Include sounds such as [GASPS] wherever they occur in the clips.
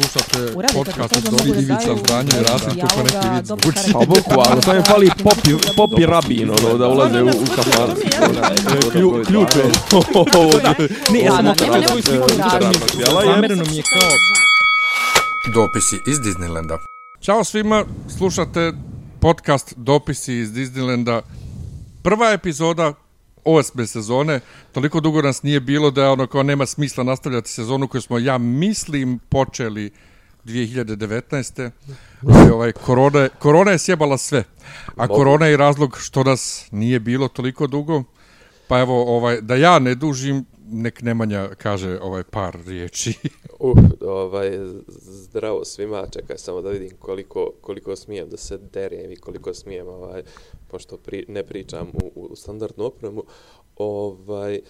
slušate podcast od Dobri Ivica Zdanje i Rasim, ko neki vid zvuči. Pa boku, ali sam je fali popi, popi rabin, ono, da ulaze u, u kafan. Klju, ključ je. Ne, ja sam okrenula svoju sliku Zamereno mi je kao... Dopisi iz Disneylanda. Ćao svima, slušate podcast Dopisi iz Disneylanda. Prva epizoda osme sezone. Toliko dugo nas nije bilo da ono kao nema smisla nastavljati sezonu koju smo, ja mislim, počeli 2019. Ali ovaj, korona, korona je sjebala sve. A korona je razlog što nas nije bilo toliko dugo. Pa evo, ovaj, da ja ne dužim, nek Nemanja kaže ovaj par riječi. [LAUGHS] Uh, ovaj, zdravo svima, čekaj samo da vidim koliko, koliko smijem da se derem i koliko smijem, ovaj, pošto pri, ne pričam u, u standardnu opremu. Ovaj,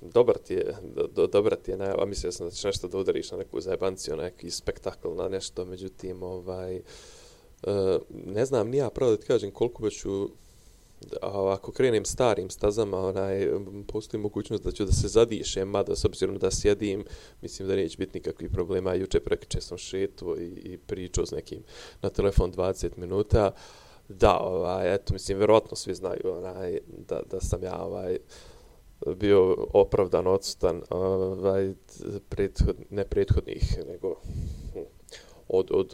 dobar ti je, do, dobra ti je najava, mislio sam da ćeš nešto da udariš na neku zajebanciju, na neki spektakl, na nešto, međutim, ovaj, e, ne znam, nija pravo da ti kažem koliko ću ako krenem starim stazama, onaj, postoji mogućnost da ću da se zadišem, mada s obzirom da sjedim, mislim da neće biti nikakvih problema. Juče prekriče sam šetu i, i pričao s nekim na telefon 20 minuta. Da, ovaj, eto, mislim, vjerovatno svi znaju onaj, da, da sam ja ovaj, bio opravdan, odsutan, ovaj, prethod, ne prethodnih, nego hm, od, od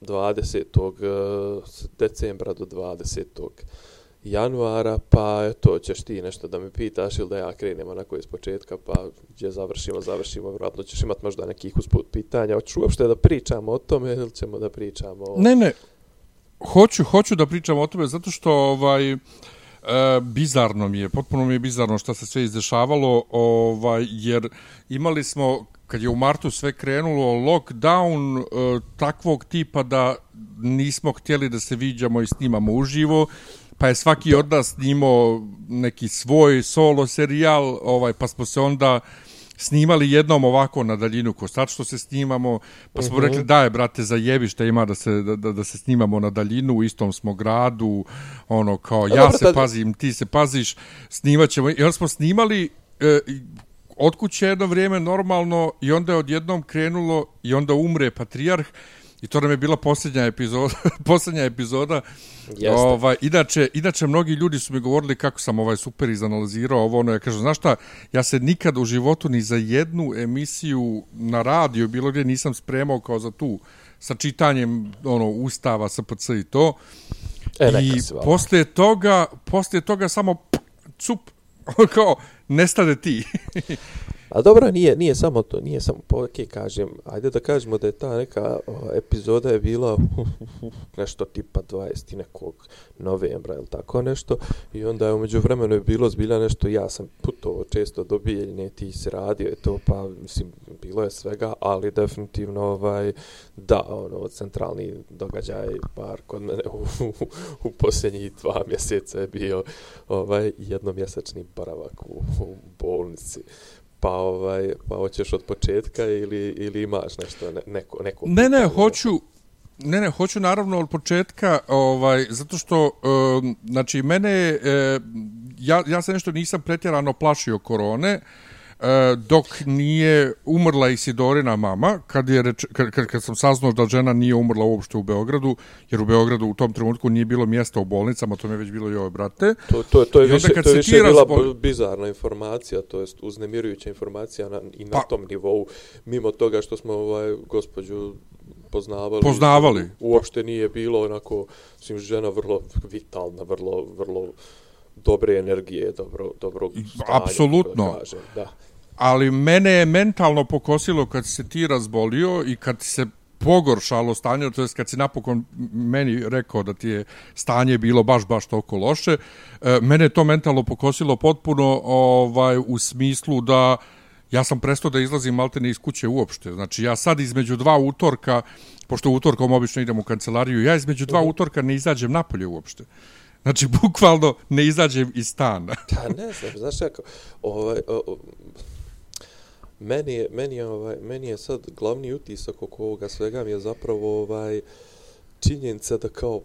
20. Eh, decembra do 20 januara, pa eto, ćeš ti nešto da me pitaš ili da ja krenem onako iz početka, pa gdje završimo, završimo, vjerojatno ćeš imat možda nekih usput pitanja. Hoćeš uopšte da pričamo o tome ili ćemo da pričamo o... Ne, ne, hoću, hoću da pričam o tome zato što ovaj, e, bizarno mi je, potpuno mi je bizarno što se sve izdešavalo, ovaj, jer imali smo, kad je u martu sve krenulo, lockdown e, takvog tipa da nismo htjeli da se viđamo i snimamo uživo, pa je svaki od nas snimao neki svoj solo serijal, ovaj, pa smo se onda snimali jednom ovako na daljinu ko sad što se snimamo, pa smo uh mhm. -huh. rekli daj brate za šta ima da se, da, da, se snimamo na daljinu, u istom smo gradu, ono kao ja se pazim, ti se paziš, snimat ćemo, i onda smo snimali e, od kuće jedno vrijeme normalno i onda je odjednom krenulo i onda umre patrijarh, I to nam je bila posljednja epizoda, [LAUGHS] posljednja epizoda. Jeste. Ovaj, inače, inače, mnogi ljudi su mi govorili kako sam ovaj super izanalizirao ovo, ono, ja kažem, znaš šta, ja se nikad u životu ni za jednu emisiju na radio, bilo gdje nisam spremao kao za tu, sa čitanjem, ono, ustava, SPC i to. E, I poslije toga, poslije toga samo cup, [LAUGHS] kao, nestade ti. [LAUGHS] A dobro, nije, nije samo to, nije samo, po, okay, kažem, ajde da kažemo da je ta neka o, epizoda je bila [LAUGHS] nešto tipa 20. nekog novembra ili tako nešto i onda je umeđu vremenu je bilo zbilja nešto, ja sam putovao često do Bijeljne, ti si radio je to, pa mislim, bilo je svega, ali definitivno ovaj, da, ono, centralni događaj bar kod mene u, u, u posljednjih dva mjeseca je bio ovaj jednomjesečni boravak u, u bolnici pa ovaj pa hoćeš od početka ili ili imaš nešto ne, neko neko Ne ne hoću ne ne hoću naravno od početka ovaj zato što um, znači mene uh, ja ja se nešto nisam pretjerano plašio korone E, dok nije umrla Isidorina mama, kad, je reč, kad, kad, kad sam saznao da žena nije umrla uopšte u Beogradu, jer u Beogradu u tom trenutku nije bilo mjesta u bolnicama, to mi je već bilo i ove brate. To, to, to je više, to je više bila razbol... bizarna informacija, to je uznemirujuća informacija na, i na pa, tom nivou, mimo toga što smo ovaj, gospođu poznavali. Poznavali. Uopšte nije bilo onako, mislim, žena vrlo vitalna, vrlo, vrlo dobre energije, dobro, dobro stanje. Apsolutno. Da ali mene je mentalno pokosilo kad se ti razbolio i kad se pogoršalo stanje, to jest kad si napokon meni rekao da ti je stanje bilo baš, baš toliko loše, e, mene je to mentalno pokosilo potpuno ovaj u smislu da ja sam prestao da izlazim maltene iz kuće uopšte. Znači, ja sad između dva utorka, pošto utorkom obično idem u kancelariju, ja između dva mhm. utorka ne izađem napolje uopšte. Znači, bukvalno ne izađem iz stana. Da, [LAUGHS] pa ne znam, znaš kako, ovaj, o, meni je, meni je, ovaj, meni je sad glavni utisak oko ovoga svega mi je zapravo ovaj činjenica da kao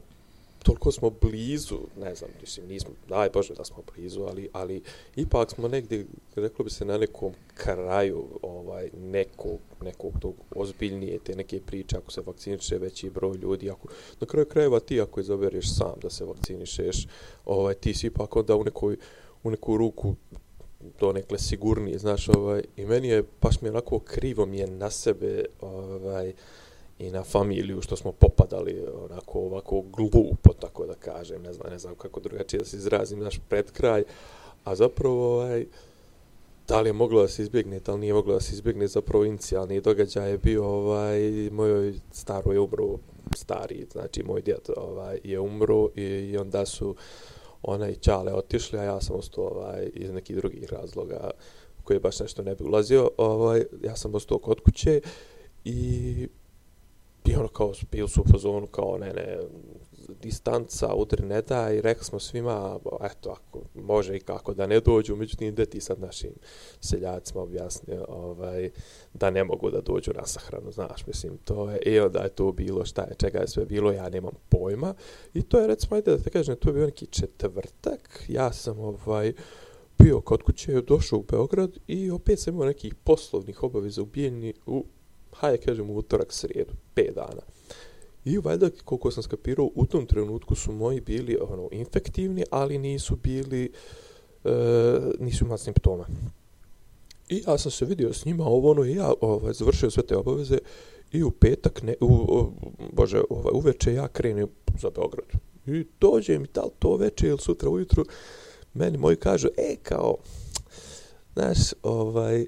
toliko smo blizu, ne znam, mislim, nismo, daj Bože da smo blizu, ali, ali ipak smo negdje, reklo bi se, na nekom kraju ovaj, nekog, nekog tog ozbiljnije te neke priče, ako se vakciniše veći broj ljudi, ako, na kraju krajeva ti ako izabereš sam da se vakcinišeš, ovaj, ti si ipak onda u nekoj, u neku ruku to nekle sigurnije, znaš, ovaj, i meni je, baš mi je onako krivo mi je na sebe, ovaj, i na familiju što smo popadali onako ovako glupo tako da kažem ne znam ne znam kako drugačije da se izrazim naš predkraj a zapravo ovaj da li je moglo da se izbjegne da li nije moglo da se izbjegne zapravo inicijalni događaj je bio ovaj mojoj staro je umro stari znači moj djed ovaj je umro i, i onda su ona i Čale otišli a ja sam ostao ovaj iz nekih drugih razloga koje baš nešto ne bi ulazio ovaj ja sam ostao kod kuće i i ono kao bili su u fazonu kao ne ne distanca udri ne da i rekli smo svima eto ako može i kako da ne dođu međutim gde ti sad našim seljacima objasnio ovaj da ne mogu da dođu na sahranu znaš mislim to je i onda je to bilo šta je čega je sve bilo ja nemam pojma. I to je recimo ajde da te kažem to je bio neki četvrtak ja sam ovaj bio kod kuće došao u Beograd i opet sam imao nekih poslovnih obaveza u Bijeljni u hajde kažem u utorak, srijedu, 5 dana. I valjda, koliko sam skapirao, u tom trenutku su moji bili ono, infektivni, ali nisu bili, e, nisu imali simptoma. I ja sam se vidio s njima, ovo ono, i ja ovaj, završio sve te obaveze i u petak, ne, u, o, bože, ovaj, uveče ja krenem za Beograd. I dođem i tal to veče ili sutra ujutru, meni moji kažu, e, kao, znaš, ovaj,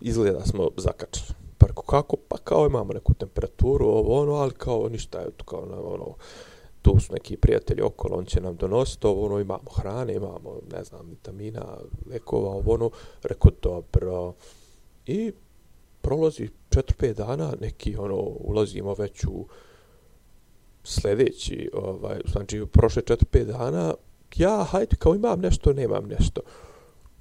izgleda smo zakačeni rekao, kako? Pa kao imamo neku temperaturu, ovo ono, ali kao ništa eto, kao na ono, tu su neki prijatelji okolo, on će nam donositi ovo, ono, imamo hrane, imamo, ne znam, vitamina, lekova, ovo, ono, rekao, dobro. I prolazi 4-5 dana, neki, ono, ulazimo već u sljedeći, ovaj, znači, prošle 4-5 dana, ja, hajde, kao imam nešto, nemam nešto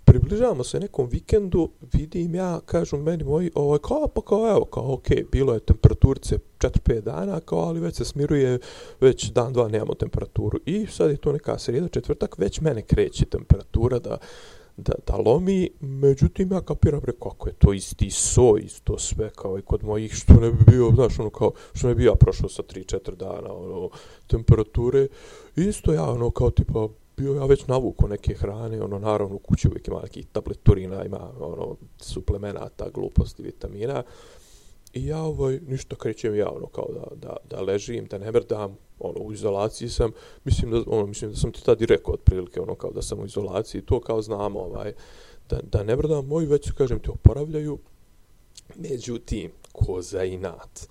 približavamo se nekom vikendu, vidim ja, kažu meni moji, ovo je kao, pa kao, evo, kao, okej, okay, bilo je temperaturice 4-5 dana, kao, ali već se smiruje, već dan, dva nemamo temperaturu. I sad je to neka sreda, četvrtak, već mene kreće temperatura da, da, da lomi, međutim, ja kapiram, re, kako je to isti so, isto sve, kao i kod mojih, što ne bi bio, znaš, ono, kao, što ne bi ja prošao sa 3-4 dana, ono, temperature, isto ja, ono, kao, tipa, bio ja već navuko neke hrane, ono, naravno, u kući uvijek ima nekih tableturina, ima, ono, suplemenata, gluposti, vitamina. I ja, ovaj, ništa krećem ja, ono, kao da, da, da ležim, da ne mrdam, ono, u izolaciji sam, mislim da, ono, mislim da sam ti i rekao otprilike, ono, kao da sam u izolaciji, to kao znam, ovaj, da, da ne mrdam, moji već su, kažem ti, oporavljaju, međutim, ko za inat.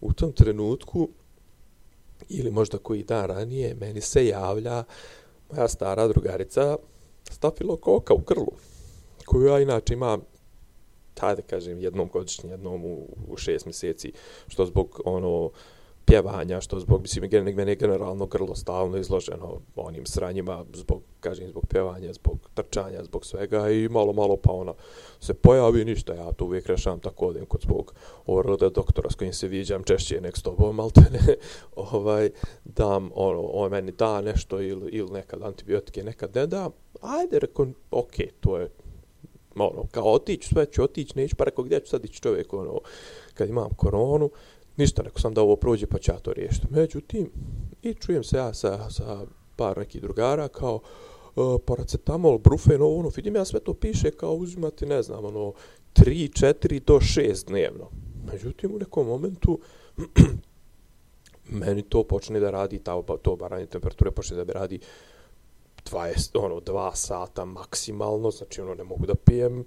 U tom trenutku, ili možda koji dan ranije, meni se javlja, moja stara drugarica stafilo koka u grlu, koju ja inače imam, tada kažem, jednom godišnje, jednom u, u šest mjeseci, što zbog ono pjevanja, što zbog, mislim, mene je generalno grlo stalno izloženo onim sranjima, zbog, kažem, zbog pjevanja, zbog trčanja, zbog svega i malo, malo pa ona se pojavi ništa, ja to uvijek rešavam tako odim kod zbog oroda doktora s kojim se viđam češće nek s tobom, ali te ne, [LAUGHS] ovaj, dam, ono, on meni da nešto ili, ili nekad antibiotike, nekad ne da, ajde, reko, okej, okay, to je, ono, kao otić, sve ću otić, neću, pa rekao, gdje ću sad ići čovjek, ono, kad imam koronu, ništa, neko sam da ovo prođe pa ću ja to riješiti. Međutim, i čujem se ja sa, sa par nekih drugara kao uh, paracetamol, brufen, ovo, ono, vidim ja sve to piše kao uzimati, ne znam, ono, 3, 4 do 6 dnevno. Međutim, u nekom momentu [CLEARS THROAT] meni to počne da radi, ta, to baranje temperature počne da bi radi 20, ono, 2 sata maksimalno, znači ono, ne mogu da pijem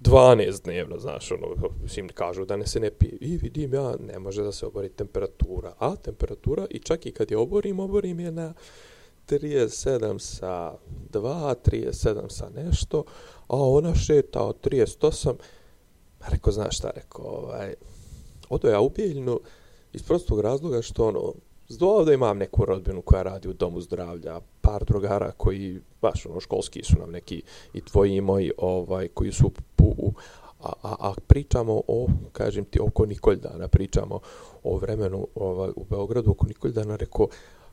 12 dnevno, znaš, ono, svim kažu da ne se ne pije. I vidim ja, ne može da se obori temperatura. A temperatura, i čak i kad je oborim, oborim je na 37 sa 2, 37 sa nešto, a ona šeta od 38. Rekao, znaš šta, rekao, ovaj, odo ja u Bijeljnu iz prostog razloga što, ono, Zdovao imam neku rodbinu koja radi u domu zdravlja, par drugara koji, baš ono, školski su nam neki i tvoji i moji, ovaj, koji su u, a, a, a pričamo o, kažem ti, oko Nikoljdana, pričamo o vremenu ovaj, u Beogradu oko Nikoldana, rekao,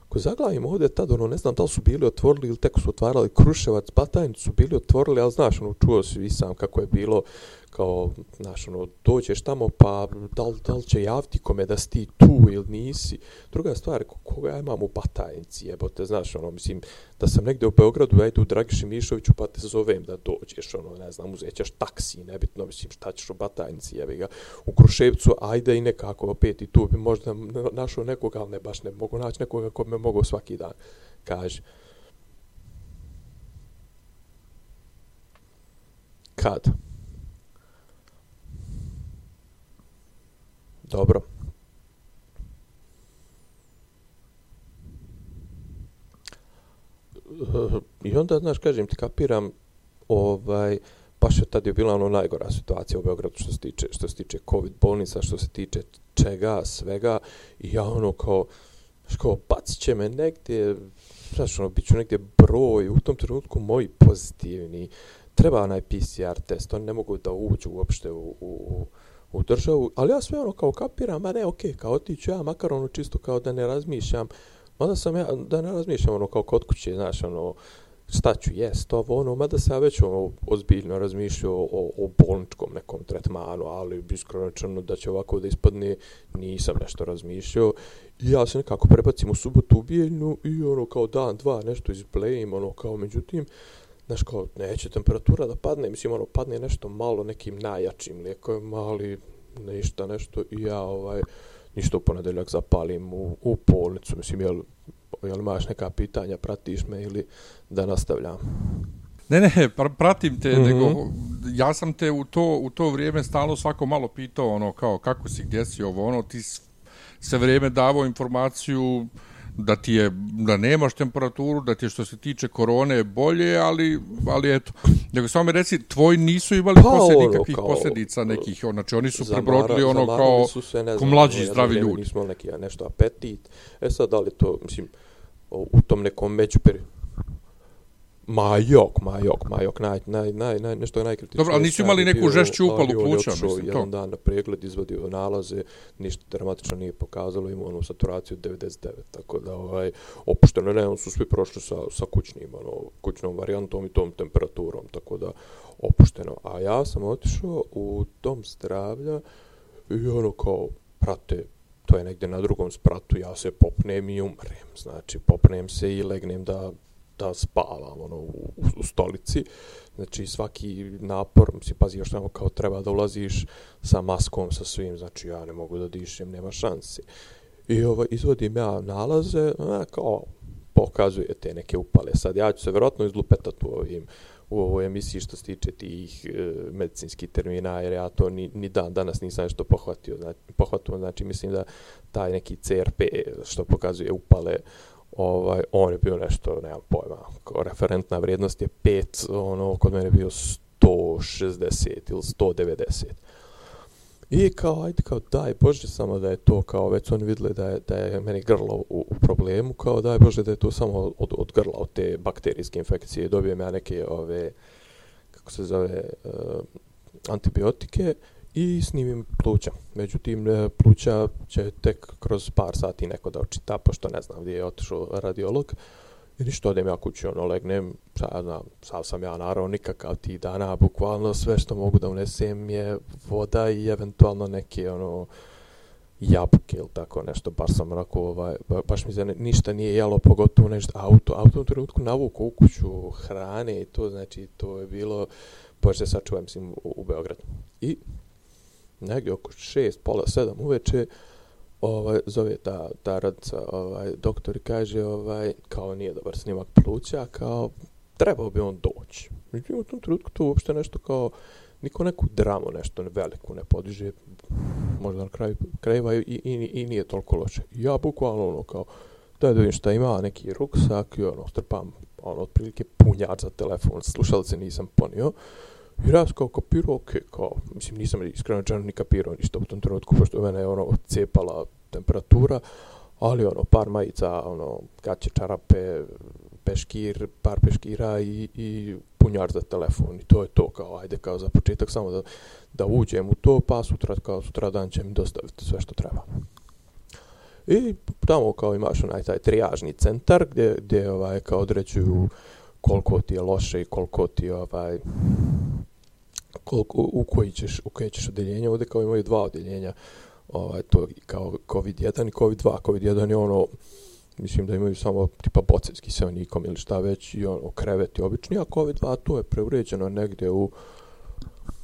Ako zaglavimo ovdje tad, ono, ne znam da li su bili otvorili ili tek su otvarali Kruševac, Batajnicu su bili otvorili, ali znaš, ono, čuo si i sam kako je bilo, kao, znaš, ono, dođeš tamo, pa da li, da li će javiti kome da si ti tu ili nisi. Druga stvar, koga ja imam u Batajnici, jebote, znaš, ono, mislim, da sam negdje u Beogradu, ja idu u Dragiši Mišoviću, pa te zovem da dođeš, ono, ne znam, uzećeš taksi, nebitno, mislim, šta ćeš u Batajnici, jebi ga. U Kruševcu, ajde i nekako, opet i tu bi možda našao nekoga, ali ne baš ne mogu naći nekoga ko me mogu svaki dan, kaže. Kad? Dobro. I onda, znaš, kažem ti, kapiram, ovaj, baš je tad je bila ono najgora situacija u Beogradu što se tiče, što se tiče COVID bolnica, što se tiče čega, svega, i ja ono kao, znaš, kao, bacit će me negdje, znaš, ono, bit ću negdje broj, u tom trenutku moji pozitivni, treba onaj PCR test, oni ne mogu da uđu uopšte u, u, u državu, ali ja sve ono kao kapiram, a ne, okej, okay, kao otiću ja, makar ono čisto kao da ne razmišljam, mada sam ja, da ne razmišljam ono kao kod kuće, znaš, ono, šta ću jest ovo, ono, mada sam ja već ono, ozbiljno razmišljao o, o bolničkom nekom tretmanu, ali iskreno da će ovako da ispadne, nisam nešto razmišljao. I ja se nekako prebacim u subotu u Bijeljnu i ono kao dan, dva, nešto izblejim, ono kao, međutim, znaš kao, neće temperatura da padne, mislim, ono, padne nešto malo nekim najjačim lijekovima, ali ništa, nešto, i ja, ovaj, ništa u ponedeljak zapalim u, u polnicu, mislim, jel, jel imaš neka pitanja, pratiš me ili da nastavljam? Ne, ne, pr pratim te, mm -hmm. nego ja sam te u to, u to vrijeme stalno svako malo pitao, ono, kao, kako si, gdje si ovo, ono, ti sve vrijeme davao informaciju, da ti je da nemaš temperaturu, da ti je što se tiče korone bolje, ali ali eto. Nego samo mi reci, tvoji nisu imali pa, poslije ono, nikakvih kao, posljedica nekih, znači oni su prebrodili ono kao su ne znam, mlađi zdravi ljudi. Nismo neki nešto apetit. E sad da li to, mislim, u tom nekom međuperiodu Ma jok, ma jok, ma jok, naj, naj, naj, naj, nešto najkritičnije. Dobro, ali nisu imali neku žešću upalu pluća, mislim, to. Jedan dan na pregled izvadio nalaze, ništa dramatično nije pokazalo, imao onu saturaciju 99, tako da, ovaj, opušteno, ne, on su svi prošli sa, sa kućnim, ono, kućnom varijantom i tom temperaturom, tako da, opušteno. A ja sam otišao u dom zdravlja i ono kao, prate, to je negdje na drugom spratu, ja se popnem i umrem, znači, popnem se i legnem da da spavam ono, u, u, stolici. Znači svaki napor, si pazi još tamo kao treba da ulaziš sa maskom, sa svim, znači ja ne mogu da dišem, nema šansi. I ovo, izvodim ja nalaze, a, kao pokazuje te neke upale. Sad ja ću se vjerojatno izlupetati u ovim u ovoj emisiji što se tiče tih e, medicinskih termina, jer ja to ni, ni dan danas nisam nešto pohvatio. Znači, pohvatio, znači mislim da taj neki CRP što pokazuje upale, ovaj, on je bio nešto, nemam pojma, kao referentna vrijednost je 5, ono, kod mene je bio 160 ili 190. I kao, ajde, kao, daj Bože samo da je to, kao, već oni vidjeli da je, da je meni grlo u, u problemu, kao, daj Bože da je to samo od, od grla, od te bakterijske infekcije. Dobijem ja neke, ove, kako se zove, uh, antibiotike, i snimim pluća. Međutim, e, pluća će tek kroz par sati neko da očita, pošto ne znam gdje je otišao radiolog. I ništa, odem ja kući, ono, legnem, sad znam, sad sam ja naravno nikakav ti dana, bukvalno sve što mogu da unesem je voda i eventualno neke, ono, jabuke ili tako nešto, baš sam onako, ovaj, baš mi se ništa nije jelo, pogotovo nešto auto, auto u trenutku navuku u kuću hrane i to, znači, to je bilo, pošto se sačuvam, mislim, u, u Beogradu. I negdje oko šest, pola sedam uveče, ovaj, zove ta, ta radica, ovaj, doktor i kaže, ovaj, kao nije dobar snimak pluća, kao, trebao bi on doći. Međutim, u tom trenutku to uopšte nešto kao, niko neku dramu, nešto veliku ne podiže, možda na kraju krajeva i, i, i, nije toliko loše. Ja bukvalno ono kao, daj da vidim šta ima, neki ruksak i ono, strpam, ono, otprilike punjač za telefon, slušalce nisam ponio. I raz kao kapirao, okay, kao, mislim, nisam iskreno čano ni kapirao ništa u tom trenutku, pošto mene je ono cepala temperatura, ali ono, par majica, ono, gaće, čarape, peškir, par peškira i, i punjar za telefon i to je to, kao, ajde, kao za početak samo da, da uđem u to, pa sutra, kao sutra dan će mi dostaviti sve što treba. I tamo kao imaš onaj taj trijažni centar gdje, gdje ovaj, kao određuju koliko ti je loše i koliko ti ovaj, koliko, u koji ćeš, u koje ćeš odeljenje. Ovdje kao imaju dva odeljenja, ovaj, to kao COVID-1 i COVID-2. COVID-1 je ono, mislim da imaju samo tipa bocevski sa kiselnikom ili šta već i ono, kreveti obični, a COVID-2 to je preuređeno negdje u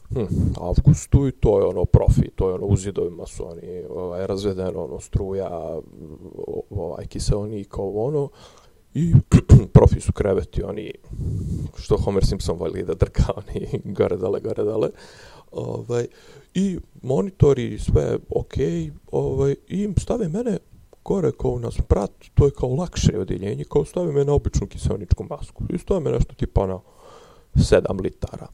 hm, avgustu i to je ono profi, to je ono u zidovima su oni ovaj, razvedeno ono struja, ovaj, kiselnik, ovo ono, i [CLEARS THROAT] profi su kreveti, oni, što Homer Simpson voli da drka, [LAUGHS] oni gore dale, gore dale, ovaj, i monitori, sve ok, ovaj, i stave mene gore kao na sprat, to je kao lakše odjeljenje, kao stave me na običnu kiselničku masku. I stave me nešto tipa ono na 7 litara.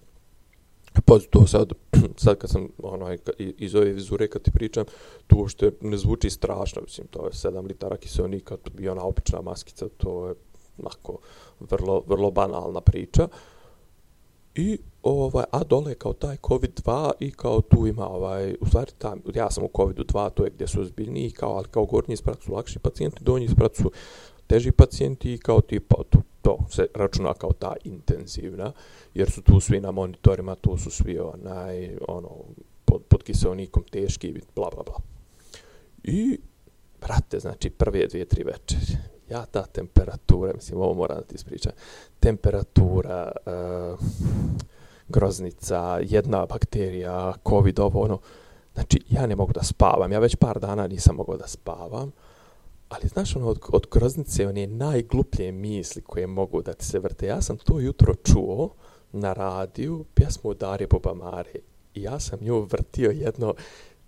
Pa to sad, [CLEARS THROAT] sad kad sam onaj, iz ove vizure kad ti pričam, to uopšte ne zvuči strašno, mislim, to je 7 litara kiselnika, to bi ona obična maskica, to je onako vrlo, vrlo banalna priča. I ovaj, a dole kao taj COVID-2 i kao tu ima ovaj, u stvari tam, ja sam u COVID-2, to je gdje su ozbiljniji, kao, ali kao gornji isprat su lakši pacijenti, donji isprat su teži pacijenti i kao tipa to, to se računa kao ta intenzivna, jer su tu svi na monitorima, tu su svi onaj, ono, pod, pod kiselnikom teški, bla, bla, bla. I, brate, znači, prve dvije, tri večeri, ja ta temperatura, mislim, ovo moram da ti ispričam, temperatura, uh, groznica, jedna bakterija, covid, ovo, ono. Znači, ja ne mogu da spavam. Ja već par dana nisam mogao da spavam. Ali, znaš, ono, od, od groznice, one najgluplje misli koje mogu da ti se vrte. Ja sam to jutro čuo na radiju, pjesmu Darje Bobamare. I ja sam nju vrtio jedno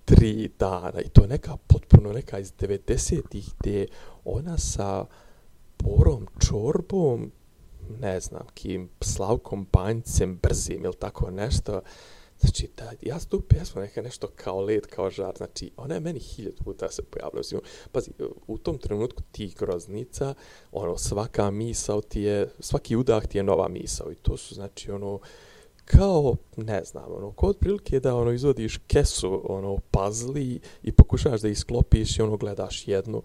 tri dana. I to neka potpuno neka iz 90-ih gdje ona sa Borom čorbom ne znam, kim Slavkom Banjcem brzim ili tako nešto. Znači, da, ja sam tu pjesmu neka nešto kao led, kao žar. Znači, ona je meni hiljad puta se pojavila. Znači, pazi, u tom trenutku ti groznica, ono, svaka misao ti je, svaki udah ti je nova misao. I to su, znači, ono, kao, ne znam, ono, kod prilike da, ono, izvodiš kesu, ono, puzzle i pokušaš da isklopiš i, ono, gledaš jednu,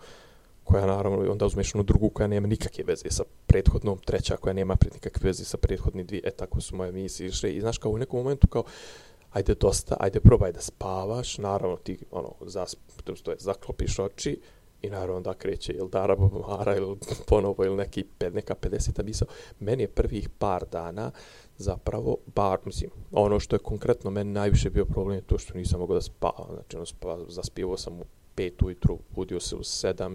koja naravno onda uzmeš onu drugu koja nema nikakve veze sa prethodnom, treća koja nema pred nikakve veze sa prethodni dvije, e tako su moje misli išle i znaš kao u nekom momentu kao ajde dosta, ajde probaj da spavaš, naravno ti ono, zasp, to je, zaklopiš oči i naravno da kreće ili Dara Bobomara ili ponovo ili neki, neka 50-a misao. Meni je prvih par dana zapravo, bar, mislim, ono što je konkretno meni najviše bio problem je to što nisam mogao da spavam, znači ono, spa, zaspivao sam u pet ujutru, budio se u sedam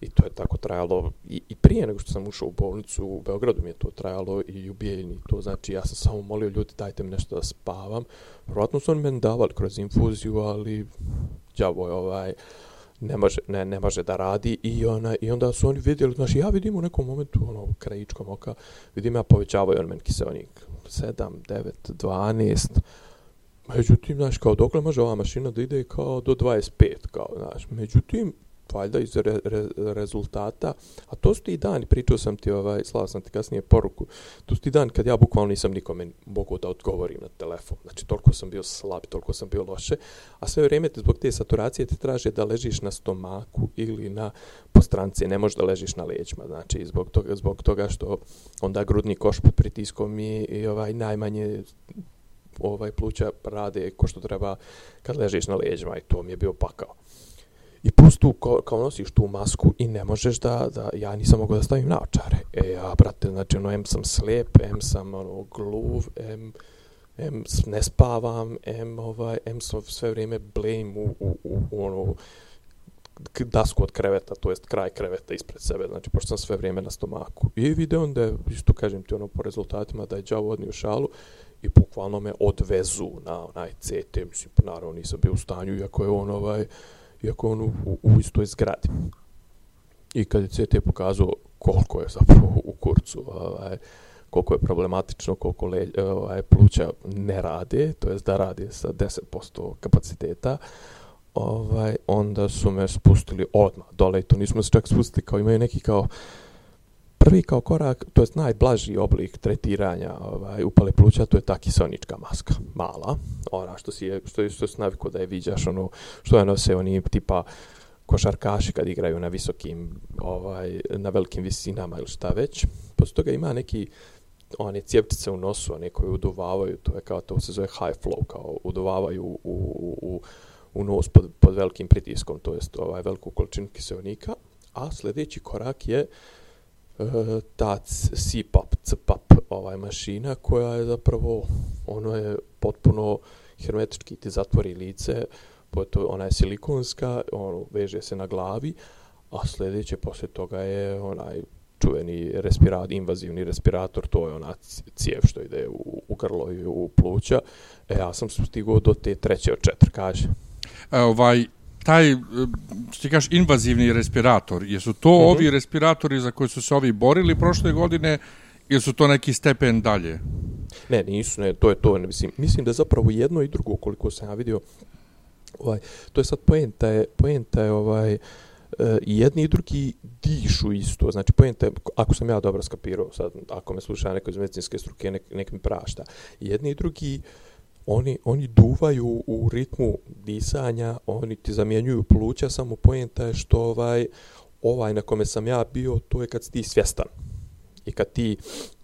I to je tako trajalo i, i prije nego što sam ušao u bolnicu u Beogradu mi je to trajalo i u Bijeljini. To znači ja sam samo molio ljudi dajte mi nešto da spavam. Vjerojatno su oni meni davali kroz infuziju, ali djavo je ovaj ne može, ne, ne može da radi i ona i onda su oni vidjeli, znači ja vidim u nekom momentu ono krajičkom oka, vidim ja povećavaju on meni kiselnik 7, 9, 12 Međutim, znaš, kao dokle može ova mašina da ide kao do 25, kao, znaš, međutim, valjda iz re, re, rezultata, a to su ti dani, pričao sam ti, ovaj, slao sam ti kasnije poruku, to su ti dani kad ja bukvalno nisam nikome mogu da odgovorim na telefon, znači toliko sam bio slab, toliko sam bio loše, a sve vrijeme te zbog te saturacije te traže da ležiš na stomaku ili na postranci, ne možeš da ležiš na leđima, znači zbog toga, zbog toga što onda grudni koš pod pritiskom i, i ovaj najmanje ovaj pluća rade ko što treba kad ležiš na leđima i to mi je bio pakao. I plus tu, kao, kao nosiš tu masku i ne možeš da, da ja nisam mogao da stavim naočare. E, ja, brate, znači, ono, em sam slijep, em sam, ono, gluv, em, em ne spavam, em, ovaj, em sam sve vrijeme blame u, u, u, u ono, dasku od kreveta, to jest kraj kreveta ispred sebe, znači, pošto sam sve vrijeme na stomaku. I video onda, isto kažem ti, ono, po rezultatima, da je džavo odnio šalu i bukvalno me odvezu na onaj CT, mislim, naravno nisam bio u stanju, iako je on, ovaj, iako on u, u istoj zgradi. I kad je CT pokazao koliko je zapravo u kurcu, ovaj, koliko je problematično, koliko le, ovaj, pluća ne rade, to jest da rade sa 10% kapaciteta, ovaj, onda su me spustili odmah dole i to nismo se čak spustili kao imaju neki kao prvi kao korak, to je najblaži oblik tretiranja ovaj, upale pluća, to je ta kisonička maska, mala, ona što si je, što je, što je naviko da je viđaš, ono, što je nose oni tipa košarkaši kad igraju na visokim, ovaj, na velikim visinama ili šta već. Poslije toga ima neki one cijepčice u nosu, one koje uduvavaju, to je kao, to se zove high flow, kao uduvavaju u, u, u, u nos pod, pod velikim pritiskom, to jest ovaj, veliku količinu kiselnika, a sljedeći korak je uh, ta CPAP, CPAP ovaj, mašina koja je zapravo, ono je potpuno hermetički, ti zatvori lice, to, ona je silikonska, ono, veže se na glavi, a sljedeće posle toga je onaj čuveni respirator, invazivni respirator, to je ona cijev što ide u, u grlo i u pluća. E, ja sam stigao do te treće od četiri, kaže. E, ovaj, taj, e, što ti kažeš, invazivni respirator, jesu to uh mhm. -huh. ovi respiratori za koje su se ovi borili prošle godine, ili su to neki stepen dalje? Ne, nisu, ne, to je to, ne, mislim, mislim da zapravo jedno i drugo, koliko sam ja vidio, ovaj, to je sad poenta je, poenta je ovaj, uh, i jedni i drugi dišu isto. Znači, pojente, ako sam ja dobro skapirao, sad, ako me sluša neko iz medicinske struke, nek, nek mi prašta. Jedni i drugi, oni, oni duvaju u ritmu disanja, oni ti zamjenjuju pluća, samo pojenta je što ovaj, ovaj na kome sam ja bio, to je kad si ti svjestan. I kad ti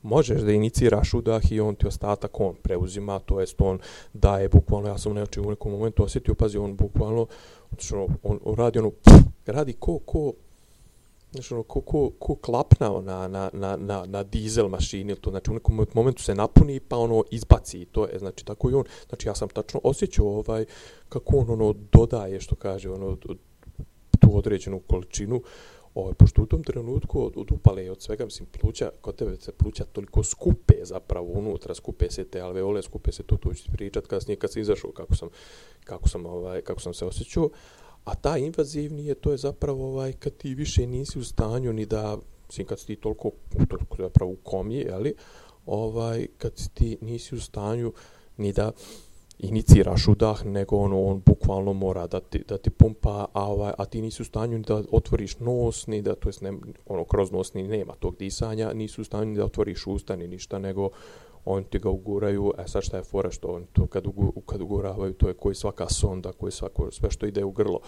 možeš da iniciraš udah i on ti ostatak on preuzima, to jest on daje bukvalno, ja sam neoči u nekom momentu osjetio, pazi, on bukvalno, on, on radi ono, radi ko, ko, znači, ono, ko, ko, ko klapnao na, na, na, na, na dizel mašini, to, znači u nekom momentu se napuni pa ono izbaci to je, znači tako i on, znači ja sam tačno osjećao ovaj, kako on ono dodaje, što kaže, ono, tu određenu količinu, Ovaj, pošto u tom trenutku od, od upale od svega, mislim, pluća, kod tebe se pluća toliko skupe zapravo unutra, skupe se te alveole, skupe se to, to ću pričat kasnije kad se izašao, kako sam, kako sam, ovaj, kako sam se osjećao. A ta invazivni je, to je zapravo ovaj, kad ti više nisi u stanju ni da, mislim, kad si ti toliko, toliko zapravo u komije, ali, ovaj, kad ti nisi u stanju ni da, iniciraš udah, nego ono, on bukvalno mora da ti, da ti pumpa, a, ovaj, a ti nisi u stanju da otvoriš nos, ni da, to jest ne, ono, kroz nos ni nema tog disanja, nisi u stanju da otvoriš usta ni ništa, nego on ti ga uguraju, e sad šta je fora što on to kad, ugu, kad uguravaju, to je koji svaka sonda, koji svako, sve što ide u grlo,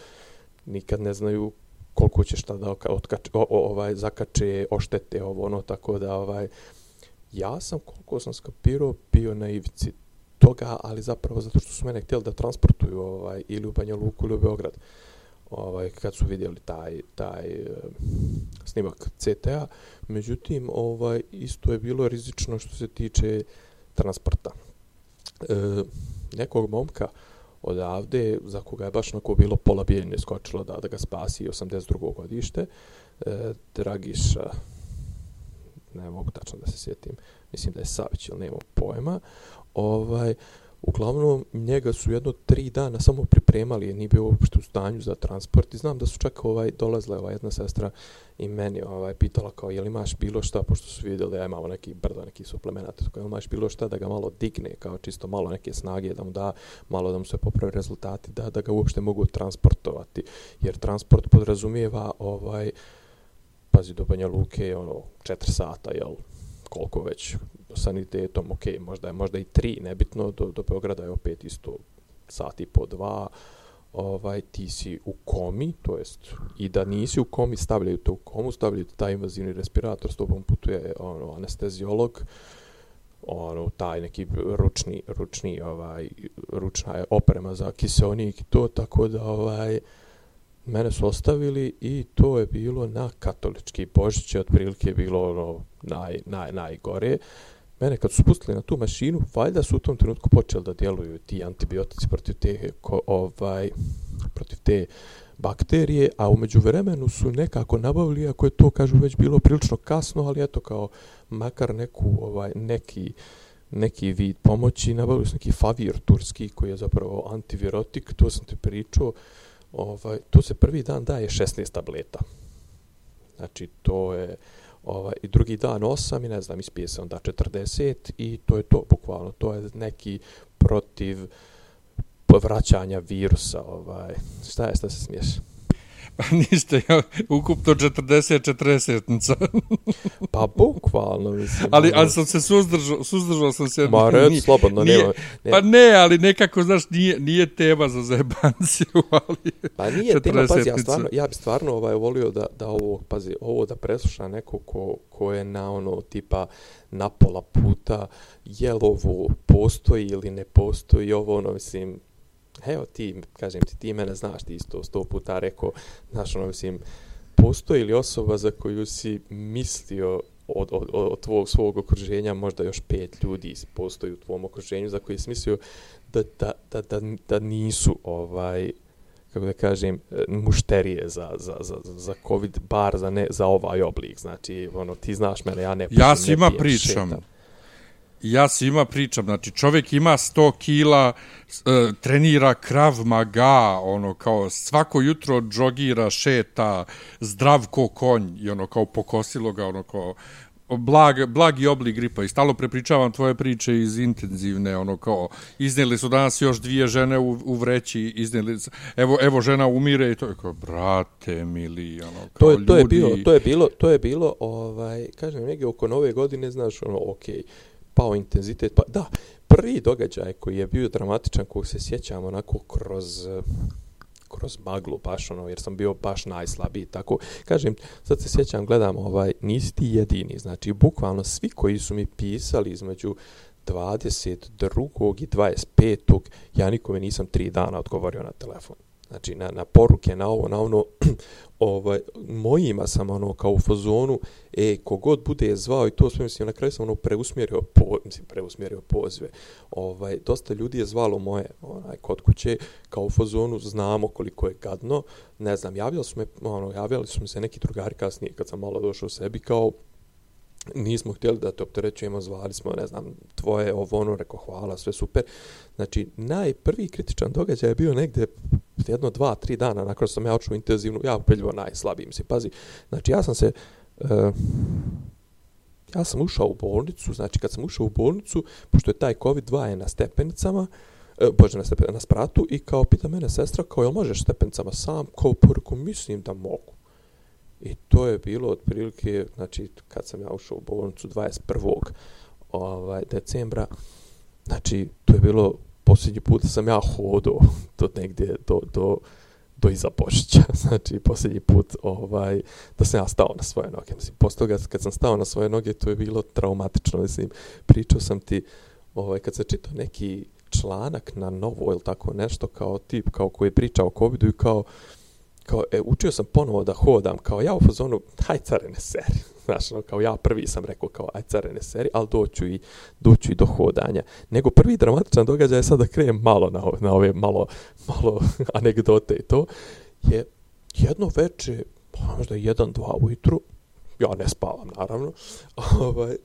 nikad ne znaju koliko će šta da otkače, o, o, ovaj, zakače, oštete, ovo, ono, tako da, ovaj, ja sam, koliko sam skapirao, bio na ivici toga, ali zapravo zato što su mene htjeli da transportuju ovaj, ili u Banja Luku ili u Beograd ovaj, kad su vidjeli taj, taj uh, snimak CTA. Međutim, ovaj, isto je bilo rizično što se tiče transporta. E, nekog momka odavde, za koga je baš nako bilo pola bijeljne skočilo da, da ga spasi 82. godište, e, Dragiša, ne mogu tačno da se sjetim, mislim da je Savić ili nema pojma, ovaj, uglavnom njega su jedno tri dana samo pripremali, nije bio uopšte u stanju za transport i znam da su čak ovaj, dolazile ova jedna sestra i meni ovaj, pitala kao je li imaš bilo šta, pošto su vidjeli da ja imamo neki brdo, neki suplemenat, kao je imaš bilo šta da ga malo digne, kao čisto malo neke snage, da mu da malo da mu se popravi rezultati, da, da ga uopšte mogu transportovati, jer transport podrazumijeva ovaj, pazi do Banja Luke, ono, četiri sata, jel, koliko već sanitetom, ok, možda je možda i tri, nebitno, do, do Beograda je opet isto sati po dva, ovaj, ti si u komi, to jest i da nisi u komi, stavljaju te u komu, stavljaju taj invazivni respirator, s tobom putuje ono, anesteziolog, ono, taj neki ručni, ručni, ovaj, ručna je oprema za kiseonik i to, tako da, ovaj, mene su ostavili i to je bilo na katolički božić, otprilike je bilo ono naj, naj, najgore. Mene kad su spustili na tu mašinu, valjda su u tom trenutku počeli da djeluju ti antibiotici protiv te, ko, ovaj, protiv te bakterije, a umeđu vremenu su nekako nabavili, ako je to, kažu, već bilo prilično kasno, ali eto kao makar neku, ovaj, neki, neki vid pomoći, nabavili su neki favir turski koji je zapravo antivirotik, to sam te pričao, ovaj, to se prvi dan daje 16 tableta. Znači, to je ovaj, i drugi dan 8 i ne znam, ispije se onda 40 i to je to, bukvalno, to je neki protiv povraćanja virusa, ovaj, šta je, šta se smiješ? [LAUGHS] Niste, ja, ukupno 40-40-nica. [LAUGHS] Pa bukvalno, mislim. ali, ono. ali sam se suzdržao, suzdržao sam se. Ma, [LAUGHS] red, Nije- slobodno, nije, nema- nema. Pa ne, ali nekako, znaš, nije, nije tema za zajebanciju, ali... Pa nije tema, pazi, ja 40-nica. stvarno, ja bi stvarno ovaj, volio da, da ovo, pazi, ovo da presluša neko ko, ko je na ono, tipa, na pola puta, jel ovo postoji ili ne postoji, ovo, ono, mislim, evo ti, kažem ti, ti mene znaš, ti isto sto puta rekao, znaš, ono, mislim, postoji li osoba za koju si mislio od, od, od, tvog svog okruženja, možda još pet ljudi postoji u tvom okruženju za koje si mislio da, da, da, da, da nisu ovaj kako da kažem, mušterije za, za, za, za COVID bar, za, ne, za ovaj oblik. Znači, ono, ti znaš mene, ja ne Ja ne svima pijem, pričam. šetam. Ja svima pričam, znači čovjek ima 100 kila, e, trenira krav maga, ono kao svako jutro džogira, šeta, zdrav ko konj i ono kao pokosilo ga, ono kao blag, blagi oblik gripa. I stalo prepričavam tvoje priče iz intenzivne, ono kao iznijeli su danas još dvije žene u, u vreći, iznijeli, s- evo, evo žena umire i to je kao, brate mili, ono kao To je, to je ljudi, bilo, to je bilo, to je bilo, ovaj, kažem, negdje oko nove godine, znaš, ono, okej, pao intenzitet, pa da, prvi događaj koji je bio dramatičan, kog se sjećam onako kroz kroz maglu baš ono jer sam bio baš najslabiji tako kažem sad se sjećam gledam ovaj nisi ti jedini znači bukvalno svi koji su mi pisali između 22. i 25. ja nikome nisam tri dana odgovorio na telefon znači na, na poruke, na ovo, na ono, [CLEARS THROAT] ovaj, mojima sam ono kao u fazonu, e, kogod bude zvao i to sve, mislim, na kraju sam ono preusmjerio, po, mislim, preusmjerio pozve. Ovaj, dosta ljudi je zvalo moje onaj, kod kuće, kao u fazonu, znamo koliko je gadno, ne znam, javljali su me, ono, javljali su mi se neki drugari kasnije, kad sam malo došao sebi, kao, nismo htjeli da te opterećujemo, zvali smo, ne znam, tvoje ovo ono, rekao hvala, sve super. Znači, najprvi kritičan događaj je bio negde jedno, dva, tri dana nakon što sam ja očuo intenzivnu, ja upeljivo najslabiji, mislim, pazi, znači ja sam se, uh, ja sam ušao u bolnicu, znači kad sam ušao u bolnicu, pošto je taj COVID-2 je na stepenicama, e, bože, na, stepen, na spratu, i kao pita mene sestra, kao, jel možeš stepenicama sam? Kao, poruku, mislim da mogu. I to je bilo otprilike, znači, kad sam ja ušao u bolnicu 21. Ovaj, decembra, znači, to je bilo posljednji put da sam ja hodao [LAUGHS] do negdje, do, do, do iza Božića. [LAUGHS] Znači, posljednji put ovaj, da sam ja stao na svoje noge. Mislim, posle toga, kad sam stao na svoje noge, to je bilo traumatično. Mislim, pričao sam ti, ovaj, kad sam čitao neki članak na novo ili tako nešto, kao tip, kao koji je pričao o covidu i kao, kao, e, učio sam ponovo da hodam, kao ja u fazonu, haj care ne seri. [LAUGHS] Znaš, no, kao ja prvi sam rekao, kao aj care ne seri, ali doću i, doću i do hodanja. Nego prvi dramatičan događaj, sad da krenem malo na, na ove malo, malo [LAUGHS] anegdote i to, je jedno veče, možda jedan, dva ujutru, ja ne spavam naravno, [LAUGHS] ovaj,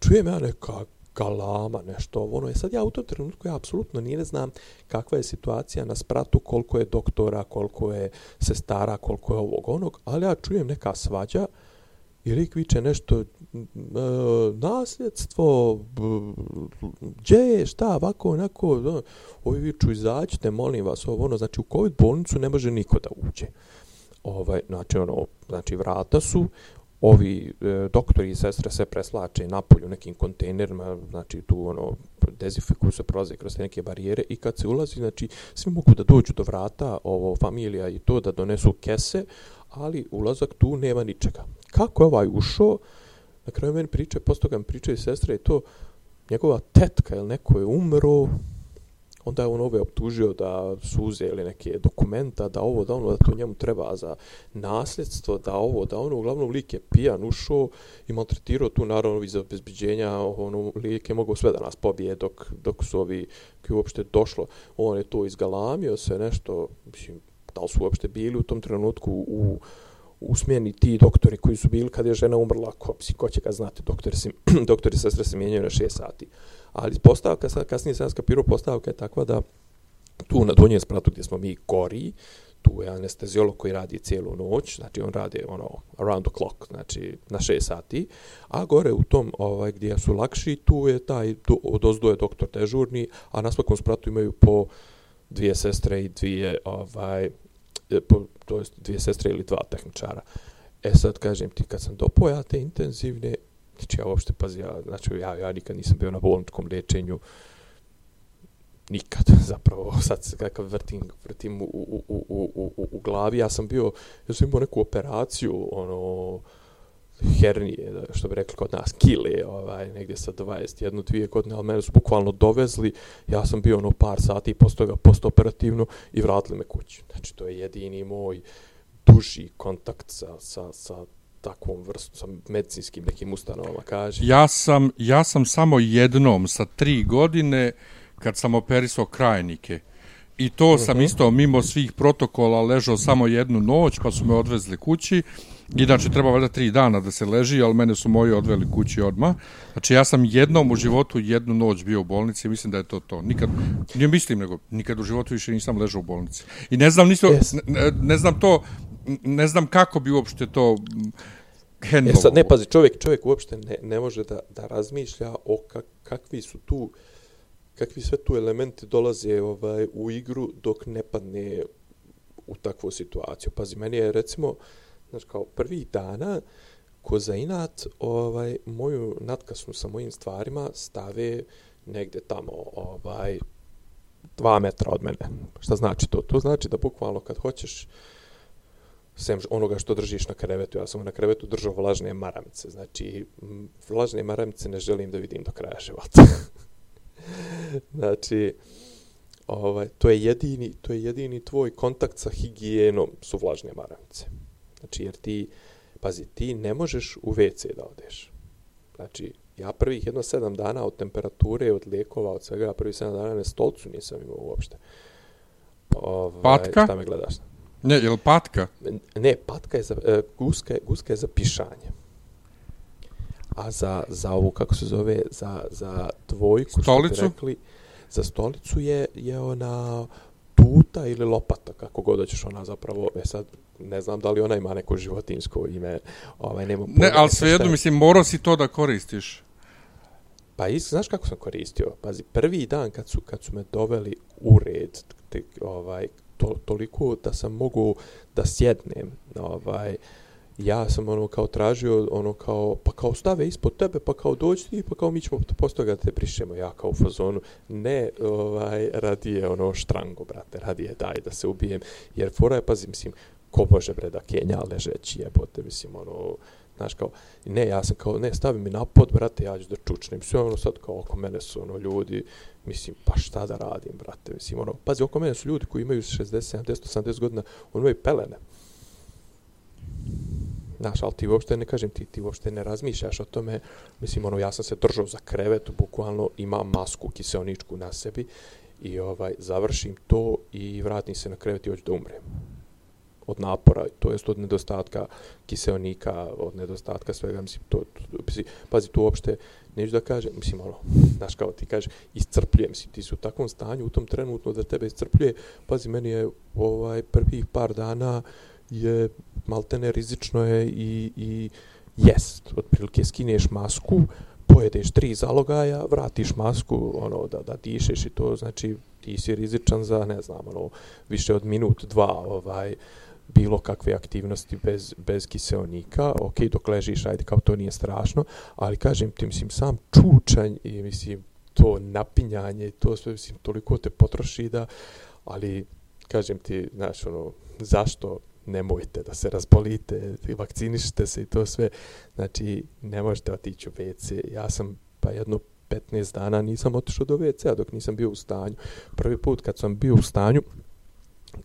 čujem ja neka galama, nešto ovo, ono. Je sad ja u tom trenutku ja apsolutno nije ne znam kakva je situacija na spratu, koliko je doktora, koliko je sestara, koliko je ovog onog, ali ja čujem neka svađa i lik viče nešto e, nasljedstvo, gdje je, šta, ovako, onako, no, ovi viču, izađite, molim vas, ovo, ono, znači u COVID bolnicu ne može niko da uđe. Ovaj, znači, ono, znači vrata su, ovi e, doktori i sestre se preslače napolju nekim kontejnerima, znači tu ono dezinfikuju se, prolaze kroz te neke barijere i kad se ulazi, znači svi mogu da dođu do vrata, ovo familija i to da donesu kese, ali ulazak tu nema ničega. Kako je ovaj ušao? Na kraju meni priče, posto priče mi pričaju sestre i to njegova tetka ili neko je umro, onda je on ove optužio da su uzeli neke dokumenta, da ovo, da ono, da to njemu treba za nasljedstvo, da ovo, da ono, uglavnom lik je pijan ušao i maltretirao tu naravno iz obezbiđenja, ono, lik je mogao sve da nas pobije dok, dok su ovi koji uopšte došlo, on je to izgalamio se nešto, mislim, da li su uopšte bili u tom trenutku u u smjeni ti doktori koji su bili kad je žena umrla, ko, mislim, ko će ga znati, doktori, se, [CLEARS THROAT] doktori sestre se mijenjaju na 6 sati. Ali postavka, kasnije sam skapirao, postavka je takva da tu na donjem spratu gdje smo mi gori, tu je anestezijolog koji radi cijelu noć, znači on radi ono around the clock, znači na 6 sati, a gore u tom ovaj gdje su lakši, tu je taj tu, od ozdo je doktor dežurni, a na svakom spratu imaju po dvije sestre i dvije ovaj to jest dvije sestre ili dva tehničara. E sad kažem ti, kad sam dopoja te intenzivne, znači ja uopšte, pazi, ja, znači ja, ja nikad nisam bio na bolničkom liječenju, nikad [LAUGHS] zapravo, sad se kakav vrtim, vrtim u, u, u, u, u, u glavi, ja sam bio, ja sam imao neku operaciju, ono, hernije, što bi rekli kod nas, kile, ovaj, negdje sa 21, dvije godine, ali mene su bukvalno dovezli, ja sam bio ono par sati posle toga postoperativno i vratili me kući. Znači, to je jedini moj duži kontakt sa, sa, sa takvom vrstom, sa medicinskim nekim ustanovama, kaže. Ja sam, ja sam samo jednom sa tri godine kad sam operisao krajnike. I to sam uh mhm. -huh. isto mimo svih protokola ležao samo jednu noć, pa su me odvezli kući. Inače, treba valjda tri dana da se leži, ali mene su moji odveli kući odma. Znači, ja sam jednom u životu jednu noć bio u bolnici i mislim da je to to. Nikad, nije mislim, nego nikad u životu više nisam ležao u bolnici. I ne znam, nisto, yes. ne, ne, znam to, ne znam kako bi uopšte to hendlovo. E sad, ne, pazi, čovjek, čovjek uopšte ne, ne može da, da razmišlja o kak, kakvi su tu, kakvi sve tu elementi dolaze ovaj, u igru dok ne padne u takvu situaciju. Pazi, meni je, recimo, znači kao prvi dana ko za inat ovaj moju natkasnu sa mojim stvarima stave negde tamo ovaj dva metra od mene. Šta znači to? To znači da bukvalno kad hoćeš sem onoga što držiš na krevetu, ja sam na krevetu držao vlažne maramice. Znači, vlažne maramice ne želim da vidim do kraja života. [LAUGHS] znači, ovaj, to je jedini, to je jedini tvoj kontakt sa higijenom su vlažne maramice. Znači, jer ti, pazi, ti ne možeš u WC da odeš. Znači, ja prvih jedno sedam dana od temperature, od lijekova, od svega, prvih sedam dana na stolcu nisam imao uopšte. Ovaj, patka? Šta me gledaš? Ne, je li patka? Ne, patka je za, guska, je, guska je za pišanje. A za, za ovu, kako se zove, za, za dvojku, stolicu? što rekli, za stolicu je, je ona tuta ili lopata, kako god ćeš ona zapravo, e sad, ne znam da li ona ima neko životinsko ime, ovaj, nema Ne, ali svejedno, mislim, morao si to da koristiš. Pa is, znaš kako sam koristio? Pazi, prvi dan kad su, kad su me doveli u red, te, ovaj, to, toliko da sam mogu da sjednem, ovaj, ja sam ono kao tražio, ono kao, pa kao stave ispod tebe, pa kao dođi ti, pa kao mi ćemo posle toga da te prišemo, ja kao u fazonu, ne, ovaj, radi je ono štrango, brate, radi je daj da se ubijem, jer fora je, pazi, mislim, ko može bre da Kenja ležeći jebote, mislim, ono, znaš kao, ne, ja sam kao, ne, stavi mi na pod, brate, ja ću da čučnem, sve ono sad kao, oko mene su, ono, ljudi, mislim, pa šta da radim, brate, mislim, ono, pazi, oko mene su ljudi koji imaju 60, 70, 80 godina, ono imaju pelene. Znaš, ali ti uopšte ne kažem, ti, ti uopšte ne razmišljaš o tome, mislim, ono, ja sam se držao za krevet, bukvalno imam masku kiseoničku na sebi i ovaj, završim to i vratim se na krevet i hoću da umrem od napora, to jest od nedostatka kiseonika, od nedostatka svega, mislim, to, to mislim, pazi, tu uopšte, neću da kažem, mislim, ono, znaš kao ti kažeš, iscrpljuje, mislim, ti su u takvom stanju, u tom trenutno da tebe iscrpljuje, pazi, meni je ovaj prvih par dana je maltene rizično je i, i jest, otprilike skineš masku, pojedeš tri zalogaja, vratiš masku, ono, da, da dišeš i to, znači, ti si rizičan za, ne znam, ono, više od minut, dva, ovaj, bilo kakve aktivnosti bez, bez kiseonika, ok, dok ležiš, ajde, kao to nije strašno, ali kažem ti, mislim, sam čučanj i, mislim, to napinjanje, to sve, mislim, toliko te potroši da, ali, kažem ti, znaš, ono, zašto nemojte da se razbolite, vakcinišite se i to sve, znači, ne možete otići u WC. Ja sam, pa jedno 15 dana nisam otišao do WC-a dok nisam bio u stanju. Prvi put kad sam bio u stanju,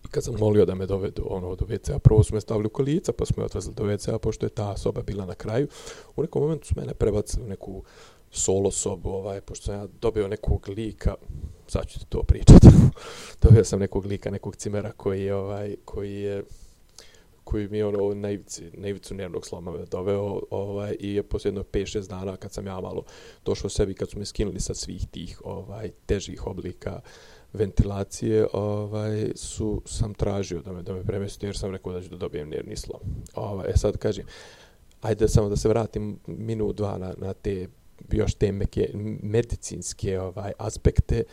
I kad sam molio da me dovedu ono, do WC-a, prvo su me stavili u kolica, pa su me odvezli do WC-a, pošto je ta soba bila na kraju. U nekom momentu su mene prebacili u neku solo sobu, ovaj, pošto sam ja dobio nekog lika, sad ću ti to pričati, [LAUGHS] dobio sam nekog lika, nekog cimera koji je, ovaj, koji je, koji mi je ono na ivici, na ivicu nervnog sloma me doveo ovaj, i je poslije jedno 5-6 dana kad sam ja malo došao sebi, kad su me skinuli sa svih tih ovaj, težih oblika ventilacije ovaj su sam tražio da me da me premesti jer sam rekao da ću da dobijem nervni slom. Ovaj e sad kažem ajde samo da se vratim minut dva na, na te još te meke medicinske ovaj aspekte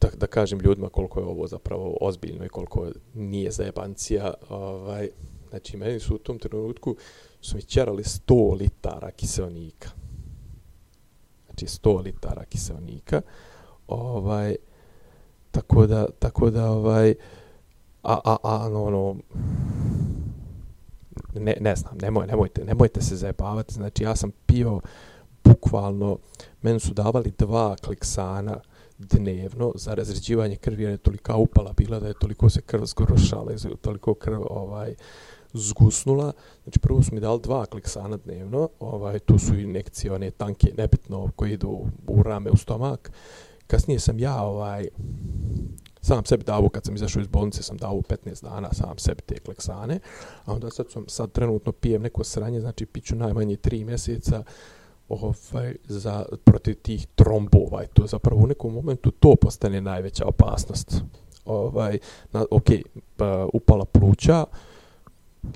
da, da kažem ljudima koliko je ovo zapravo ozbiljno i koliko nije zajebancija. Ovaj, znači, meni su u tom trenutku su mi ćerali 100 litara kiselnika. Znači, 100 litara kiselnika. Ovaj, tako da, tako da, ovaj, a, a, a, no, ono, ne, ne znam, nemoj, nemojte, nemojte se zajebavati. Znači, ja sam pio bukvalno, meni su davali dva kliksana dnevno za razređivanje krvi, jer je tolika upala bila da je toliko se krv zgorošala, toliko krv ovaj, zgusnula. Znači, prvo su mi dali dva kliksana dnevno, ovaj, tu su injekcije, one tanke, nebitno, koje idu u rame, u stomak. Kasnije sam ja, ovaj, sam sebi davo, kad sam izašao iz bolnice, sam dao 15 dana sam sebi te kleksane, a onda sad, sam, sad trenutno pijem neko sranje, znači piću najmanje 3 mjeseca, ovaj, za, protiv tih trombova. Ovaj, I to zapravo u nekom momentu to postane najveća opasnost. Ovaj, na, ok, pa, upala pluća,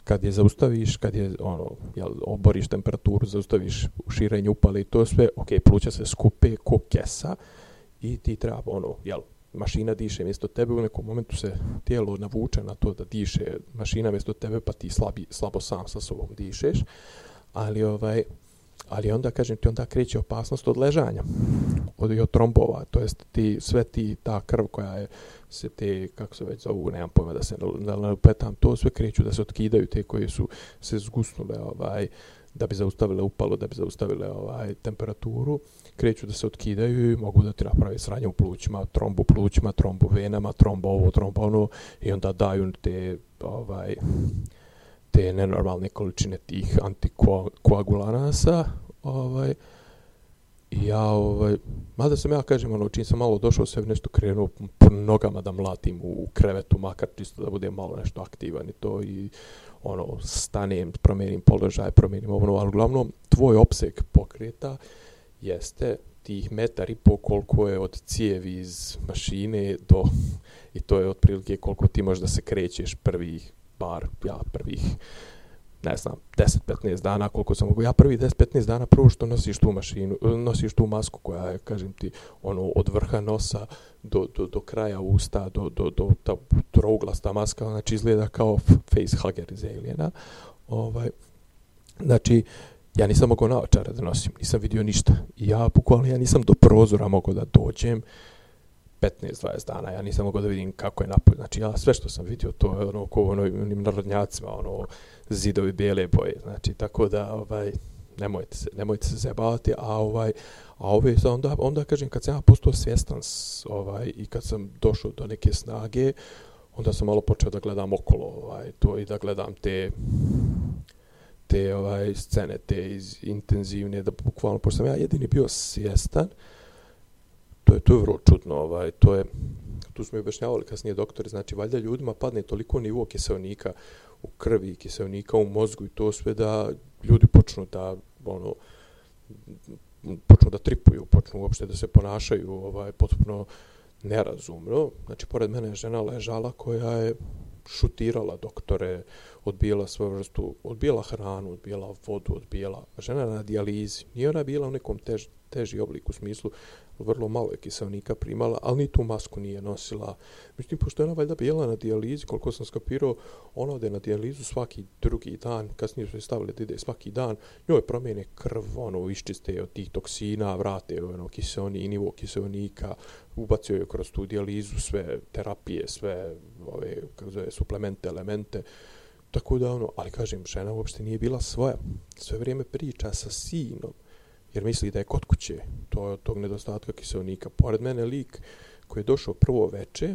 kad je zaustaviš, kad je ono, jel, oboriš temperaturu, zaustaviš širenje upale i to sve, ok, pluća se skupe ko kesa i ti treba, ono, jel, mašina diše mjesto tebe, u nekom momentu se tijelo navuče na to da diše mašina mjesto tebe, pa ti slabi, slabo sam sa sobom dišeš, ali ovaj, ali onda kažem ti onda kreće opasnost od ležanja od, od trombova. To jest ti sve ti ta krv koja je se te kako se već zovu nemam pojma da se da to sve kreću da se otkidaju te koje su se zgusnule ovaj da bi zaustavile upalo da bi zaustavile ovaj temperaturu kreću da se otkidaju i mogu da ti naprave sranje u plućima trombu plućima trombu venama trombo ovo trombo ono i onda daju te ovaj te nenormalne količine tih antikoagulanasa, ovaj, i ja, ovaj, mada sam ja, kažem, ono, čim sam malo došao, sve nešto krenuo po nogama da mlatim u krevetu, makar čisto da budem malo nešto aktivan i to, i ono, stanem, promijenim položaj, promijenim ono, ali uglavnom, tvoj opseg pokreta jeste tih metar i pol koliko je od cijevi iz mašine do, i to je otprilike koliko ti možeš da se krećeš prvih bar, ja prvih, ne znam, 10-15 dana, koliko sam mogu, ja prvi 10-15 dana prvo što nosiš tu mašinu, eh, nosiš tu masku koja je, kažem ti, ono, od vrha nosa do, do, do kraja usta, do, do, do ta trouglasta maska, znači izgleda kao face hugger iz Aliena. Ovaj, znači, ja nisam mogao naočara da nosim, nisam vidio ništa. I ja, bukvalno, ja nisam do prozora mogao da dođem, 15-20 dana, ja nisam mogao da vidim kako je napolje. Znači, ja sve što sam vidio, to je ono, ko ono, onim narodnjacima, ono, zidovi bijele boje. Znači, tako da, ovaj, nemojte se, nemojte se zebavati, a ovaj, a ove, onda, onda kažem, kad sam ja postao svjestan, ovaj, i kad sam došao do neke snage, onda sam malo počeo da gledam okolo, ovaj, to i da gledam te, te ovaj scene, te iz intenzivne, da bukvalno, pošto sam ja jedini bio svjestan, to je to je vrlo čudno, ovaj, to je tu smo objašnjavali kasnije doktori, znači valjda ljudima padne toliko nivo kiselnika u krvi, kiselnika u mozgu i to sve da ljudi počnu da ono počnu da tripuju, počnu uopšte da se ponašaju ovaj potpuno nerazumno. Znači pored mene je žena ležala koja je šutirala doktore, odbijala svoju vrstu, odbijala hranu, odbijala vodu, odbijala. Žena na dijalizi. Nije ona bila u nekom tež, teži obliku, u smislu vrlo malo je kiselnika primala, ali ni tu masku nije nosila. Međutim, pošto je ona valjda bila na dijalizi, koliko sam skapirao, ona ode na dijalizu svaki drugi dan, kasnije su je stavili da ide svaki dan, njoj promijene krv, ono, iščiste od tih toksina, vrate ono, kiselni, nivo kiselnika, ubacio je kroz tu dijalizu sve terapije, sve ove, kako zove, suplemente, elemente, Tako da ono, ali kažem, žena uopšte nije bila svoja. Sve vrijeme priča sa sinom jer misli da je kod kuće to je tog nedostatka kiselnika. Pored mene lik koji je došao prvo veče,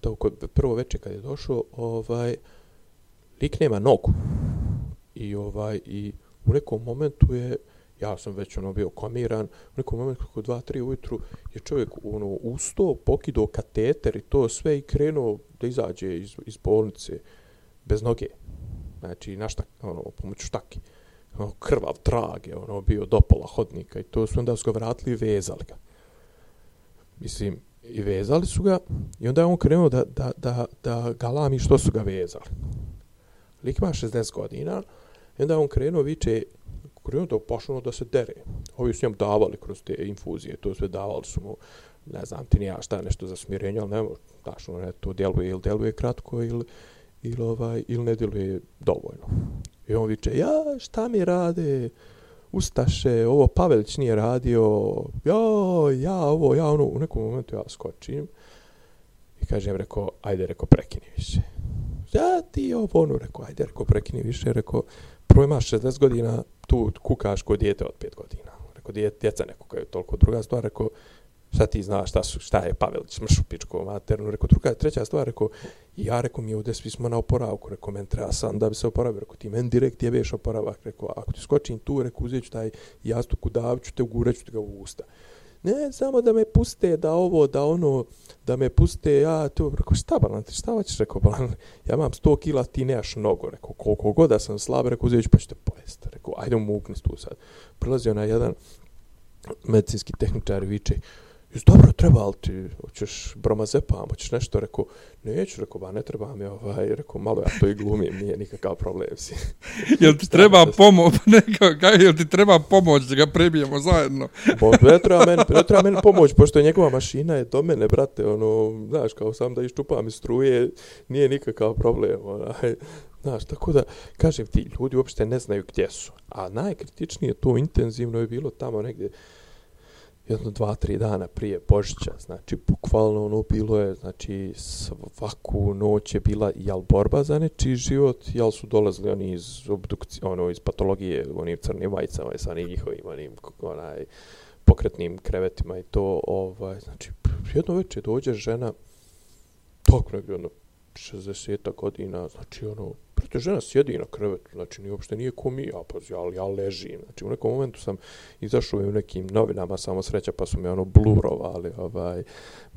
to kod prvo veče kad je došao, ovaj lik nema nogu. I ovaj i u nekom momentu je ja sam već ono bio komiran, u nekom momentu kako 2 3 ujutru je čovjek ono usto, pokido kateter i to sve i krenuo da izađe iz, iz bolnice bez noge. Znači, našta, ono, pomoću štake ono, krvav trag je ono bio do pola hodnika i to su onda su ga vratili i vezali ga. Mislim, i vezali su ga i onda je on krenuo da, da, da, da galami što su ga vezali. Lik ima 60 godina i onda je on krenuo viče krenuo da pošlo da se dere. Ovi su njemu davali kroz te infuzije, to sve davali su mu ne znam ti ni ja šta nešto za smirenje, ali ne znaš, ono, to djeluje ili djeluje kratko ili, ili, ovaj, ili ne djeluje dovoljno. I on viče, ja, šta mi rade, Ustaše, ovo Pavelić nije radio, jo, ja, ovo, ja, ono, u nekom momentu ja skočim i kažem, rekao, ajde, rekao, prekini više. Ja, ti ovo, ono, rekao, ajde, rekao, prekini više, rekao, prvo imaš 60 godina, tu kukaš kod dijete od 5 godina. Rekao, djeca neko koja je toliko druga stvar, rekao, šta ti znaš šta, su, šta je Pavelić, mršu pičko maternu, rekao, druga, treća stvar, rekao, ja rekao, mi ovdje svi smo na oporavku, rekao, men treba sam da bi se oporavio, rekao, ti men direkt jebeš oporavak, rekao, ako ti skočim tu, rekao, uzet ću taj jastuk udavit te ugurat ću te ga u usta. Ne, samo da me puste, da ovo, da ono, da me puste, ja, to, rekao, šta balan, ti šta hoćeš, rekao, balan, ja imam 100 kila, ti nemaš mnogo, rekao, koliko god da sam slab, rekao, uzet ću pa ću te pojesti, rekao, ajde mu tu sad. Prilazio na jedan medicinski tehničar viče, Jes dobro, treba li ti, hoćeš bromazepam, hoćeš nešto, rekao, neću, rekao, ba, ne treba mi, ovaj, rekao, malo ja to i glumim, nije nikakav problem, si. [LAUGHS] jel ti treba pomoć, [LAUGHS] neka, kaj, jel ti treba pomoć da ga prebijemo zajedno? [LAUGHS] Bo, ne treba meni, ne treba meni pomoć, pošto je njegova mašina je do mene, brate, ono, znaš, kao sam da iščupam iz struje, nije nikakav problem, onaj, Znaš, tako da, kažem ti, ljudi uopšte ne znaju gdje su. A najkritičnije to intenzivno je bilo tamo negdje, jedno, dva, tri dana prije Božića, znači, bukvalno ono bilo je, znači, svaku noć je bila jel borba za nečiji život, jel su dolazili oni iz obdukcije, ono, iz patologije, onim crnim vajcama i sa onim njihovim, onim, onaj, pokretnim krevetima i to, ovaj, znači, jedno veče dođe žena, tako negdje, ono, 60 godina, znači, ono, Prate, žena sjedi na krevetu, znači ni uopšte nije ko mi, a pa ja, ja ležim. Znači u nekom momentu sam izašao u nekim novinama, samo sreća, pa su me ono blurovali, ovaj,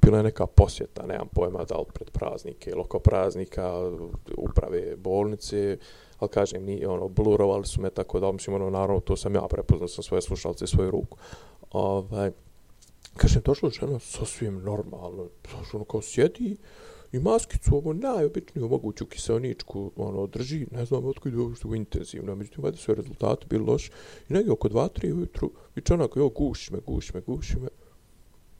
bila je neka posjeta, nemam pojma da li pred praznike ili oko praznika, uprave bolnice, ali kažem, ni ono, blurovali su me tako da, mislim, ono, naravno, to sam ja prepoznao sam svoje slušalce i svoju ruku. Ovaj, kažem, došlo žena sasvim normalno, znači ono kao sjedi, i maskicu ovo najobičniju moguću kiselničku ono drži, ne znam otkud je uopšte intenzivno, međutim vada sve rezultati bili loši i negdje oko 2-3 ujutru i čanak, jo, guši me, guši me, guši me.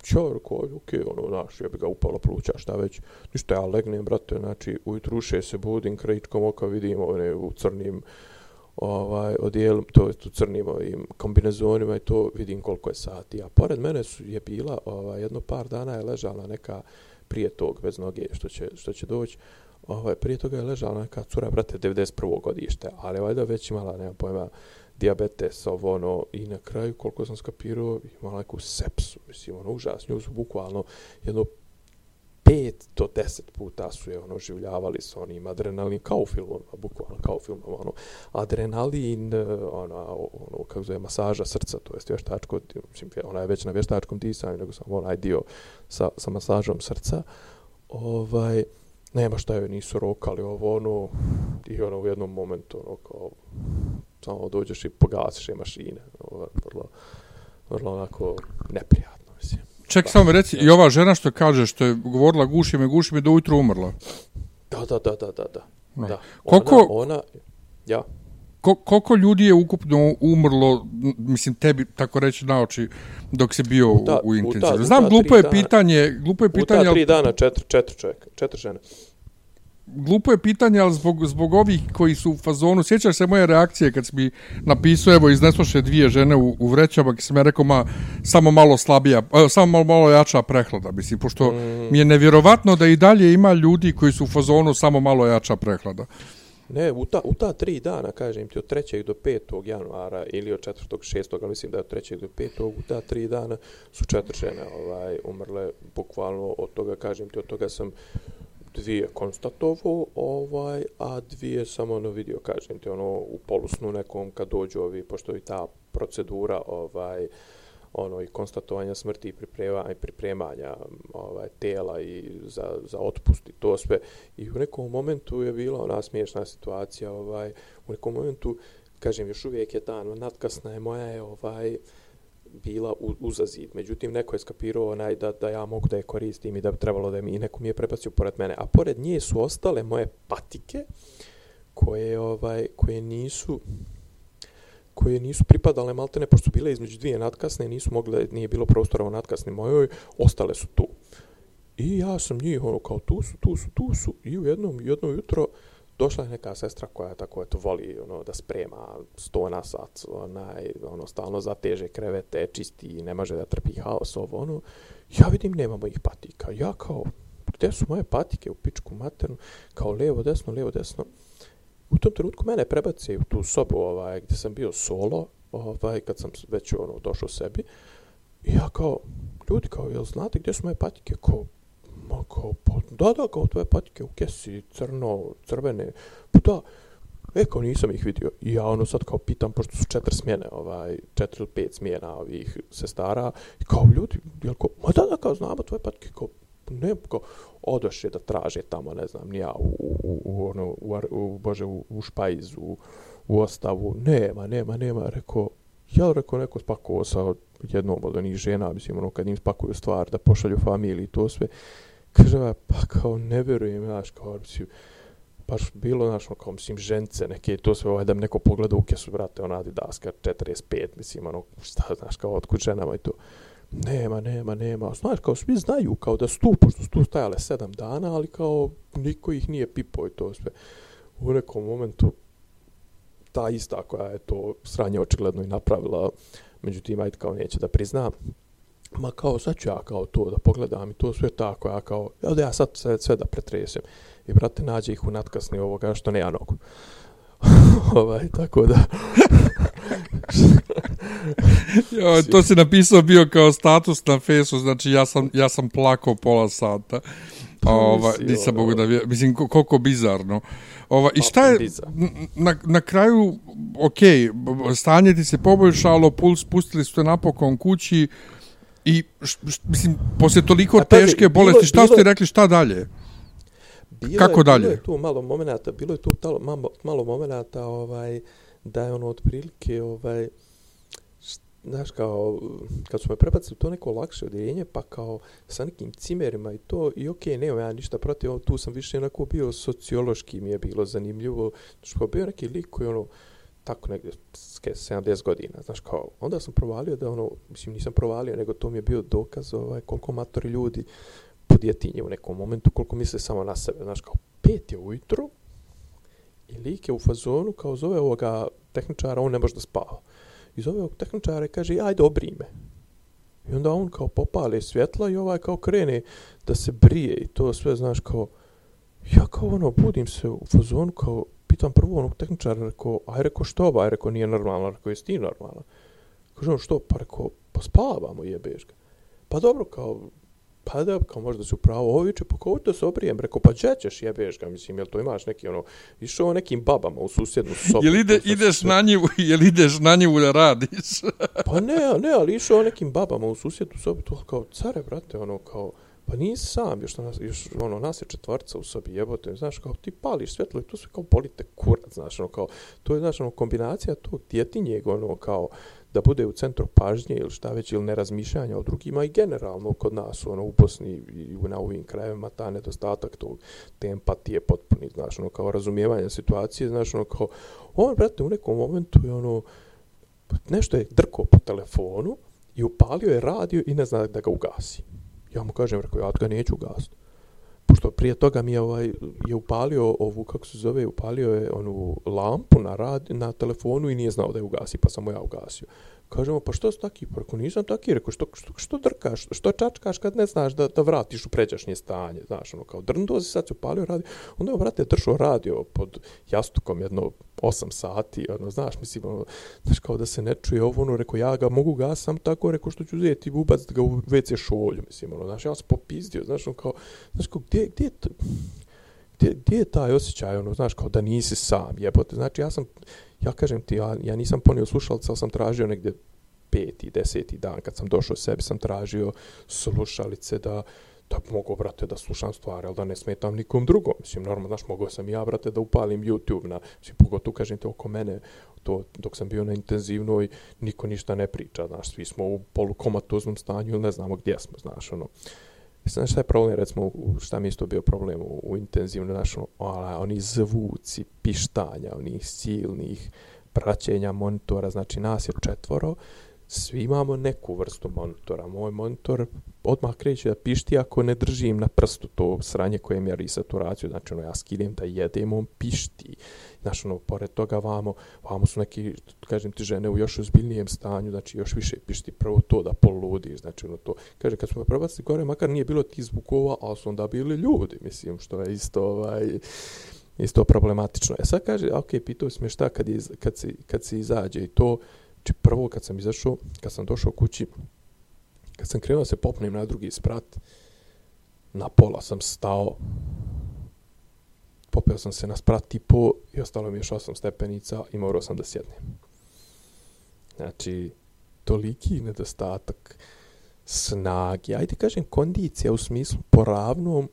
Ćor, koji, okej, okay, ono, znaš, je bi ga upala pluća, šta već. Ništa, ja legnem, brate, znači, ujutru uše se budim, krajičkom oka vidim one u crnim ovaj odijel to je u crnim ovim kombinezonima i to vidim koliko je sati a pored mene su je bila ovaj jedno par dana je ležala neka prije tog bez noge što će, što će doći. Ovaj, prije toga je ležala neka cura, brate, 91. godište, ali valjda već imala, nema pojma, diabetes, ovo ono, i na kraju, koliko sam skapirao, imala neku sepsu, mislim, ono, užas, nju su bukvalno jedno pet do deset puta su je ono življavali sa onim adrenalin kao u filmovima, ono, bukvalno kao u filmovima, ono adrenalin, e, ona, ono, kako zove, masaža srca, to jest vještačko, mislim, ona je već na vještačkom disanju, nego samo onaj dio sa, sa masažom srca, ovaj, nema šta joj nisu rokali ovo, ono, i ono u jednom momentu, ono, kao, samo dođeš i pogasiš je mašine, ono, vrlo, vrlo onako neprijatno. Ček, samo reci, i ova žena što kaže, što je govorila guši me, guši me, do ujutru umrla. Da, da, da, da, da. da. No. da. Koliko, ona, ona, ja. Ko, koliko ljudi je ukupno umrlo, mislim, tebi, tako reći, na oči, dok se bio u, u intenzivu? Znam, glupo je pitanje, glupo je pitanje... U ta tri dana, četiri, četiri čovjeka, četiri žene glupo je pitanje, ali zbog, zbog ovih koji su u fazonu, sjećaš se moje reakcije kad mi napisao, evo, iznesloše dvije žene u, u vrećama, kad sam ja rekao, ma, samo malo slabija, a, samo malo, malo jača prehlada, mislim, pošto mm. mi je nevjerovatno da i dalje ima ljudi koji su u fazonu samo malo jača prehlada. Ne, u ta, u ta tri dana, kažem ti, od 3. do 5. januara ili od 4. 6. ali mislim da je od 3. do 5. u ta tri dana su četiri žene ovaj, umrle, bukvalno od toga, kažem ti, od toga sam dvije konstatovo, ovaj, a dvije samo ono vidio, kažem ti, ono, u polusnu nekom kad dođu ovi, pošto i ta procedura, ovaj, ono, i konstatovanja smrti i pripremanja, i pripremanja ovaj, tela i za, za otpust i to sve. I u nekom momentu je bila ona smiješna situacija, ovaj, u nekom momentu, kažem, još uvijek je ta ono, natkasna je moja, je, ovaj, bila u, uza zid. Međutim, neko je skapirao onaj da, da ja mogu da je koristim i da bi trebalo da mi i neko mi je prebacio pored mene. A pored nje su ostale moje patike koje, ovaj, koje nisu koje nisu pripadale maltene, pošto su bile između dvije natkasne, nisu mogle, nije bilo prostora u natkasni mojoj, ostale su tu. I ja sam njih, ono, kao tu su, tu su, tu su, i u jednom, jedno jutro došla je neka sestra koja tako eto voli ono da sprema sto na sat, onaj, ono, stalno zateže krevete, čisti ne može da trpi haos, ovo, ono, ja vidim nema mojih patika. Ja kao, gdje su moje patike u pičku maternu, kao levo, desno, levo, desno. U tom trenutku mene prebace u tu sobu ovaj, gdje sam bio solo, ovaj, kad sam već ono, došao sebi. I ja kao, ljudi kao, jel znate gdje su moje patike? Kao, ma kao, pa, da, da, kao tvoje patike u kesi, crno, crvene. Pa da, e, kao nisam ih vidio. I ja ono sad kao pitam, pošto su četiri smjene, ovaj, četiri ili pet smjena ovih sestara. I kao, ljudi, jel kao, ma da, da, kao, znamo tvoje patike, kao, ne, kao, odoše da traže tamo, ne znam, nija u, u, u, ono, u, u, bože, u, u špajzu, u, u ostavu, nema, nema, nema, rekao, ja rekao, neko spakovao sa jednom od onih žena, mislim, ono, kad im spakuju stvar, da pošalju familiji to sve, kaže, pa kao, ne verujem, znaš, kao, mislim, baš bilo, znaš, ono, kao, mislim, žence neke, to sve, ovaj, da mi neko pogleda u kesu, brate, ona Adidaska 45, mislim, ono, šta, znaš, kao, otkud ženama i to nema, nema, nema. Znaš, kao svi znaju kao da su tu, pošto su tu stajale sedam dana, ali kao niko ih nije pipo i to sve. U nekom momentu ta ista koja je to sranje očigledno i napravila, međutim, ajde kao neće da priznam, ma kao sad ću ja kao to da pogledam i to sve tako, ja kao, ja da ja sad sve, sve da pretresem. I brate, nađe ih u natkasni ovoga što ne ja nogu. [LAUGHS] ovaj, tako da... [LAUGHS] jo, to si napisao bio kao status na fesu, znači ja sam, ja sam plakao pola sata. Pa ova, nisam mogu da vjerujem. Mislim, koliko bizarno. Ova, I šta je, na, na kraju, ok, stanje ti se poboljšalo, puls pustili ste napokon kući i, š, š, mislim, poslije toliko teške bolesti, šta ste rekli, šta dalje? Bilo Kako je, dalje? Bilo je tu malo momenata, bilo je tu talo, malo, malo momenata ovaj, da je ono otprilike, ovaj, znaš, kao, kad su me prebacili to neko lakše odjeljenje, pa kao sa nekim cimerima i to, i okej, okay, nema ja ništa protiv, tu sam više onako bio sociološki, mi je bilo zanimljivo, znaš, kao bio neki lik koji ono, tako negdje, 70 godina, znaš, kao, onda sam provalio da ono, mislim, nisam provalio, nego to mi je bio dokaz, ovaj, koliko matori ljudi podjetinje u nekom momentu, koliko misle samo na sebe, znaš, kao, pet je ujutro i lik je u fazonu, kao zove ovoga tehničara, on ne može da spava. I zove ovog tehničara i kaže, ajde, obri me. I onda on kao popale svjetla i ovaj kao krene da se brije i to sve, znaš, kao, ja kao ono, budim se u fazonu, kao, pitam prvo onog tehničara, rekao, aj, rekao, što ovo, aj, rekao, nije normalno, rekao, jesi ti normalno? Kaže on, što, pa rekao, pa spavamo, jebeš ga. Pa dobro, kao, pa da, kao možda su pravo ovo viče, pa kao da se obrijem, rekao, pa če ćeš jebeš ga, mislim, jel to imaš neki, ono, išao nekim babama u susjednu [LAUGHS] sobu. Jel ide, ideš na njivu, [LAUGHS] jel ideš na njivu da radiš? pa ne, ne, ali išao nekim babama u susjednu sobu, to kao, care, brate, ono, kao, pa nisi sam, još, nas, još ono, nas je četvorca u sobi, jebote, znaš, kao, ti pališ svjetlo i to sve kao bolite kurac, znaš, ono, kao, to je, znaš, ono, kombinacija tog djetinjeg, ono, kao, da bude u centru pažnje ili šta već ili nerazmišljanja o drugima i generalno kod nas ono, u Bosni i na ovim krajevima ta nedostatak tog te empatije potpuni, znaš, ono, kao razumijevanje situacije, znaš, ono, kao, on, brate, u nekom momentu je ono, nešto je drko po telefonu i upalio je radio i ne zna da ga ugasi. Ja mu kažem, rekao, ja ga neću ugasiti. Pošto prije toga mi je ovaj je upalio ovu kako se zove upalio je onu lampu na rad na telefonu i nije znao da je ugasi pa sam ja ugasio kažemo pa što si taki? Pa rekao nisam taki. Rekao što što što drkaš? Što čačkaš kad ne znaš da da vratiš u pređašnje stanje? Znaš ono kao drndo se sad se upalio radio. onda je brate držao radio pod jastukom jedno 8 sati ono znaš mislim ono znaš kao da se ne čuje ovo ono rekao ja ga mogu gasam tako rekao što ću uzeti ubaciti da ga u WC šolju mislim ono znaš ja sam popizdio znaš ono kao znaš kao gdje gdje gdje, gdje je taj osjećaj ono znaš kao da nisi sam jebote znači ja sam ja kažem ti, ja, ja nisam ponio slušalice, ali sam tražio negdje peti, deseti dan kad sam došao sebi, sam tražio slušalice da, da mogu, brate, da slušam stvari, ali da ne smetam nikom drugom. Mislim, normalno, znaš, mogao sam ja, brate, da upalim YouTube na, mislim, pogotovo, kažem te, oko mene, to, dok sam bio na intenzivnoj, niko ništa ne priča, znaš, svi smo u polukomatoznom stanju ili ne znamo gdje smo, znaš, ono. Znaš šta je problem, recimo, šta mi isto bio problem u, u intenzivno, znaš, ono, oni zvuci, pištanja, onih silnih praćenja monitora, znači nas je četvoro, svi imamo neku vrstu monitora. Moj monitor odmah kreće da pišti ako ne držim na prstu to sranje koje mjeri saturaciju. Znači, ono, ja skidem da jedem, on pišti. Znači, ono, pored toga vamo, vamo su neki, kažem ti, žene u još ozbiljnijem stanju, znači, još više pišti prvo to da poludi. Znači, ono, to, kaže, kad smo me prebacili gore, makar nije bilo ti zvukova, ali su onda bili ljudi, mislim, što je isto, ovaj, isto problematično. E sad kaže, ok, pitao si me šta kad, iz, kad, si, kad si izađe i to, Znači prvo kad sam izašao, kad sam došao kući, kad sam krenuo da se popnem na drugi sprat, na pola sam stao, popeo sam se na sprat i po i ostalo mi još osam stepenica i morao sam da sjednem. Znači, toliki nedostatak snage, ajde kažem kondicija u smislu poravnom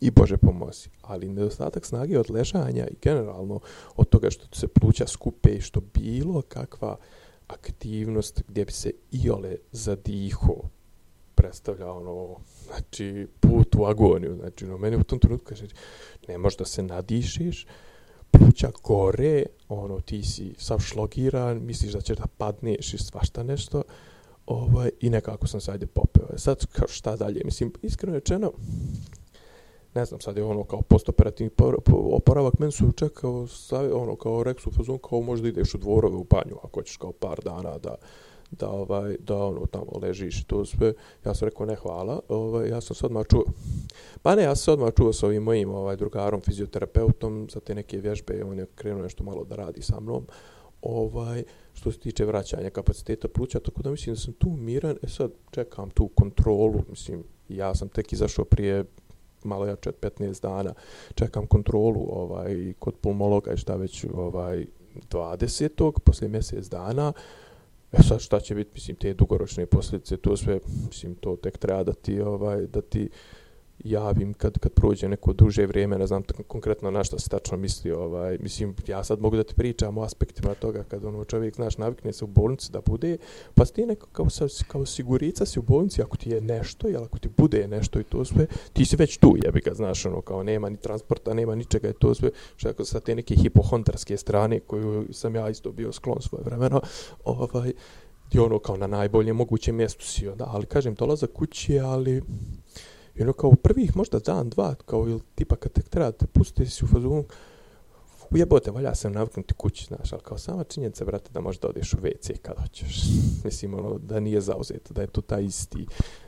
i Bože pomozi. Ali nedostatak snage od ležanja i generalno od toga što se pluća skupe i što bilo kakva aktivnost gdje bi se iole zadiho predstavlja ono, znači, put u agoniju. Znači, no, meni u tom trenutku kaže, ne možeš da se nadišiš, pluća gore, ono, ti si sav šlogiran, misliš da ćeš da padneš i svašta nešto, ovaj, i nekako sam sajde popeo. E sad, kao šta dalje? Mislim, iskreno rečeno, ne znam, sad je ono kao postoperativni oporavak, meni su čekao, ono kao reksu fazon, kao možda ideš u dvorove u banju, ako hoćeš kao par dana da, da ovaj da ono tamo ležiš i to sve. Ja sam rekao ne hvala. Ovaj ja sam se odmah čuo pa ne ja sam odmah čuo sa ovim mojim ovaj drugarom fizioterapeutom za te neke vježbe on je krenuo nešto malo da radi sa mnom. Ovaj što se tiče vraćanja kapaciteta pluća tako da mislim da sam tu miran. E sad čekam tu kontrolu mislim ja sam tek izašao prije malo jače od 15 dana, čekam kontrolu ovaj kod pulmologa i šta već ovaj 20. poslije mjesec dana. E sad šta će biti, mislim, te dugoročne posljedice, to sve, mislim, to tek treba da ti, ovaj, da ti, javim kad kad prođe neko duže vrijeme, ne znam konkretno na šta se tačno misli, ovaj, mislim, ja sad mogu da ti pričam o aspektima toga kad ono čovjek, znaš, navikne se u bolnici da bude, pa ti neko kao, kao sigurica si u bolnici, ako ti je nešto, jel ako ti bude nešto i to sve, ti si već tu, jebi ga, znaš, ono, kao nema ni transporta, nema ničega i to sve, što ako sa te neke hipohondarske strane koju sam ja isto bio sklon svoje vremeno, ovaj, i ono kao na najbolje moguće mjestu si onda, ali kažem, dolaza kući, ali I ono kao prvih možda dan, dva, kao ili tipa kad te treba te pustiti si u fazonu, ujebote, valja se naviknuti kući, znaš, ali kao sama činjenica, brate, da možda odeš u WC kad hoćeš. [LAUGHS] Mislim, ono, da nije zauzeto, da je to taj isti,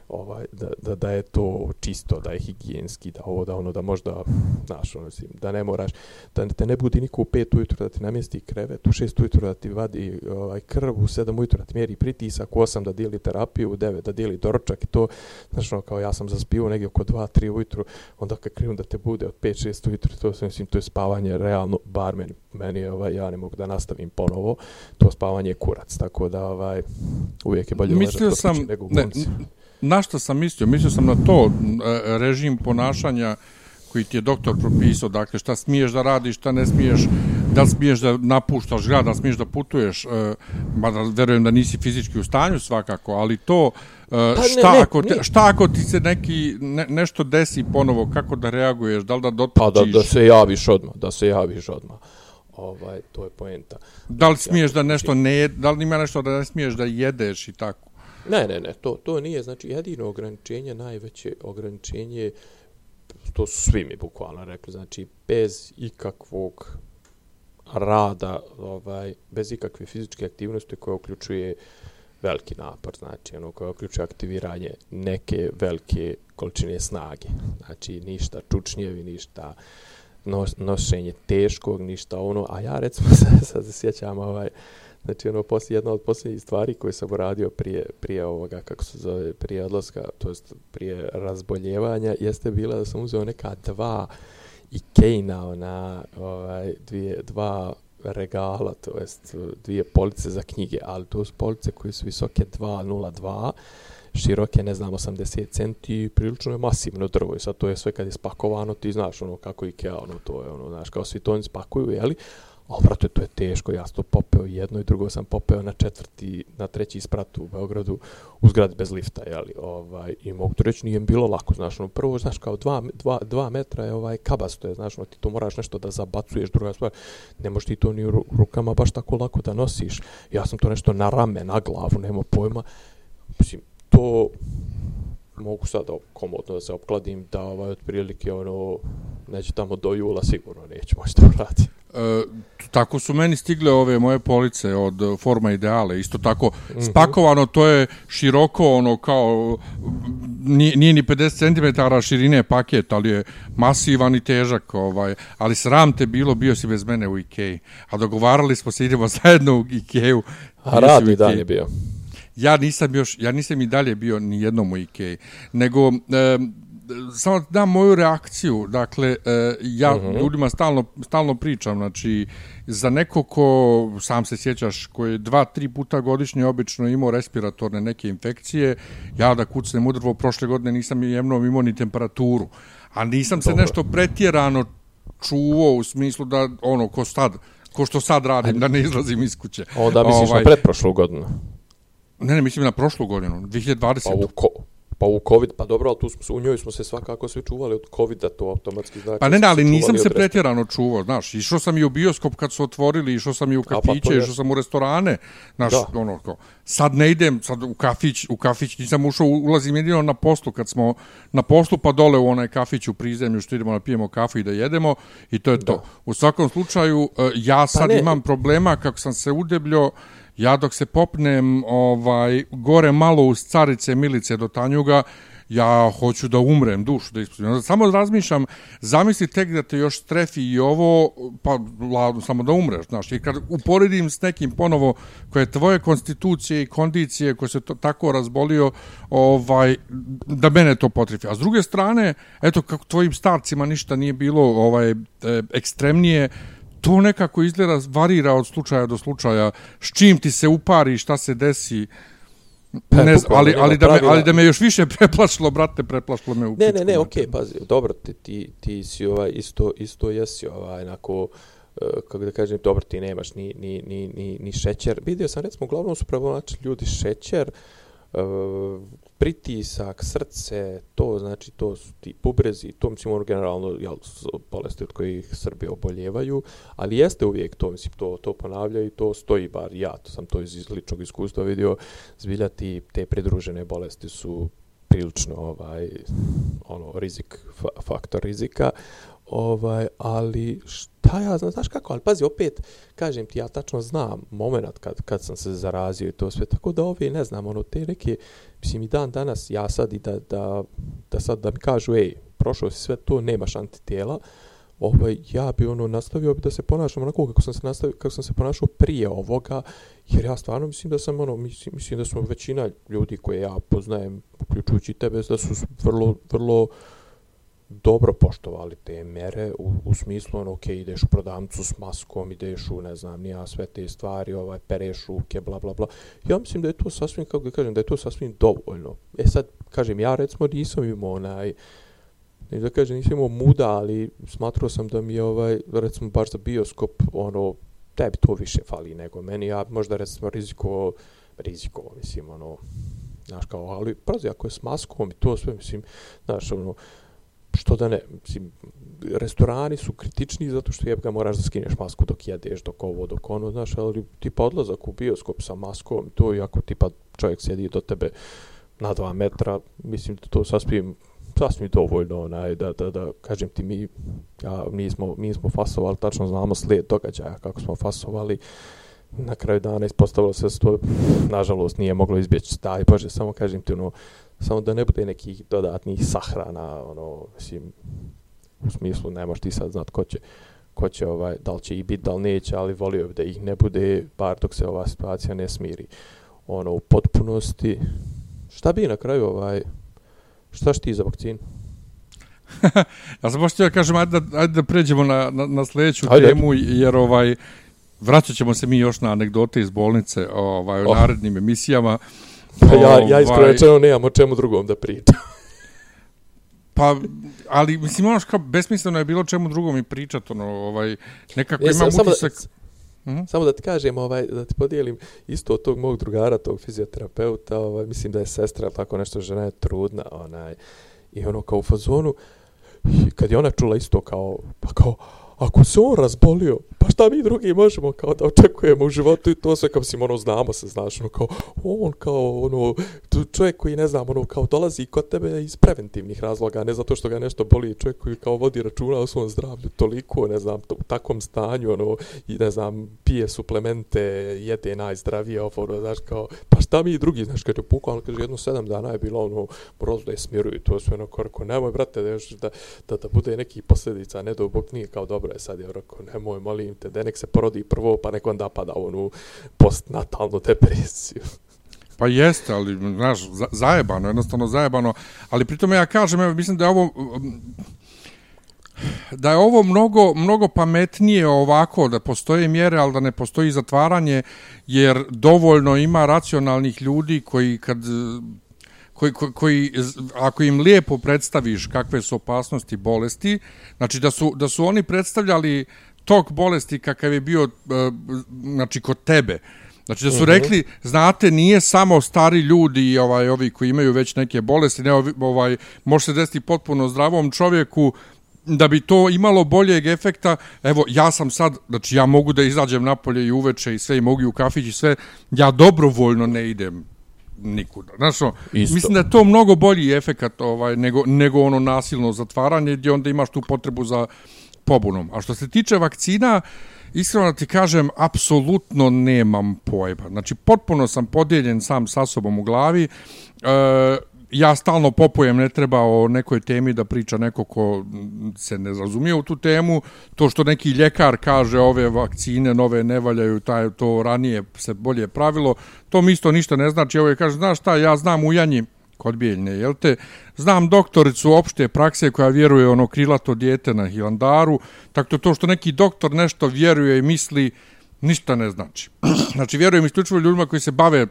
ovaj, da, da, da je to čisto, da je higijenski, da ovo, da ono, da možda, znaš, ono, da ne moraš, da te ne budi niko u pet ujutru da ti namjesti krevet, u šest ujutru da ti vadi ovaj, krv, u sedam ujutru da ti mjeri pritisak, u osam da dijeli terapiju, u devet da dijeli doručak i to, znaš, ono, kao ja sam zaspio negdje oko dva, tri ujutru, onda kad krenu da te bude od pet, šest ujutru, to, mislim, to je spavanje realno, bar meni, meni ovaj, ja ne mogu da nastavim ponovo, to spavanje je kurac, tako da, ovaj, uvijek je bolje Mislio sam, ne, na što sam mislio? Mislio sam na to e, režim ponašanja koji ti je doktor propisao, dakle šta smiješ da radiš, šta ne smiješ, da smiješ da napuštaš grad, da smiješ da putuješ, e, mada verujem da nisi fizički u stanju svakako, ali to e, pa šta, ne, ne, ako te, šta ako ti se neki ne, nešto desi ponovo, kako da reaguješ, da li da dotočiš? Pa da, da se javiš odmah, da se javiš odmah. Ovaj, to je poenta. Da li smiješ da nešto ne, da li ima nešto da ne smiješ da jedeš i tako? Ne, ne, ne, to, to nije, znači, jedino ograničenje, najveće ograničenje, to su svi mi bukvalno rekli, znači, bez ikakvog rada, ovaj, bez ikakve fizičke aktivnosti koja uključuje veliki napor, znači, ono, koja uključuje aktiviranje neke velike količine snage, znači, ništa čučnjevi, ništa nos, nošenje teškog, ništa ono, a ja, recimo, sad, [LAUGHS] sad se sjećam, ovaj, Znači, ono, poslije, jedna od posljednjih stvari koje sam uradio prije, prije ovoga, kako se zove, prije odlaska, to jest prije razboljevanja, jeste bila da sam uzeo neka dva Ikejna, ona, ovaj, dvije, dva regala, to jest dvije police za knjige, ali to su police koje su visoke 2.02, široke, ne znam, 80 centi, prilično je masivno drvo i sad to je sve kad je spakovano, ti znaš ono kako Ikea, ono to je ono, znaš, kao svi to oni spakuju, jeli, O, brate, to je teško, ja sam to popeo jedno i drugo sam popeo na četvrti, na treći sprat u Beogradu, u zgradi bez lifta, jeli, ovaj, i mogu to reći, nije mi bilo lako, znaš, ono, prvo, znaš, kao dva, dva, dva metra je, ovaj, kabasto je, znaš, ono, ti to moraš nešto da zabacuješ, druga stvar, ne možeš ti to ni u rukama baš tako lako da nosiš, ja sam to nešto na rame, na glavu, nema pojma, mislim, to mogu sad komodno da se opkladim, da, ovaj, otprilike, ono, neće tamo do jula sigurno neće moći to uradi. E, tako su meni stigle ove moje police od Forma Ideale, isto tako spakovano, to je široko, ono kao, nije, nije ni 50 cm širine paket, ali je masivan i težak, ovaj, ali sram te bilo, bio si bez mene u Ikei, a dogovarali smo se, idemo [LAUGHS] zajedno u Ikeu. A radni dan je bio. Ja nisam još, ja nisam i dalje bio ni jednom u Ikei, nego e, samo da dam moju reakciju, dakle, e, ja uh -huh. ljudima stalno, stalno pričam, znači, za neko ko, sam se sjećaš, koji je dva, tri puta godišnje obično imao respiratorne neke infekcije, ja da kucnem u drvo, prošle godine nisam jemnom imao ni temperaturu, a nisam se Dobro. nešto pretjerano čuvao u smislu da, ono, ko sad, ko što sad radim, da ne izlazim iz kuće. Onda misliš Ovaj, na pretprošlu godinu. Ne, ne, mislim na prošlu godinu, 2020. Pa ko, pa u COVID, pa dobro, ali tu smo, u njoj smo se svakako svi čuvali od COVID-a, to automatski znači. Pa da ne, ne, ali nisam se pretjerano čuvao, znaš, išao sam i u bioskop kad su otvorili, išao sam i u pa kafiće, je. išao sam u restorane, znaš, Da. ono, kao, sad ne idem, sad u kafić, u kafić nisam ušao, ulazim jedino na poslu, kad smo na poslu, pa dole u onaj kafić u prizemlju, što idemo da pijemo kafu i da jedemo, i to je to. U svakom slučaju, e, ja sad ne. imam problema, kako sam se udebljio, ja dok se popnem ovaj gore malo uz carice Milice do Tanjuga, ja hoću da umrem, dušu da ispustim. Samo razmišljam, zamisli tek da te još strefi i ovo, pa ladno, samo da umreš, znaš. I kad uporedim s nekim ponovo koje tvoje konstitucije i kondicije koje se to, tako razbolio, ovaj, da mene to potrifi. A s druge strane, eto, kako tvojim starcima ništa nije bilo ovaj, e, ekstremnije, to nekako izgleda varira od slučaja do slučaja. S čim ti se upari, šta se desi, Pa, ne znam, bukvalno ali, ali, da me, ali da me još više [LAUGHS] preplašilo, brate, preplašilo me u Ne, ne, ne, okej, pazi, dobro, ti, ti, ti si ovaj, isto, isto jesi ovaj, onako, e, kako da kažem, dobro, ti nemaš ni, ni, ni, ni, ni šećer. Vidio sam, recimo, uglavnom su pravonačni ljudi šećer, e, Eh, pritisak, srce, to znači to su ti bubrezi, to mislim ono generalno jel, bolesti od kojih Srbi oboljevaju, ali jeste uvijek to, mislim, to, to ponavljaju i to stoji bar. Ja, to sam to iz, ličnog iskustva vidio, zbiljati te pridružene bolesti su prilično ovaj ono rizik fa, faktor rizika ovaj ali šta ja znam znaš kako ali pazi opet kažem ti ja tačno znam momenat kad kad sam se zarazio i to sve tako da ovi ne znam ono te neke mislim i dan danas ja sad i da da da sad da mi kažu ej prošao si sve to nemaš antitijela ovaj ja bi ono nastavio bi da se ponašam onako kako sam se nastavio kako sam se ponašao prije ovoga jer ja stvarno mislim da sam ono mislim, mislim da smo većina ljudi koje ja poznajem uključujući tebe da su vrlo vrlo dobro poštovali te mere u, u smislu ono ok ideš u prodavnicu s maskom ideš u ne znam nija sve te stvari ovaj pereš ruke bla bla bla. Ja mislim da je to sasvim kako da kažem da je to sasvim dovoljno. E sad kažem ja recimo nisam imao onaj ne da kažem nisam imao muda ali smatrao sam da mi je ovaj recimo baš za bioskop ono tebi to više fali nego meni. Ja možda recimo riziko riziko mislim ono znaš kao ali pazi ako je s maskom i to sve mislim znaš ono što da ne, mislim, restorani su kritični zato što jebga moraš da skineš masku dok jedeš, dok ovo, dok ono, znaš, ali tipa odlazak u bioskop sa maskom, to i ako tipa čovjek sjedi do tebe na dva metra, mislim da to sasvim sasvim dovoljno onaj da da da kažem ti mi ja mi smo mi smo fasovali tačno znamo slijed događaja kako smo fasovali na kraju dana ispostavilo se to nažalost nije moglo izbjeći. Daj bože samo kažem ti ono samo da ne bude nekih dodatnih sahrana ono mislim u smislu ne možeš ti sad znat ko će ko će ovaj da li će i bit da li neće ali volio bi da ih ne bude bar dok se ova situacija ne smiri. Ono u potpunosti šta bi na kraju ovaj šta šti ti za vakcinu? [LAUGHS] Ja sam baš htio kažem, ajde da, ajde da pređemo na, na, na sljedeću Ajde. temu, jer ovaj, vraćat ćemo se mi još na anegdote iz bolnice ovaj, u Oh. narednim emisijama. Pa ja, ja iskreno Ovaj, rečeno nemam o čemu drugom da pričam. Pa, ali, mislim, ono kao besmisleno je bilo čemu drugom i pričat, ono, ovaj, nekako E, imam samo, utisak... da, Mhm. samo da ti kažem, ovaj, da ti podijelim isto od tog mog drugara, tog fizioterapeuta, ovaj, mislim da je sestra, tako nešto, žena je trudna, onaj, i ono kao u fazonu, kad je ona čula isto kao, pa kao, ako se on razbolio, pa šta mi drugi možemo kao da očekujemo u životu i to sve kao mislim ono znamo se znaš ono kao on kao ono tu čovjek koji ne znam ono kao dolazi kod tebe iz preventivnih razloga ne zato što ga nešto boli čovjek koji kao vodi računa o svom zdravlju toliko ne znam u takvom stanju ono i ne znam pije suplemente jede najzdravije ovo ono, znaš kao pa šta mi drugi znaš kad je pukao kaže jedno sedam dana je bilo ono moralo je smiruju to sve ono korko nemoj brate da, još, da, da, da bude neki posljedica ne do bok nije kao dobro je sad je rekao nemoj molim te da nek se porodi prvo pa nek onda pada u onu postnatalnu depresiju. [LAUGHS] Pa jeste, ali, znaš, za- zajebano, jednostavno zajebano, ali pritom ja kažem, evo, mislim da je ovo, da je ovo mnogo, mnogo pametnije ovako, da postoje mjere, ali da ne postoji zatvaranje, jer dovoljno ima racionalnih ljudi koji kad koji, koji, koji, ako im lijepo predstaviš kakve su opasnosti bolesti, znači da su, da su oni predstavljali tok bolesti kakav je bio e, znači kod tebe, Znači da su rekli, znate, nije samo stari ljudi i ovaj, ovi koji imaju već neke bolesti, ne, ovaj, može se desiti potpuno zdravom čovjeku, da bi to imalo boljeg efekta, evo, ja sam sad, znači ja mogu da izađem napolje i uveče i sve, i mogu i u kafić i sve, ja dobrovoljno ne idem nikuda. Znaš, ono, Isto. mislim da je to mnogo bolji efekat ovaj, nego, nego ono nasilno zatvaranje gdje onda imaš tu potrebu za pobunom. A što se tiče vakcina, iskreno da ti kažem, apsolutno nemam pojma. Znači, potpuno sam podijeljen sam sa sobom u glavi. E, ja stalno popujem, ne treba o nekoj temi da priča neko ko se ne razumije u tu temu. To što neki ljekar kaže ove vakcine nove ne valjaju, taj, to ranije se bolje pravilo, to mi isto ništa ne znači. Ovo je kaže, znaš šta, ja znam u Janji, kod Bijeljne, jel te? Znam doktoricu opšte prakse koja vjeruje ono krilato dijete na Hilandaru, tako da to što neki doktor nešto vjeruje i misli, ništa ne znači. [CLEARS THROAT] znači, vjerujem isključivo ljudima koji se bave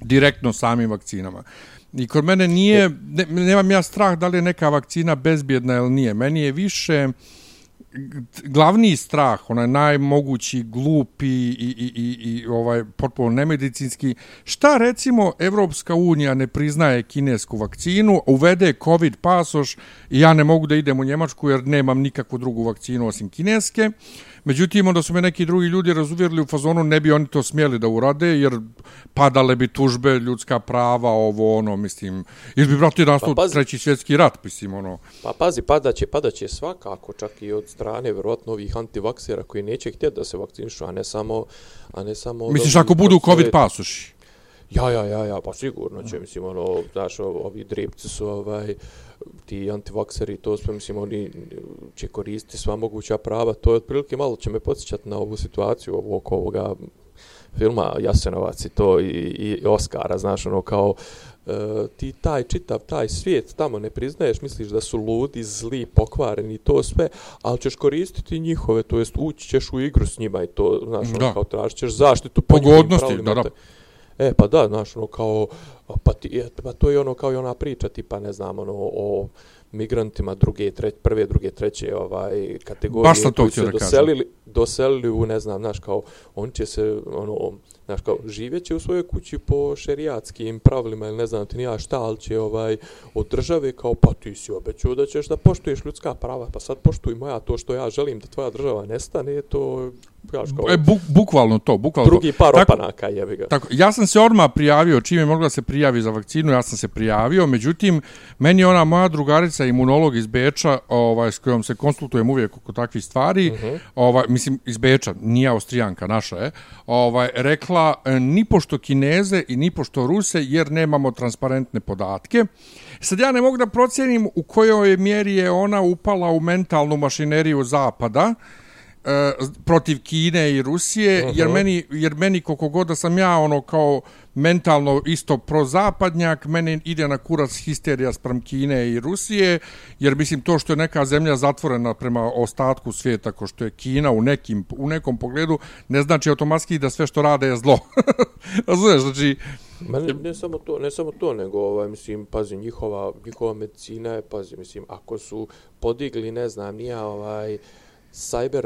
direktno samim vakcinama. I kod mene nije, ne, nemam ja strah da li je neka vakcina bezbjedna ili nije. Meni je više glavni strah, onaj najmogući glupi i, i, i, i ovaj potpuno nemedicinski, šta recimo Evropska unija ne priznaje kinesku vakcinu, uvede covid pasoš i ja ne mogu da idem u Njemačku jer nemam nikakvu drugu vakcinu osim kineske. Međutim, onda su me neki drugi ljudi razuvjerili u fazonu, ne bi oni to smjeli da urade, jer padale bi tužbe, ljudska prava, ovo, ono, mislim, ili bi, brate, nastao Pa pazi. treći svjetski rat, mislim, ono. Pa pazi, padaće, padaće svakako, čak i od strane vjerojatno ovih antivaksera koji neće htjeti da se vakcinišu, a ne samo... A ne samo Misliš, ako budu covid pasoši? Ja, ja, ja, ja, pa sigurno će, mislim, ono, znaš, ov- ovi dripci su, ovaj, ti antivakseri, to sve, mislim, oni će koristiti sva moguća prava, to je otprilike malo će me podsjećati na ovu situaciju ovo, oko ovoga filma Jasenovac i to i, i Oscara, znaš, ono, kao, e, ti taj čitav taj svijet tamo ne priznaješ, misliš da su ludi, zli, pokvareni to sve, ali ćeš koristiti njihove, to jest ući ćeš u igru s njima i to, znaš, ono, Da. kao tražit ćeš zaštitu po Pogodnosti, da, da. te- E, pa da, znaš, ono kao, pa, ti, e, pa to je ono kao i ona priča, tipa, ne znam, ono, o migrantima druge, tre, prve, druge, treće ovaj, kategorije Baš sam to koji da kažem. doselili, doselili u, ne znam, znaš, kao, on će se, ono, znaš, kao, živjeće u svojoj kući po šerijatskim pravilima ili ne znam ti ni ja šta, ali će, ovaj, od države, kao, pa ti si obećao da ćeš da poštuješ ljudska prava, pa sad poštuj moja to što ja želim da tvoja država nestane, to, kao, E, buk, bukvalno to, bukvalno drugi to. par Tako- opanaka, jebi ga. Tako, ja sam se odmah prijavio, čim je mogla da se prijavi za vakcinu, ja sam se prijavio, međutim, meni ona moja drugarica, imunolog iz Beča, ovaj, s kojom se konsultujem uvijek oko takvih stvari, uh -huh. ovaj, mislim, iz Beča, nije Austrijanka, naša je, ovaj, rekla, e, ni pošto Kineze i ni pošto Ruse, jer nemamo transparentne podatke. Sad ja ne mogu da procijenim u kojoj mjeri je ona upala u mentalnu mašineriju Zapada, protiv Kine i Rusije, uh -huh. jer meni jer meni koliko god da sam ja ono kao mentalno isto prozapadnjak, meni ide na kurac histerija sprem Kine i Rusije, jer mislim to što je neka zemlja zatvorena prema ostatku svijeta, ko što je Kina u, nekim, u nekom pogledu, ne znači automatski da sve što rade je zlo. [LAUGHS] Razumiješ, znači, Ma ne, ne samo to, ne samo to, nego ovaj mislim pazi njihova njihova medicina je pazi mislim ako su podigli ne znam ni ja ovaj cyber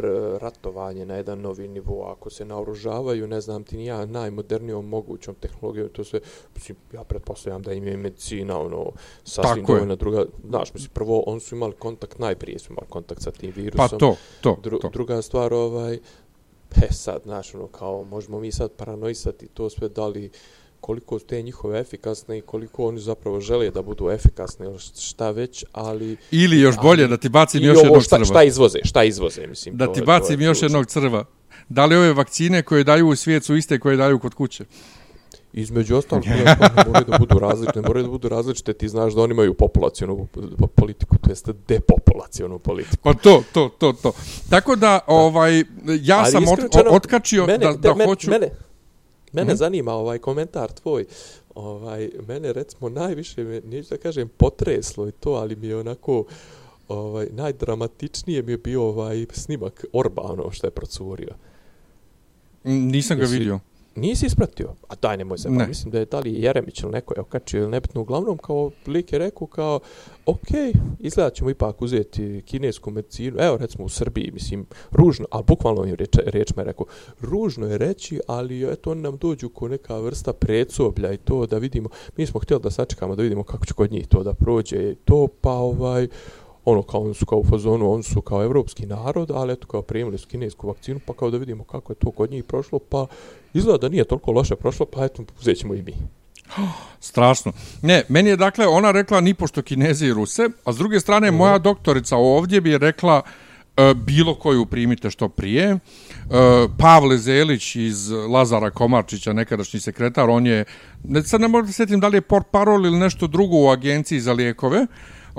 eh, ratovanje na jedan novi nivo, ako se naoružavaju, ne znam ti nija, najmodernijom mogućom tehnologijom, to sve, mislim, ja pretpostavljam da im je medicina, ono, sasvim dovoljna druga, znaš, mislim, prvo, on su imali kontakt, najprije su imali kontakt sa tim virusom. Pa to, to, Dru, to. Druga stvar, ovaj, he sad, znaš, ono, kao, možemo mi sad paranoisati to sve, da li, koliko su te njihove efikasne i koliko oni zapravo žele da budu efikasne ili šta već, ali... Ili još bolje, da ti bacim još ovo jednog šta, crva. šta izvoze, šta izvoze, mislim. da to ti to bacim je još jednog crva. Da li ove vakcine koje daju u svijet su iste koje daju kod kuće? Između ostalog, [LAUGHS] ne moraju da budu različite, ne moraju da budu različite, ti znaš da oni imaju populacijonu politiku, to jeste depopulacijonu politiku. Pa to, to, to, to. Tako da, ovaj, ja Ali sam iskreno od, otkačio mene, da, da mene, hoću... Mene, mene Mhm. zanima ovaj komentar tvoj. Ovaj, mene recimo najviše, me, neću da kažem potreslo i to, ali mi je onako ovaj, najdramatičnije mi je bio ovaj snimak Orbano što je procurio. Nisam ga Jesi- vidio. Nisi ispratio? A daj, nemoj se, pa Ne. mislim da je da li Jeremić ili neko je okačio ili nebitno. Uglavnom, kao lik je rekao kao, ok, izgleda ćemo ipak uzeti kinesku medicinu. Evo, recimo u Srbiji, mislim, ružno, a bukvalno im reč, reč me rekao, ružno je reći, ali eto, oni nam dođu ko neka vrsta predsoblja i to da vidimo. Mi smo htjeli da sačekamo da vidimo kako će kod njih to da prođe i to, pa ovaj, ono kao oni su kao u fazonu, oni su kao evropski narod, ali eto kao primili su kinesku vakcinu, pa kao da vidimo kako je to kod njih prošlo, pa izgleda da nije toliko loše prošlo, pa eto uzet ćemo i mi. [GASPS] Strašno. Ne, meni je dakle ona rekla ni pošto Kinezi i Ruse, a s druge strane moja doktorica ovdje bi rekla e, bilo koju primite što prije. E, Pavle Zelić iz Lazara Komarčića, nekadašnji sekretar, on je, ne, sad ne mogu da sjetim da li je port parol ili nešto drugo u agenciji za lijekove.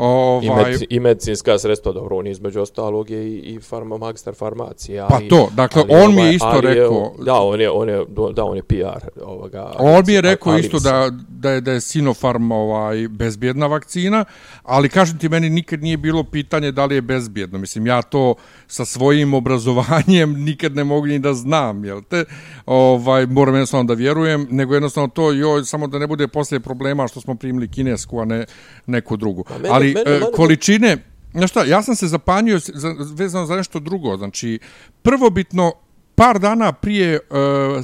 I, Ovaj, medici, I medicinska sredstva, dobro, on između ostalog je i, i farma, magistar farmacije. Pa Ali, to, dakle, ali on mi je ovaj- isto ali je- rekao- Da, on je, on je, da, on je PR ovoga. On mi je rekao ali isto da, da, je, da je Sinopharm ovaj, bezbjedna vakcina, ali kažem ti, meni nikad nije bilo pitanje da li je bezbjedno. Mislim, ja to sa svojim [LAUGHS] obrazovanjem nikad ne mogu ni da znam, jel te? Ovaj, moram jednostavno da vjerujem, nego jednostavno to, joj, samo da ne bude poslije problema što smo primili kinesku, a ne neku drugu. mene- ali mene- e, mene- količine, znaš šta, ja sam se zapanjio za, vezano za nešto drugo. Znači, prvobitno, par dana prije e,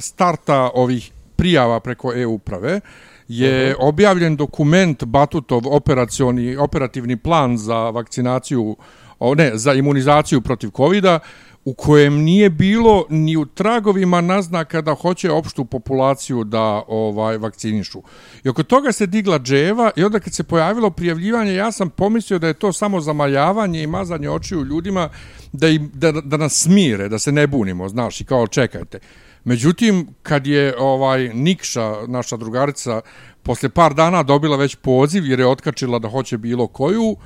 starta ovih prijava preko e-uprave je objavljen dokument Batutov operacioni operativni plan za vakcinaciju o ne, za imunizaciju protiv kovida u kojem nije bilo ni u tragovima naznaka da hoće opštu populaciju da ovaj vakcinišu. I oko toga se digla dževa i onda kad se pojavilo prijavljivanje, ja sam pomislio da je to samo zamaljavanje i mazanje očiju ljudima da, im, da, da nas smire, da se ne bunimo, znaš, i kao čekajte. Međutim, kad je ovaj Nikša, naša drugarica, posle par dana dobila već poziv jer je otkačila da hoće bilo koju,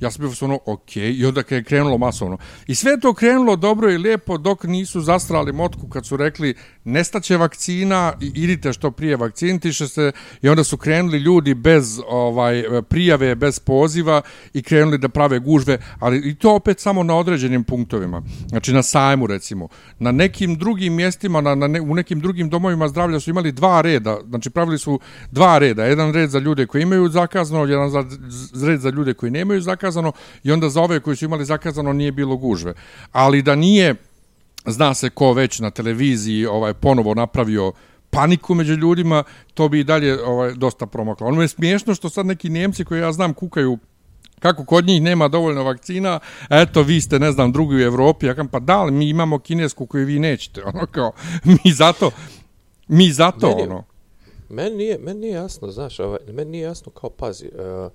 ja sam bio ono, ok, i onda je krenulo masovno. I sve to krenulo dobro i lijepo dok nisu zastrali motku kad su rekli nestaće vakcina i idite što prije vakcinitiše se i onda su krenuli ljudi bez ovaj prijave, bez poziva i krenuli da prave gužve, ali i to opet samo na određenim punktovima. Znači na sajmu recimo. Na nekim drugim mjestima, na, na ne, u nekim drugim domovima zdravlja su imali dva reda, znači pravili su dva reda. Jedan red za ljude koji imaju zakazano, jedan za, red za ljude koji nemaju zakazano i onda za ove koji su imali zakazano nije bilo gužve. Ali da nije zna se ko već na televiziji ovaj ponovo napravio paniku među ljudima, to bi i dalje ovaj, dosta promaklo. Ono je smiješno što sad neki Njemci koji ja znam kukaju kako kod njih nema dovoljno vakcina, eto vi ste, ne znam, drugi u Evropi, ja kam, pa da li mi imamo kinesku koju vi nećete, ono kao, [LAUGHS] mi zato, mi zato, Meni ono, Meni nije, meni nije jasno, znaš, ovaj, meni nije jasno kao, pazi, uh,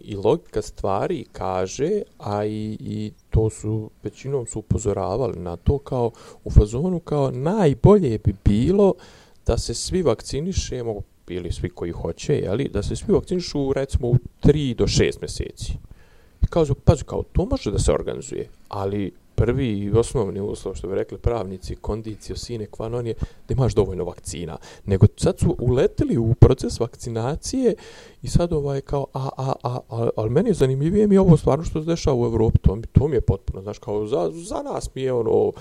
i logika stvari kaže, a i, i to su, većinom su upozoravali na to kao, u fazonu kao, najbolje bi bilo da se svi vakcinišemo, ili svi koji hoće, jeli, da se svi vakcinišu, recimo, u 3 do 6 mjeseci. I kao, pazi, kao, to može da se organizuje, ali prvi i osnovni uslov, što bi rekli pravnici, kondicio sine qua non je da imaš dovoljno vakcina. Nego sad su uleteli u proces vakcinacije i sad ovaj kao, a, a, a, a ali meni je zanimljivije mi je ovo stvarno što se dešava u Evropi, to, mi- to mi je potpuno, znaš, kao za, za nas mi je ono,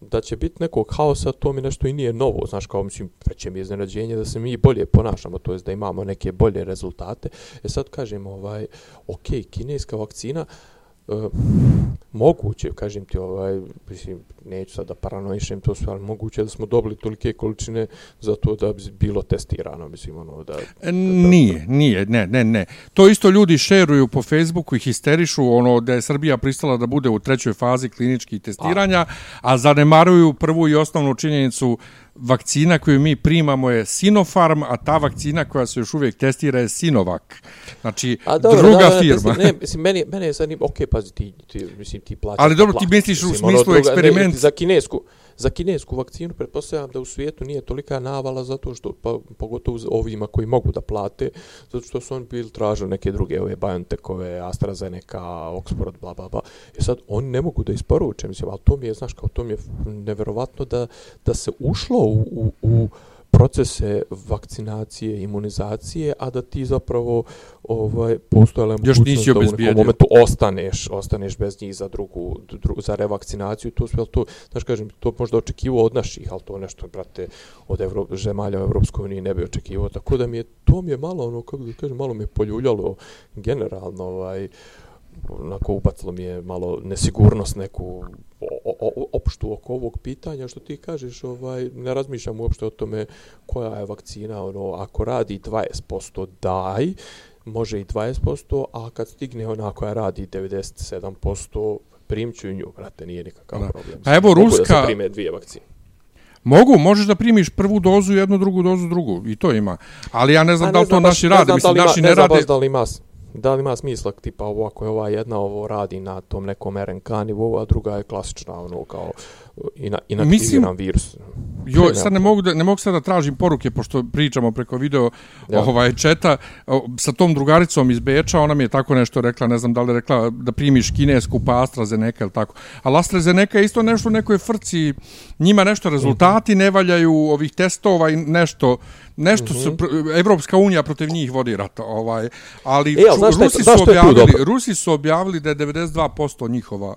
da će biti nekog haosa, to mi nešto i nije novo, znaš, kao mislim, veće mi je iznenađenje da se mi bolje ponašamo, to jest da imamo neke bolje rezultate. E sad kažem, ovaj, ok, kineska vakcina, Uh, moguće, kažem ti, ovaj, mislim, neću sad da paranoišem to sve, ali moguće da smo dobili tolike količine za to da bi bilo testirano, mislim, ono, da... da, E, Nije, nije, ne, ne, ne. To isto ljudi šeruju po Facebooku i histerišu, ono, da je Srbija pristala da bude u trećoj fazi kliničkih testiranja, a zanemaruju prvu i osnovnu činjenicu vakcina koju mi primamo je Sinopharm, a ta vakcina koja se još uvijek testira je Sinovac. Znači, A dobro, druga da, da, firma. Ne, mislim, meni, meni je sad, ok, pazi, ti, ti, mislim, ti plaćaš. Ali dobro, ti misliš u mislim, ono smislu druga- eksperiment- za kinesku, za kinesku vakcinu pretpostavljam da u svijetu nije tolika navala zato što, pa, pogotovo ovima koji mogu da plate, zato što su oni bili tražili neke druge, ove BioNTechove, AstraZeneca, Oxford, bla, bla, bla. I sad oni ne mogu da isporuče, mislim, ali to mi je, znaš, kao to mi je neverovatno da, da se ušlo u, u, u procese vakcinacije, imunizacije, a da ti zapravo ovaj postojala Još nisi da u nekom momentu ostaneš, ostaneš bez njih za drugu, dru, za revakcinaciju, to sve, to, znaš kažem, to možda očekivao od naših, ali to nešto, brate, od Evro, zemalja u Evropskoj uniji ne bi očekivao, tako da mi je, to mi je malo, ono, kako da kažem, malo mi je poljuljalo generalno, ovaj, onako ubacilo mi je malo nesigurnost neku o, o, opštu oko ovog pitanja što ti kažeš ovaj ne razmišljam uopšte o tome koja je vakcina ono ako radi 20% daj može i 20% a kad stigne ona koja radi 97% primću nju brate nije nikakav Da. problem A evo, Mogu da ruska- se prime dvije vakcine Mogu, možeš da primiš prvu dozu, jednu, drugu dozu, drugu. I to ima. Ali ja ne znam A da li to baš- naši ne rade. znam da Mislim, naši ne, ne znam rade... baš da li ima da li ima smisla tipa ovo ako je ova jedna ovo radi na tom nekom RNK nivou a druga je klasična ono kao ina, inaktiviran virus Nema [LAUGHS] sad ne mogu, da, ne mogu sad da tražim poruke, pošto pričamo preko video Ja. ovaj, četa, sa tom drugaricom iz Beča, ona mi je tako nešto rekla, ne znam da li je rekla da primiš kinesku pa AstraZeneca ili tako. Ali AstraZeneca je isto nešto u nekoj frci, njima nešto rezultati ne valjaju ovih testova i nešto, nešto su, pr- Evropska unija protiv njih vodi rat, ovaj, ali E, ali ču- znaš šta je- Rusi, su objavili? Rusi su objavili da je 92% njihova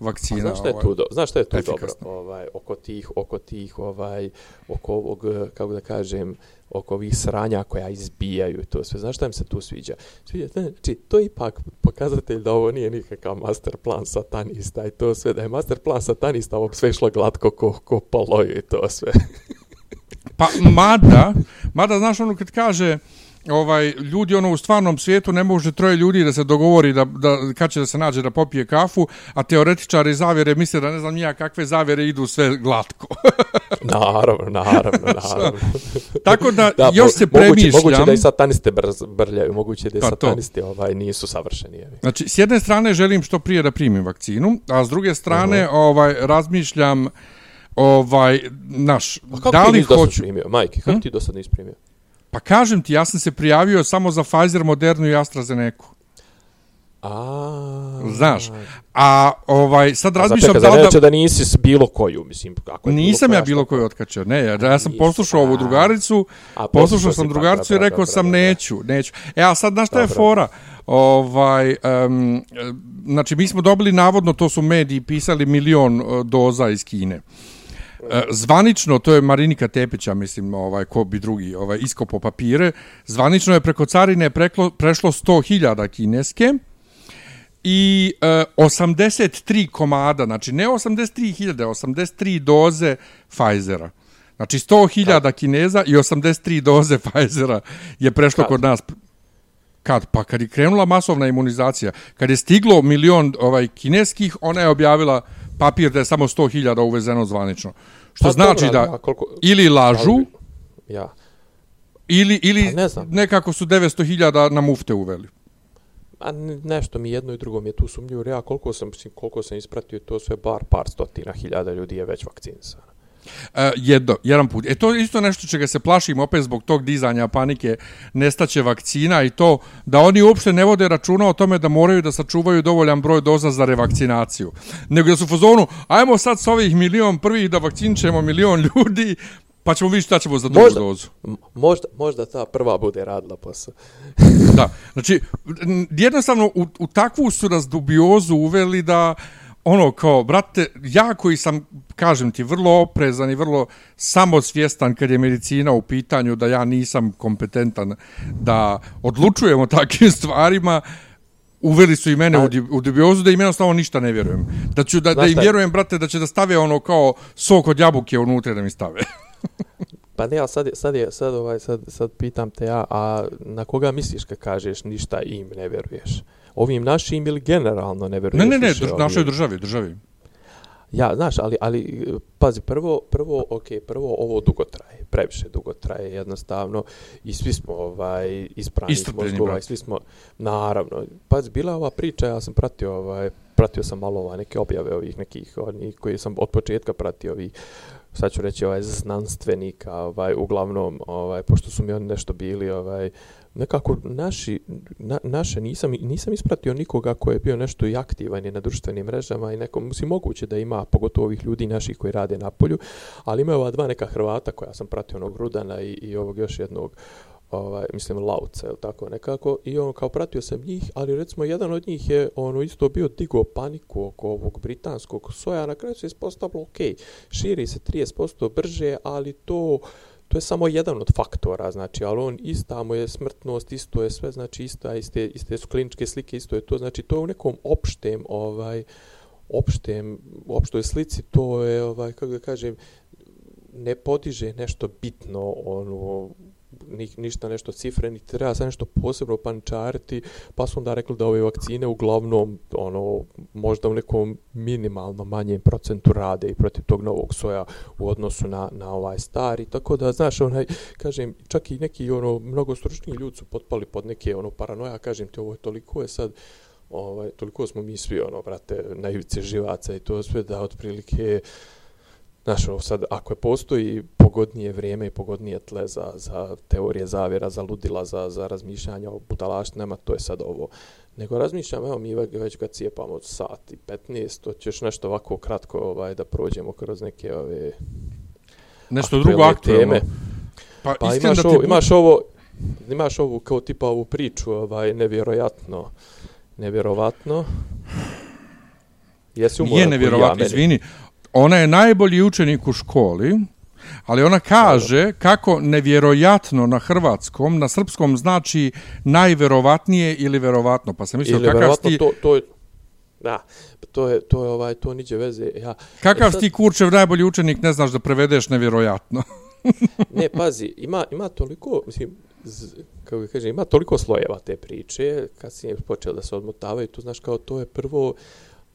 vakcina. Znaš šta je ovaj. tu, do, znaš šta je tu efikasno. dobro? Ovaj, oko tih, oko tih, ovaj, oko ovog, kako da kažem, oko ovih sranja koja izbijaju to sve. Znaš šta im se tu sviđa? Sviđa, znači, to je ipak pokazatelj da ovo nije nikakav master plan satanista i to sve. Da je master plan satanista, ovo sve išlo glatko ko, ko poloju i to sve. Pa mada, mada znaš ono kad kaže ovaj ljudi ono u stvarnom svijetu ne može troje ljudi da se dogovori da, da kad će da se nađe da popije kafu, a teoretičari zavjere misle da ne znam nija kakve zavjere idu sve glatko. [LAUGHS] naravno, naravno, [LAUGHS] naravno. Tako da, Da, još se moguće, premišljam. moguće da i sataniste brz, brljaju, moguće da i Pa to. satanisti ovaj, nisu savršeni. Jevi. Znači, s jedne strane želim što prije da primim vakcinu, a s druge strane ovaj razmišljam ovaj naš da li hoću primio? Majke, kako Hm? ti do sad nisi primio? Pa kažem ti ja sam se prijavio samo za Pfizer, Modernu i AstraZeneca. A, Znaš, a ovaj sad razmišljam da da... da da nisi s bilo koju, mislim, kako je Nisam bilo ja bilo koji otkačio. Ne, ja, ja sam poslušao ovu a. drugaricu, A, poslušao sam pa, drugaricu i dobro, rekao dobro, sam dobro. neću, neću. E, a sad, znaš šta je fora? Ovaj, um, znači, mi smo dobili, navodno, to su mediji pisali milion uh, doza iz Kine. E, zvanično, to je Marinika Tepića, mislim, ovaj, ko bi drugi, ovaj, iskopo papire, zvanično je preko carine preklo, prešlo 100.000 kineske, i e, 83 komada, znači ne 83.000, 83 doze Pfizera. Znači 100.000 kineza i 83 doze Pfizera je prešlo Kad? kod nas. Kad? Pa kad je krenula masovna imunizacija, kad je stiglo milion ovaj kineskih, ona je objavila papir da je samo 100.000 uvezeno zvanično. Što Pa znači dobro, da a koliko- ili lažu, Ja. ili, ili Pa ne znam. nekako su 900.000 na mufte uveli. A ne- nešto mi jedno i drugo mi je tu sumnjivo. Ja koliko sam, koliko sam ispratio to sve bar par stotina hiljada ljudi je već vakcinisano. Uh, jedno, jedan put. E to je isto nešto čega se plašim opet zbog tog dizanja panike nestaće vakcina i to da oni uopšte ne vode računa o tome da moraju da sačuvaju dovoljan broj doza za revakcinaciju. Nego da su u fazonu, ajmo sad s ovih milion prvih da vakcinčemo milion [LAUGHS] ljudi, pa ćemo vidjeti šta ćemo za drugu Možda. dozu. Možda, možda ta prva bude radila posao. Da, znači, jednostavno u, u takvu su nas dubiozu uveli da ono kao, brate, ja koji sam, kažem ti, vrlo oprezan i vrlo samosvjestan kad je medicina u pitanju da ja nisam kompetentan da odlučujem o takvim [LAUGHS] stvarima, uveli su i mene A... u dubiozu da im jednostavno ništa ne vjerujem. Da, ću, da, da im vjerujem, brate, da će da stave ono kao sok od jabuke unutra da mi stave. [LAUGHS] Pa ne, ali sad, sad, je, sad, ovaj, sad, sad pitam te ja, a na koga misliš kad kažeš ništa im ne vjeruješ? Ovim našim ili generalno ne vjeruješ? Ne, ne, ne, drž, našoj državi, državi. Ja, znaš, ali, ali pazi, prvo, prvo, ok, prvo ovo dugo traje, previše dugo traje jednostavno i svi smo ovaj, ispravni mozgova i svi smo, naravno, pazi, bila ova priča, ja sam pratio, ovaj, pratio sam malo ovaj, neke objave ovih nekih, oni koji sam od početka pratio ovih, sad ću reći ovaj znanstvenika, ovaj uglavnom ovaj pošto su mi oni nešto bili ovaj nekako naši na, naše nisam nisam ispratio nikoga ko je bio nešto i aktivan je na društvenim mrežama i nekom mislim moguće da ima pogotovo ovih ljudi naših koji rade na polju, ali ima ova dva neka Hrvata koja sam pratio onog Rudana i, i ovog još jednog ovaj, mislim, Lauca, ili tako nekako, i on kao pratio sam njih, ali recimo jedan od njih je ono isto bio digo paniku oko ovog britanskog soja, na kraju se ispostavilo, ok, širi se 30% brže, ali to, to je samo jedan od faktora, znači, ali on ista mu je smrtnost, isto je sve, znači, ista, iste, iste su kliničke slike, isto je to, znači, to je u nekom opštem, ovaj, opštem, opštoj slici, to je, ovaj, kako da kažem, ne podiže nešto bitno, ono, ni, ništa nešto cifre, ni treba sad nešto posebno pančariti, pa su onda rekli da ove vakcine uglavnom ono, možda u nekom minimalno manjem procentu rade i protiv tog novog soja u odnosu na, na ovaj stari. Tako da, znaš, onaj, kažem, čak i neki ono, mnogo stručni ljudi su potpali pod neke ono, paranoja, kažem ti, ovo je toliko je sad, ovaj, toliko smo mi svi, ono, brate, na živaca i to sve da otprilike, Znaš, sad, ako je postoji pogodnije vrijeme i pogodnije tle za, za teorije zavjera, za ludila, za, za razmišljanje o budalaštinama, to je sad ovo. Nego razmišljam, evo mi već ga cijepamo sat i 15, to ćeš nešto ovako kratko ovaj, da prođemo kroz neke ove... Nešto drugo aktualno. Pa, pa imaš, da ovo, bu... imaš ovo, imaš ovu kao tipa ovu priču, ovaj, nevjerojatno, nevjerovatno. Jesi umoran? Je nevjerovatno, izvini ona je najbolji učenik u školi, ali ona kaže kako nevjerojatno na hrvatskom, na srpskom znači najverovatnije ili verovatno. Pa sam mislio kakav ti... To, to je, da, to je, to je ovaj, to niđe veze. Ja, kakav e sad... ti kurčev najbolji učenik ne znaš da prevedeš nevjerojatno? [LAUGHS] ne, pazi, ima, ima toliko, mislim, z, kako kaže, ima toliko slojeva te priče, kad si počeo da se odmotavaju, tu znaš kao to je prvo,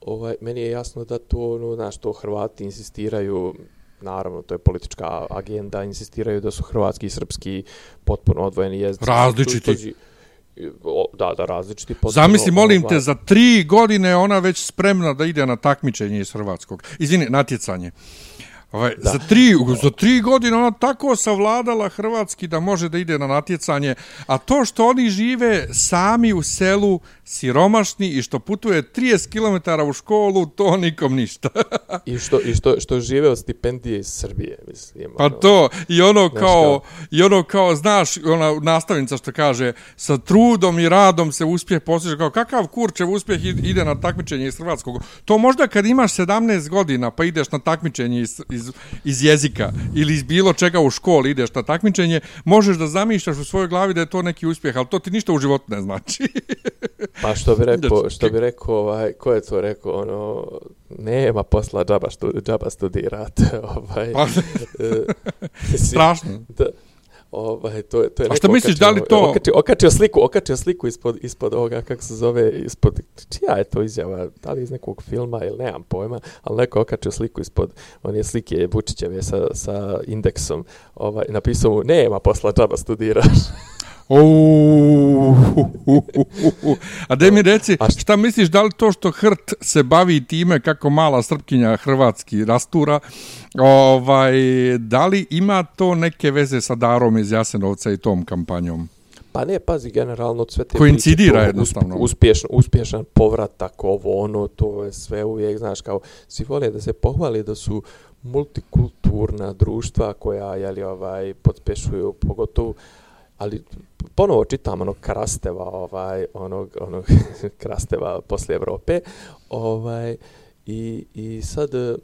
ovaj, meni je jasno da to, ono, znaš, to Hrvati insistiraju, naravno, to je politička agenda, insistiraju da su hrvatski i srpski potpuno odvojeni jezici. Različiti. O, da, da, različiti. Potpuno, Zamisli, molim ovaj, te, za tri godine ona već spremna da ide na takmičenje iz Hrvatskog. Izvini, natjecanje. Ovaj, za, tri, za tri godine ona tako savladala Hrvatski da može da ide na natjecanje, a to što oni žive sami u selu, siromašni i što putuje 30 km u školu, to nikom ništa. I što, i što, što žive od stipendije iz Srbije, mislim. Pa ono, to, i ono kao, i ono kao, znaš, ona nastavnica što kaže, sa trudom i radom se uspjeh postiže, kao kakav kurčev uspjeh ide na takmičenje iz Hrvatskog. To možda kad imaš 17 godina pa ideš na takmičenje iz, iz, iz jezika ili iz bilo čega u školi ideš na takmičenje, možeš da zamišljaš u svojoj glavi da je to neki uspjeh, ali to ti ništa u životu ne znači. [LAUGHS] Pa što bi rekao, što bi rekao, ovaj, ko je to rekao, ono, nema posla džaba, stu, džaba studirate, [LAUGHS] ovaj. Pa, e, [LAUGHS] strašno. Da, ovaj, to, to je A što misliš, da li to... Okačio, okačio sliku, okačio sliku ispod, ispod ovoga, kako se zove, ispod, čija je to izjava, da li iz nekog filma ili nemam pojma, ali neko okačio sliku ispod, on je slike Vučićeve sa, sa indeksom, ovaj, napisao mu, nema posla džaba studiraš. [LAUGHS] A da mi reci, šta misliš, da li to što Hrt se bavi time kako mala srpkinja hrvatski rastura, ovaj, da li ima to neke veze sa Darom iz Jasenovca i tom kampanjom? Pa ne, pazi, generalno sve te Koincidira jednostavno. Uspješan, uspješan povratak, ovo, ono, to je sve uvijek, znaš, kao, svi vole da se pohvali da su multikulturna društva koja, jeli, ovaj, podspešuju, pogotovo, ali ponovo čitam onog Krasteva, ovaj, onog, onog [LAUGHS] Krasteva posle Evrope, ovaj, I, i sad, e,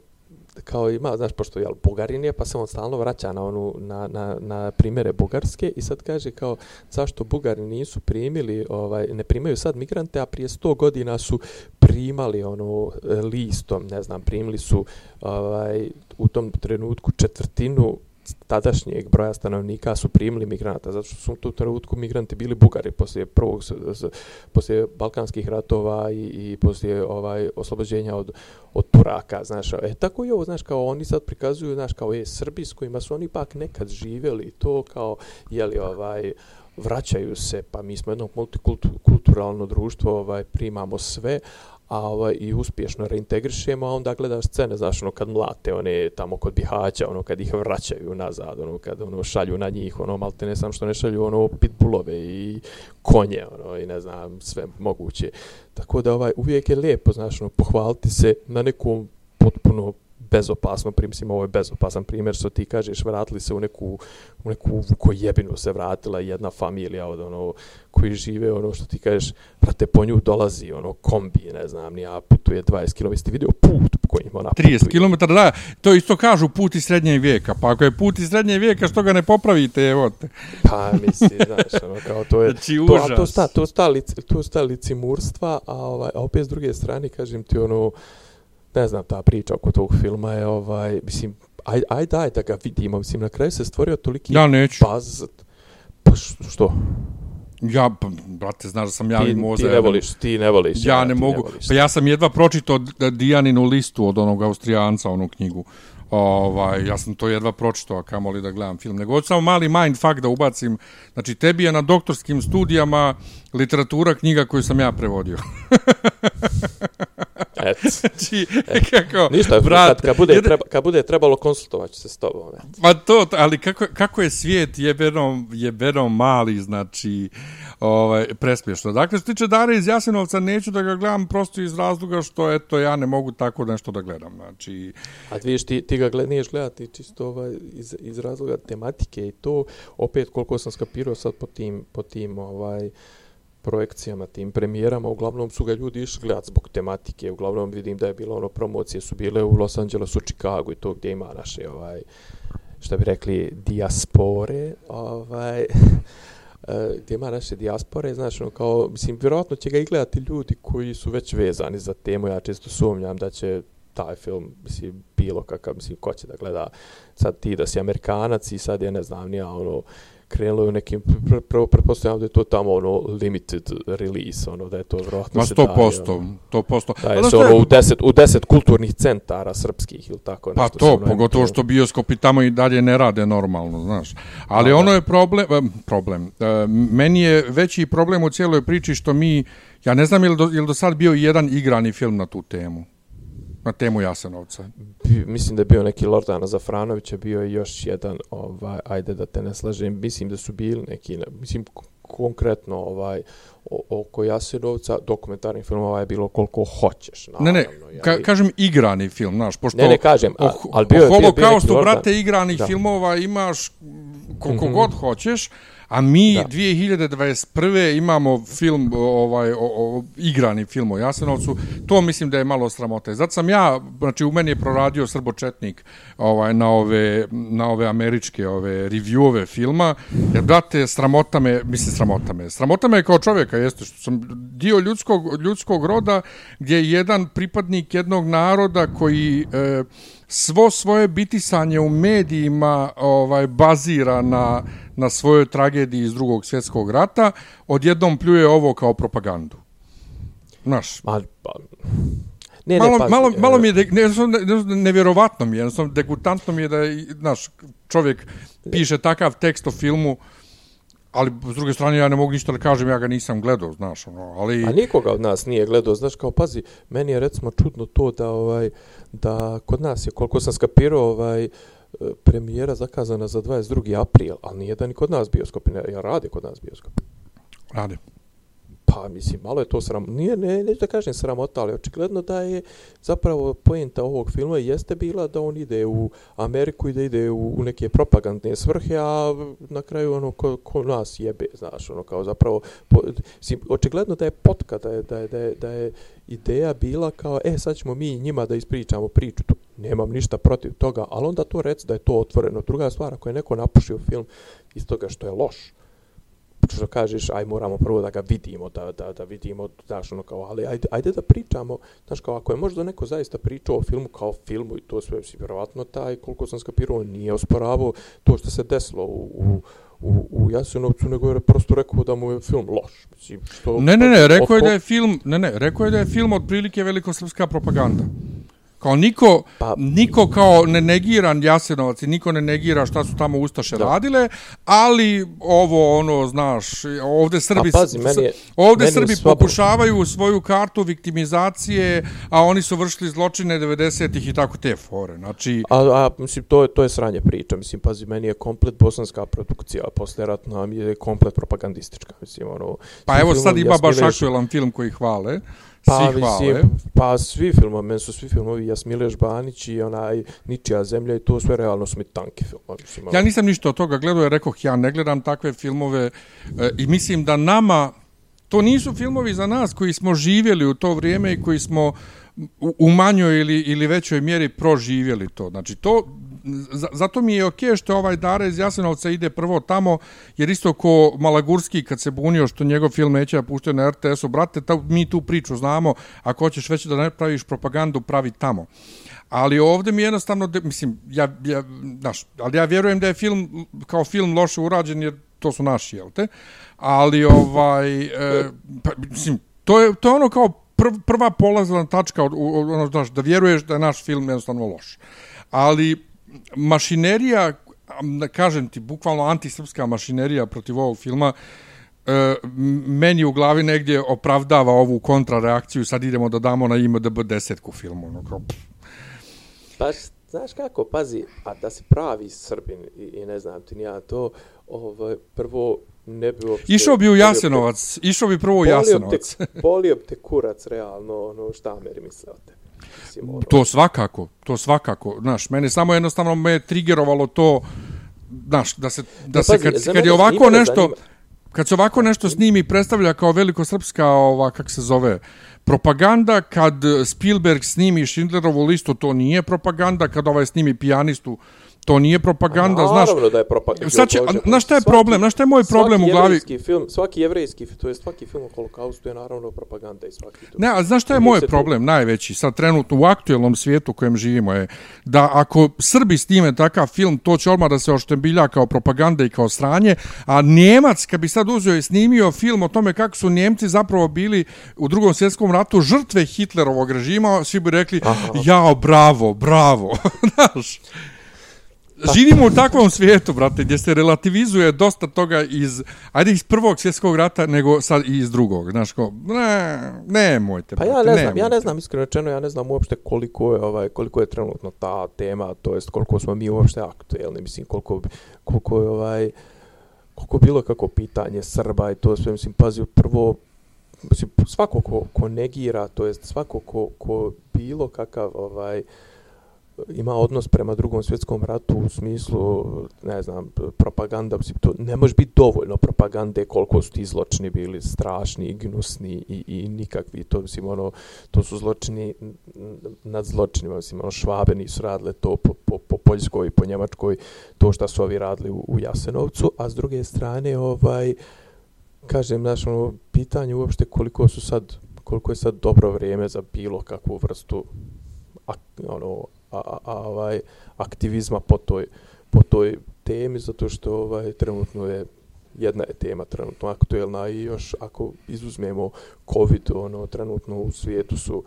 kao ima, znaš, pošto je Bugarin je, pa se on stalno vraća na, onu, na, na, na primere Bugarske i sad kaže kao zašto Bugari nisu primili, ovaj, ne primaju sad migrante, a prije 100 godina su primali ono listom, ne znam, primili su ovaj, u tom trenutku četvrtinu tadašnjeg broja stanovnika su primili migranata, zato što su u tom trenutku migranti bili Bugari poslije prvog, poslije Balkanskih ratova i, i poslije ovaj oslobođenja od, od Turaka, znaš. E, tako i ovo, znaš, kao oni sad prikazuju, znaš, kao je Srbi s kojima su oni pak nekad živjeli, to kao, jeli, ovaj, vraćaju se, pa mi smo jedno multikulturalno društvo, ovaj, primamo sve, a ovaj, i uspješno reintegrišemo, a onda gledaš scene, znaš, ono, kad mlate one tamo kod Bihaća, ono, kad ih vraćaju nazad, ono, kad ono, šalju na njih, ono, malte ne sam što ne šalju, ono, pitbullove i konje, ono, i ne znam, sve moguće. Tako da, ovaj, uvijek je lijepo, znaš, ono, pohvaliti se na nekom potpuno bezopasno, primsim, ovo je bezopasan primjer, što ti kažeš, vratili se u neku, u neku vukojebinu se vratila jedna familija od ono, koji žive, ono što ti kažeš, brate, po nju dolazi, ono, kombi, ne znam, nija putuje 20 km, ti vidio put po kojim ona 30 putuje. km, da, to isto kažu put iz srednjeg vijeka, pa ako je put iz srednjeg vijeka, što ga ne popravite, evo te. Pa, misli, znaš, ono, kao to je, [LAUGHS] znači, to, a to sta, to sta, lici, to sta licimurstva, a, ovaj, a opet s druge strane, kažem ti, ono, ne znam, ta priča oko tog filma je, ovaj, mislim, aj, aj daj da ga vidimo, mislim, na kraju se stvorio toliki ja neću. baz. Pa što? Ja, pa, brate, znaš da sam ja ti, moza. Ti ne voliš, ti ne voliš. Ja, ja ne mogu. Ne pa ja sam jedva pročitao Dijaninu listu od onog Austrijanca, onu knjigu. Ovaj, ja sam to jedva pročitao, a kamoli da gledam film. Nego samo mali mindfuck da ubacim. Znači, tebi je na doktorskim studijama literatura knjiga koju sam ja prevodio. [LAUGHS] Et. [LAUGHS] Znači, Et. kako, Ništa, brat, kad, kad, bude, treba, kad bude trebalo konsultovati se s tobom. Et. Pa to, ali kako, kako je svijet jebeno, jebeno mali, znači, ovaj, prespješno. Dakle, što tiče Dare iz Jasinovca, neću da ga gledam prosto iz razloga što, eto, ja ne mogu tako nešto da gledam. Znači... A vidiš, ti, ti ga gled, niješ gledati čisto ovaj, iz, iz razloga tematike i to, opet, koliko sam skapirao sad po tim, po tim ovaj, projekcijama, tim premijerama, uglavnom su ga ljudi išli gledati zbog tematike, uglavnom vidim da je bilo ono, promocije su bile u Los Angelesu, Chicago i to gdje ima naše, ovaj, što bi rekli, dijaspore, ovaj, [LAUGHS] eh, gdje ima naše dijaspore, znači, ono, kao, mislim, vjerojatno će ga i gledati ljudi koji su već vezani za temu, ja često sumnjam da će taj film, mislim, bilo kakav, mislim, ko će da gleda, sad ti da si Amerikanac i sad je, ne znam, nija, ono, krenulo u nekim, prvo pretpostavljam da je to tamo ono limited release, ono da je to vjerojatno Ma 100%, daje, ono, 100%. Da je se ono u deset, u deset kulturnih centara srpskih ili tako pa nešto. Pa to, ono pogotovo što bioskopi tamo i dalje ne rade normalno, znaš. Ali A, ono da. je problem, problem. E, meni je veći problem u cijeloj priči što mi, ja ne znam je li do, je li do sad bio jedan igrani film na tu temu na temu Jasenovca. Mislim da je bio neki Lordana Zafranović, je bio još jedan, ovaj, ajde da te ne slažem, mislim da su bili neki, ne, mislim konkretno ovaj oko Jasenovca dokumentarni film ovaj je bilo koliko hoćeš naravno, ne ne ka, kažem igrani film znaš pošto ne ne kažem al al bio je holokaustu brate igranih da. filmova imaš koliko mm -hmm. god hoćeš A mi da. 2021. imamo film ovaj o, o, igrani film o Jasenovcu. To mislim da je malo sramote. Zato sam ja, znači u meni je proradio srbočetnik ovaj na ove na ove američke ove reviewove filma. Jer brate sramota me, mislim sramota me. Sramota me kao čovjeka jeste što sam dio ljudskog ljudskog roda gdje je jedan pripadnik jednog naroda koji e, svo svoje bitisanje u medijima ovaj bazira na, na svojoj tragediji iz drugog svjetskog rata, odjednom pljuje ovo kao propagandu. Naš. Pa, pa, ne, malo, ne, malo, malo mi je, de, ne, ne, nevjerovatno mi je, jednostavno degutantno mi je da, znaš, čovjek piše takav tekst o filmu, ali s druge strane ja ne mogu ništa da kažem, ja ga nisam gledao, znaš, ono, ali... A nikoga od nas nije gledao, znaš, kao, pazi, meni je recimo čudno to da, ovaj, da kod nas je, koliko sam skapirao, ovaj, premijera zakazana za 22. april, ali nije da ni kod nas bioskop, ne, ja radi kod nas bioskop. Radi. Pa, mislim, malo je to sram... Nije, ne, neću da kažem sramota, ali očigledno da je zapravo pojenta ovog filma jeste bila da on ide u Ameriku i da ide u, u neke propagandne svrhe, a na kraju ono ko, ko nas jebe, znaš, ono kao zapravo... Po, mislim, očigledno da je potka, da je, da je, da je, da je ideja bila kao, e, sad ćemo mi njima da ispričamo priču, tu nemam ništa protiv toga, ali onda to reci da je to otvoreno. Druga stvar, ako je neko napušio film iz toga što je loš, što kažeš, aj moramo prvo da ga vidimo, da, da, da vidimo, znaš, ono kao, ali ajde, ajde da pričamo, znaš, kao ako je možda neko zaista pričao o filmu kao filmu i to sve, si vjerovatno taj, koliko sam skapirao, nije osporavao to što se desilo u, u, u, u Jasenovcu, nego je prosto rekao da mu je film loš. Mislim, što, Ne, ne, ne, rekao je da je film, ne, ne, rekao je da je film otprilike velikosrpska propaganda. Kao niko, pa, niko kao ne negira Jasenovac i niko ne negira šta su tamo Ustaše da. radile, ali ovo ono, znaš, ovde Srbi, a pazi, meni je, ovde meni Srbi pokušavaju svoju kartu viktimizacije, a oni su vršili zločine 90-ih i tako te fore. Znači... A, a mislim, to je, to je sranje priča. Mislim, pazi, meni je komplet bosanska produkcija posle ratna je komplet propagandistička. Mislim, ono, pa evo sad ima baš aktuelan film koji hvale. Pa, svi hvale. Pa svi filmovi, meni su svi filmovi Jasmileš Banić i onaj Ničija zemlja i to sve realno su mi tanki filmovi. Mislim, ja nisam ništa od toga gledao, jer rekoh, ja ne gledam takve filmove e, i mislim da nama, to nisu filmovi za nas koji smo živjeli u to vrijeme i koji smo u manjoj ili, ili većoj mjeri proživjeli to. Znači, to, zato mi je okej okay što ovaj Dara iz Jasenovca ide prvo tamo, jer isto ko Malagurski kad se bunio što njegov film neće da pušte na RTS-u, brate, ta, mi tu priču znamo, ako hoćeš već da ne praviš propagandu, pravi tamo. Ali ovdje mi jednostavno, de, mislim, ja, ja, znaš, ali ja vjerujem da je film kao film loše urađen, jer to su naši, jel te? Ali, ovaj, e, pa, mislim, to je, to je ono kao prv, prva polazna tačka, ono, znaš, da vjeruješ da je naš film jednostavno loš. Ali, mašinerija, kažem ti, bukvalno antisrpska mašinerija protiv ovog filma, e, meni u glavi negdje opravdava ovu kontrareakciju, sad idemo da damo na IMDB desetku filmu. Ono, kao, pa, znaš kako, pazi, a da si pravi srbin i, i ne znam ti nija to, ovaj, prvo ne bi uopšte... Išao bi u Jasenovac, išao bi prvo u Jasenovac. Bolio te kurac, realno, ono, šta Ameri misle o te mislim. Ono. To svakako, to svakako. Znaš, mene samo jednostavno me trigerovalo to, znaš, da se, da no, se pazi, kad, kad je ovako nešto, kad se ovako nešto snimi predstavlja kao veliko srpska, ova, kak se zove, propaganda, kad Spielberg snimi Schindlerovu listu, to nije propaganda, kad ovaj snimi pijanistu, To nije propaganda, znaš. Naravno da je propaganda. Sad će, na šta je svaki, problem? Na šta je moj problem u glavi? Film, svaki jevrejski film, to je svaki film o holokaustu je naravno propaganda i svaki to. Ne, a znaš šta je moj problem tu... najveći sad trenutno u aktuelnom svijetu u kojem živimo je da ako Srbi snime takav film, to će odmah da se oštembilja kao propaganda i kao sranje, a Njemac kad bi sad uzeo i snimio film o tome kako su Njemci zapravo bili u drugom svjetskom ratu žrtve Hitlerovog režima, svi bi rekli, Aha. jao, bravo, bravo, [LAUGHS] znaš. Živimo u takvom svijetu, brate, gdje se relativizuje dosta toga iz, ajde iz prvog svjetskog rata, nego sad i iz drugog. Znaš, ko, ne, ne, mojte. Pa ja ne znam, ja ne znam, iskreno rečeno, ja ne znam uopšte koliko je, ovaj, koliko je trenutno ta tema, to jest koliko smo mi uopšte aktuelni, mislim, koliko, koliko je, ovaj, koliko bilo kako pitanje Srba i to sve, mislim, pazi, prvo, mislim, svako ko, ko negira, to jest svako ko, ko bilo kakav, ovaj, ima odnos prema drugom svjetskom ratu u smislu, ne znam, propaganda, to ne može biti dovoljno propagande koliko su ti zločini bili strašni, gnusni i, i nikakvi, to, mislim, ono, to su zločini nad zločinima, mislim, ono, švabe nisu radile to po, po, po Poljskoj i po Njemačkoj, to što su ovi radili u, u Jasenovcu, a s druge strane, ovaj, kažem, znaš, ono, pitanje uopšte koliko su sad, koliko je sad dobro vrijeme za bilo kakvu vrstu a, ono, a, a, ovaj aktivizma po toj po toj temi zato što ovaj trenutno je jedna je tema trenutno aktuelna i još ako izuzmemo covid ono trenutno u svijetu su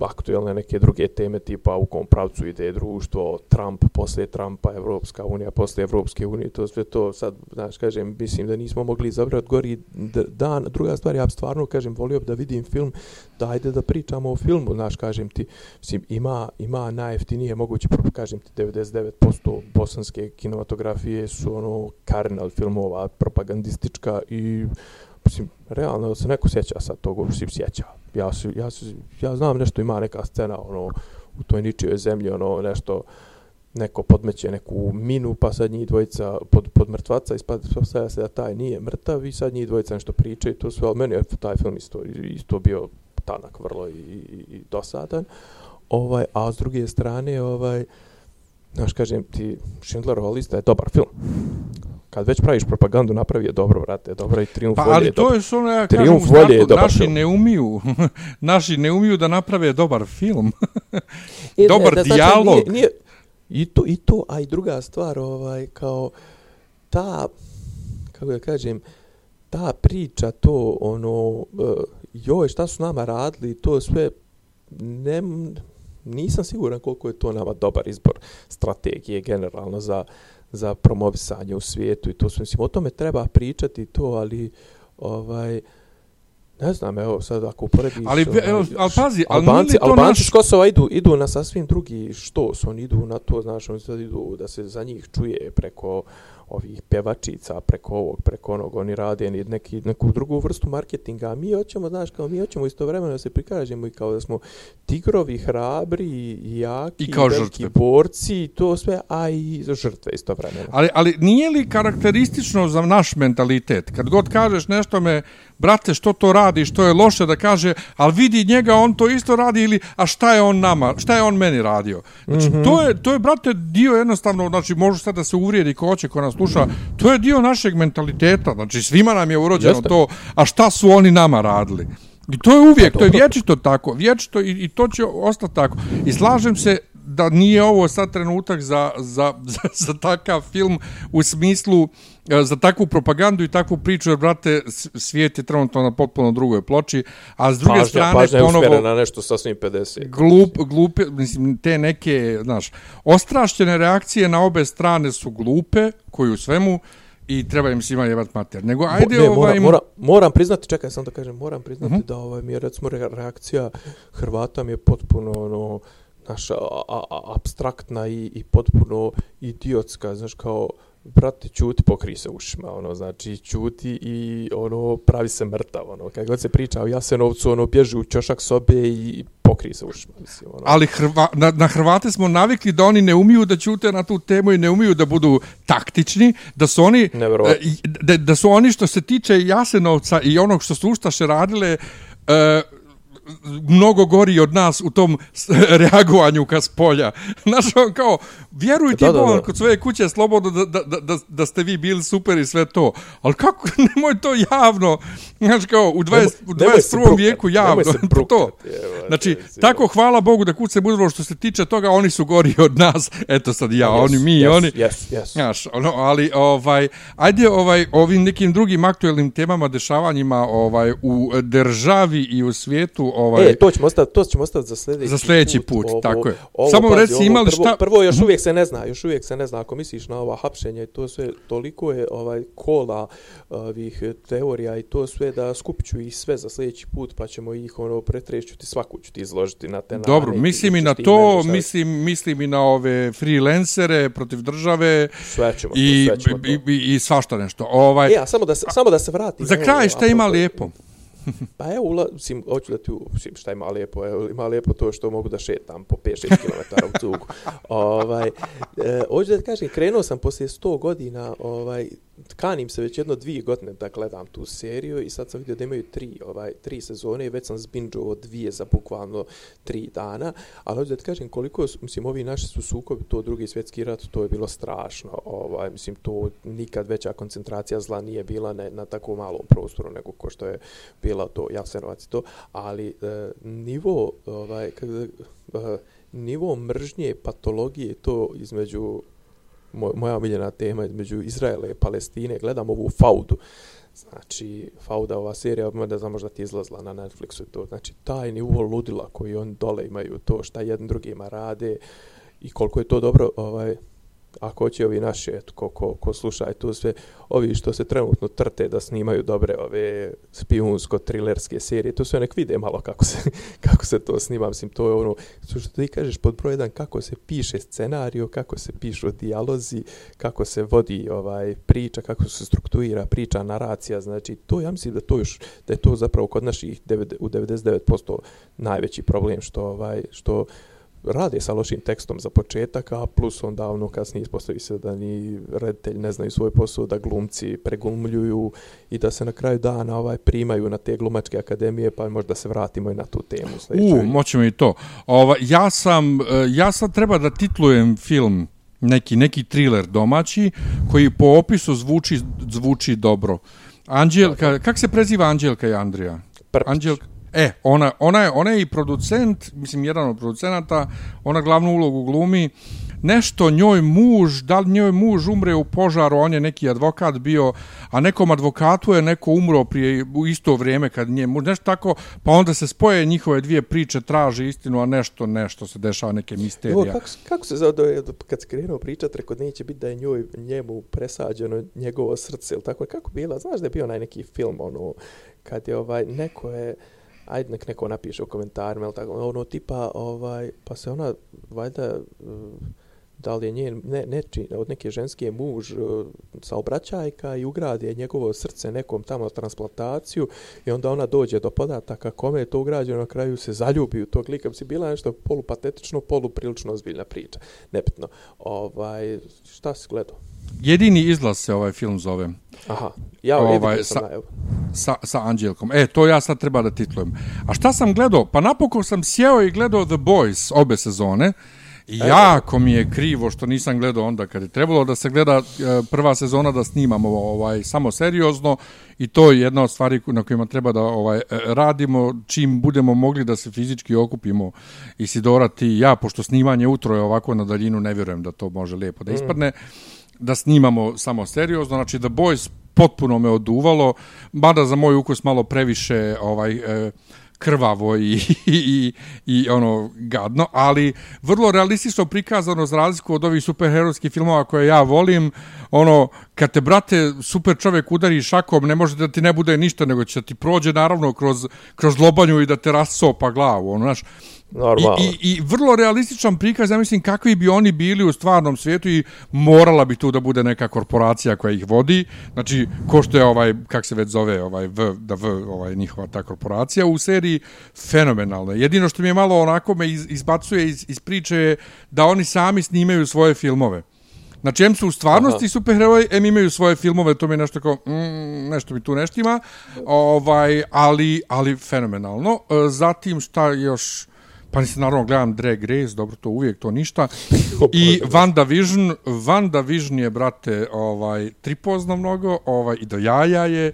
aktuelne neke druge teme tipa u kom pravcu ide društvo, Trump posle Trumpa, Evropska unija posle Evropske unije, to sve to sad, znaš, kažem, mislim da nismo mogli izabrati gori dan. Druga stvar, ja stvarno, kažem, volio da vidim film, da ajde da pričamo o filmu, znaš, kažem ti, mislim, ima, ima najeftinije moguće, kažem ti, 99% bosanske kinematografije su ono karnal filmova, propagandistička i mislim, realno se neko sjeća sad toga, mislim, sjeća. Ja, su, ja, su, ja znam nešto, ima neka scena, ono, u toj ničijoj zemlji, ono, nešto, neko podmeće neku minu, pa sad njih dvojica pod, pod mrtvaca i spada se da taj nije mrtav i sad njih dvojica nešto pričaju, to sve, ali meni je taj film isto, isto bio tanak vrlo i, i, i dosadan. Ovaj, a s druge strane, ovaj, znaš, kažem ti, Schindlerova lista je dobar film. Kad već praviš propagandu, napravi je dobro, brate, dobro i triumf pa, volje ali je to je što ja Triumf kažem, volje je dobar naši film. ne umiju, [LAUGHS] naši ne umiju da naprave dobar film. E, [LAUGHS] dobar da, znači, dijalog. Nije, nije, I to, i to, a i druga stvar, ovaj, kao ta, kako da kažem, ta priča, to, ono, uh, joj, šta su nama radili, to sve, ne, nisam siguran koliko je to nama dobar izbor strategije generalno za, za promovisanje u svijetu i to sve, mislim, o tome treba pričati to, ali, ovaj, Ne znam, evo sad ako uporediš... Ali, ovaj, evo, ali pazi, ali Albanci, to Albanci naš- s Kosova idu, idu na sasvim drugi štos, oni idu na to, znaš, oni sad idu da se za njih čuje preko ovih pjevačica, preko ovog, preko onog, oni rade neki, neku drugu vrstu marketinga, a mi hoćemo, znaš, kao mi hoćemo istovremeno da se prikažemo i kao da smo tigrovi, hrabri, i jaki, I kao veliki žrtve. borci, i to sve, a i žrtve istovremeno. Ali, ali nije li karakteristično za naš mentalitet? Kad god kažeš nešto me, brate, što to radi, što je loše da kaže, ali vidi njega, on to isto radi ili, a šta je on nama, šta je on meni radio? Znači, mm -hmm. to, je, to je, brate, dio jednostavno, znači, može sad da se uvrijedi ko hoće, ko nas sluša, to je dio našeg mentaliteta, znači, svima nam je urođeno Jeste. to, a šta su oni nama radili? I to je uvijek, to je vječito tako, vječito i, i to će ostati tako. I slažem se da nije ovo sad trenutak za, za, [LAUGHS] za, za takav film u smislu e, za takvu propagandu i takvu priču, jer, brate, svijet je trenutno na potpuno drugoj ploči, a s druge Pažnja, strane, pažnja je usmjerena ponovo, na nešto sasvim 50. glup, glupe, mislim, te neke, znaš, ostrašćene reakcije na obe strane su glupe, koji u svemu, i treba im svima jebat mater. Nego, ajde, ne, ovaj... moram, moram, moram priznati, čekaj sam da kažem, moram priznati uh -huh. da ovaj, mi je recimo re- reakcija Hrvata mi je potpuno ono, naša abstraktna i, i potpuno idiotska, znaš kao brate, čuti, pokri se ušima, ono, znači, čuti i, ono, pravi se mrtav, ono, kad god se priča o Jasenovcu, ono, bježi u ćošak sobe i pokri se ušima, mislim, ono. Ali Hrva, na, na Hrvate smo navikli da oni ne umiju da ćute na tu temu i ne umiju da budu taktični, da su oni e, da, da su oni što se tiče Jasenovca i onog što su Ustaše radile e, mnogo gori od nas u tom [LAUGHS] reagovanju ka s polja. [LAUGHS] Znaš, on kao, vjeruj ti Da, da, Bolan da. kod svoje kuće slobodno da, da, da, da, ste vi bili super i sve to. Ali kako, [LAUGHS] nemoj to javno, znaš kao, u, 20, u nemoj se 21. brukat, vijeku javno. se [LAUGHS] to. brukat, evo, Znači, recimo. tako hvala Bogu da kuce budilo što se tiče toga, oni su gori od nas. Eto sad ja, Yes, oni, mi, yes, oni. Yes, yes. Znaš, ono, ali ovaj ajde ovaj ovim nekim drugim aktuelnim temama, dešavanjima ovaj u državi i u svijetu, ovaj E, to ćemo ostaviti, to ćemo ostaviti za sljedeći, Za sljedeći put, tako je. Samo pazi, reci, ovo imali prvo, šta- Prvo još uvijek se ne zna, još uvijek se ne zna ako misliš na ova hapšenja i to sve, toliko je ovaj kola ovih teorija i to sve da skupit ću ih sve za sljedeći put pa ćemo ih ono pretrešću ti svaku ću ti izložiti na te Dobro, nane mislim i na to, šta- mislim, mislim i na ove freelancere protiv države sve ćemo to, i, sve ćemo to. i, i, i svašta nešto. Ovaj, E, a samo da se, samo da se vratim. za kraj šta ima lijepo? Pa evo, ula, mislim, hoću da ti, u- mislim, šta ima lijepo, evo, ima lijepo to što mogu da šetam po 5-6 km u cugu. [LAUGHS] ovaj, e, hoću da ti kažem, krenuo sam poslije 100 godina, ovaj, kanim se već jedno dvije godine da gledam tu seriju i sad sam vidio da imaju tri, ovaj, tri sezone i već sam zbinđovo dvije za bukvalno tri dana, ali hoću da ti kažem koliko, mislim, ovi naši su sukobi, to drugi svjetski rat, to je bilo strašno, ovaj, mislim, to nikad veća koncentracija zla nije bila na, na tako malom prostoru nego ko što je bila to Jasenovac i to, ali e, nivo, ovaj, kada, e, nivo mržnje, patologije, to između moja omiljena tema između Izraela i Palestine, gledam ovu faudu. Znači, fauda, ova serija, da znam možda ti izlazla na Netflixu i to. Znači, taj nivo ludila koji oni dole imaju, to šta jedan drugima rade i koliko je to dobro, ovaj, ako hoće ovi naši, eto, ko, ko, ko slušaj tu sve, ovi što se trenutno trte da snimaju dobre ove spijunsko-trilerske serije, to sve nek vide malo kako se, [LAUGHS] kako se to snima, mislim, to je ono, što ti kažeš pod broj jedan, kako se piše scenario, kako se pišu dijalozi, kako se vodi ovaj priča, kako se strukturira priča, naracija, znači, to ja mislim da to još, da je to zapravo kod naših 9, u 99% najveći problem što, ovaj, što rade sa lošim tekstom za početak, a plus onda ono kasnije ispostavi se da ni reditelj ne znaju svoj posao, da glumci preglumljuju i da se na kraju dana ovaj primaju na te glumačke akademije, pa možda se vratimo i na tu temu. U, moćemo i to. Ova, ja sam, e, ja sad treba da titlujem film neki neki thriller domaći koji po opisu zvuči zvuči dobro. Anđelka, kako se preziva Anđelka i Andrija? Prpić. Anđelka E, ona, ona, je, ona je i producent, mislim, jedan od producenata, ona glavnu ulogu glumi, nešto njoj muž, da li njoj muž umre u požaru, on je neki advokat bio, a nekom advokatu je neko umro prije u isto vrijeme kad nje muž, nešto tako, pa onda se spoje njihove dvije priče, traži istinu, a nešto, nešto se dešava, neke misterije. Jo, kako, kako se zove, kad se krenuo pričat, rekao, neće biti da je njoj, njemu presađeno njegovo srce, ili tako, kako bila, znaš da je bio onaj neki film, ono, kad je ovaj, neko je, ajde nek neko napiše u komentarima ili tako, ono tipa, ovaj, pa se ona, valjda, mm, da li je njen, ne, neči, od neke ženske muž eh, saobraćajka i ugradi je njegovo srce nekom tamo transplantaciju i onda ona dođe do podataka kome je to ugrađeno na kraju se zaljubi u tog lika. Si bila nešto polupatetično, poluprilično ozbiljna priča. Nepitno. Ovaj, šta si gledao? Jedini izlaz se ovaj film zove. Aha, ja ovaj, sam sa, sa, sa Anđelkom. E, to ja sad treba da titlujem. A šta sam gledao? Pa napokon sam sjeo i gledao The Boys obe sezone. I jako mi je krivo što nisam gledao onda kad je trebalo da se gleda e, prva sezona da snimamo ovaj samo seriozno i to je jedna od stvari na kojima treba da ovaj e, radimo čim budemo mogli da se fizički okupimo i Sidorati ja pošto snimanje utro je ovako na daljinu ne vjerujem da to može lijepo da mm. ispadne. Mm da snimamo samo seriozno, znači The Boys potpuno me oduvalo, mada za moj ukus malo previše ovaj e, krvavo i, [LAUGHS] i, i ono gadno, ali vrlo realistično prikazano za razliku od ovih superherojskih filmova koje ja volim, ono, kad te, brate, super čovjek udari šakom, ne može da ti ne bude ništa, nego će ti prođe, naravno, kroz, kroz lobanju i da te rasopa glavu, ono, znaš, Normalno. I, i, I vrlo realističan prikaz, ja mislim, kakvi bi oni bili u stvarnom svijetu i morala bi tu da bude neka korporacija koja ih vodi. Znači, ko što je ovaj, kak se već zove, ovaj v, da v, ovaj, njihova ta korporacija u seriji, fenomenalno. Jedino što mi je malo onako me iz, izbacuje iz, iz priče je da oni sami snimaju svoje filmove. Znači, em su u stvarnosti Aha. superheroji, em imaju svoje filmove, to mi je nešto kao, mm, nešto mi tu neštima, ovaj, ali, ali fenomenalno. E, zatim, šta još... Pa nisam naravno gledam Drag Race, dobro to uvijek to ništa. [LAUGHS] I WandaVision, WandaVision je brate ovaj tripozno mnogo, ovaj i do jaja je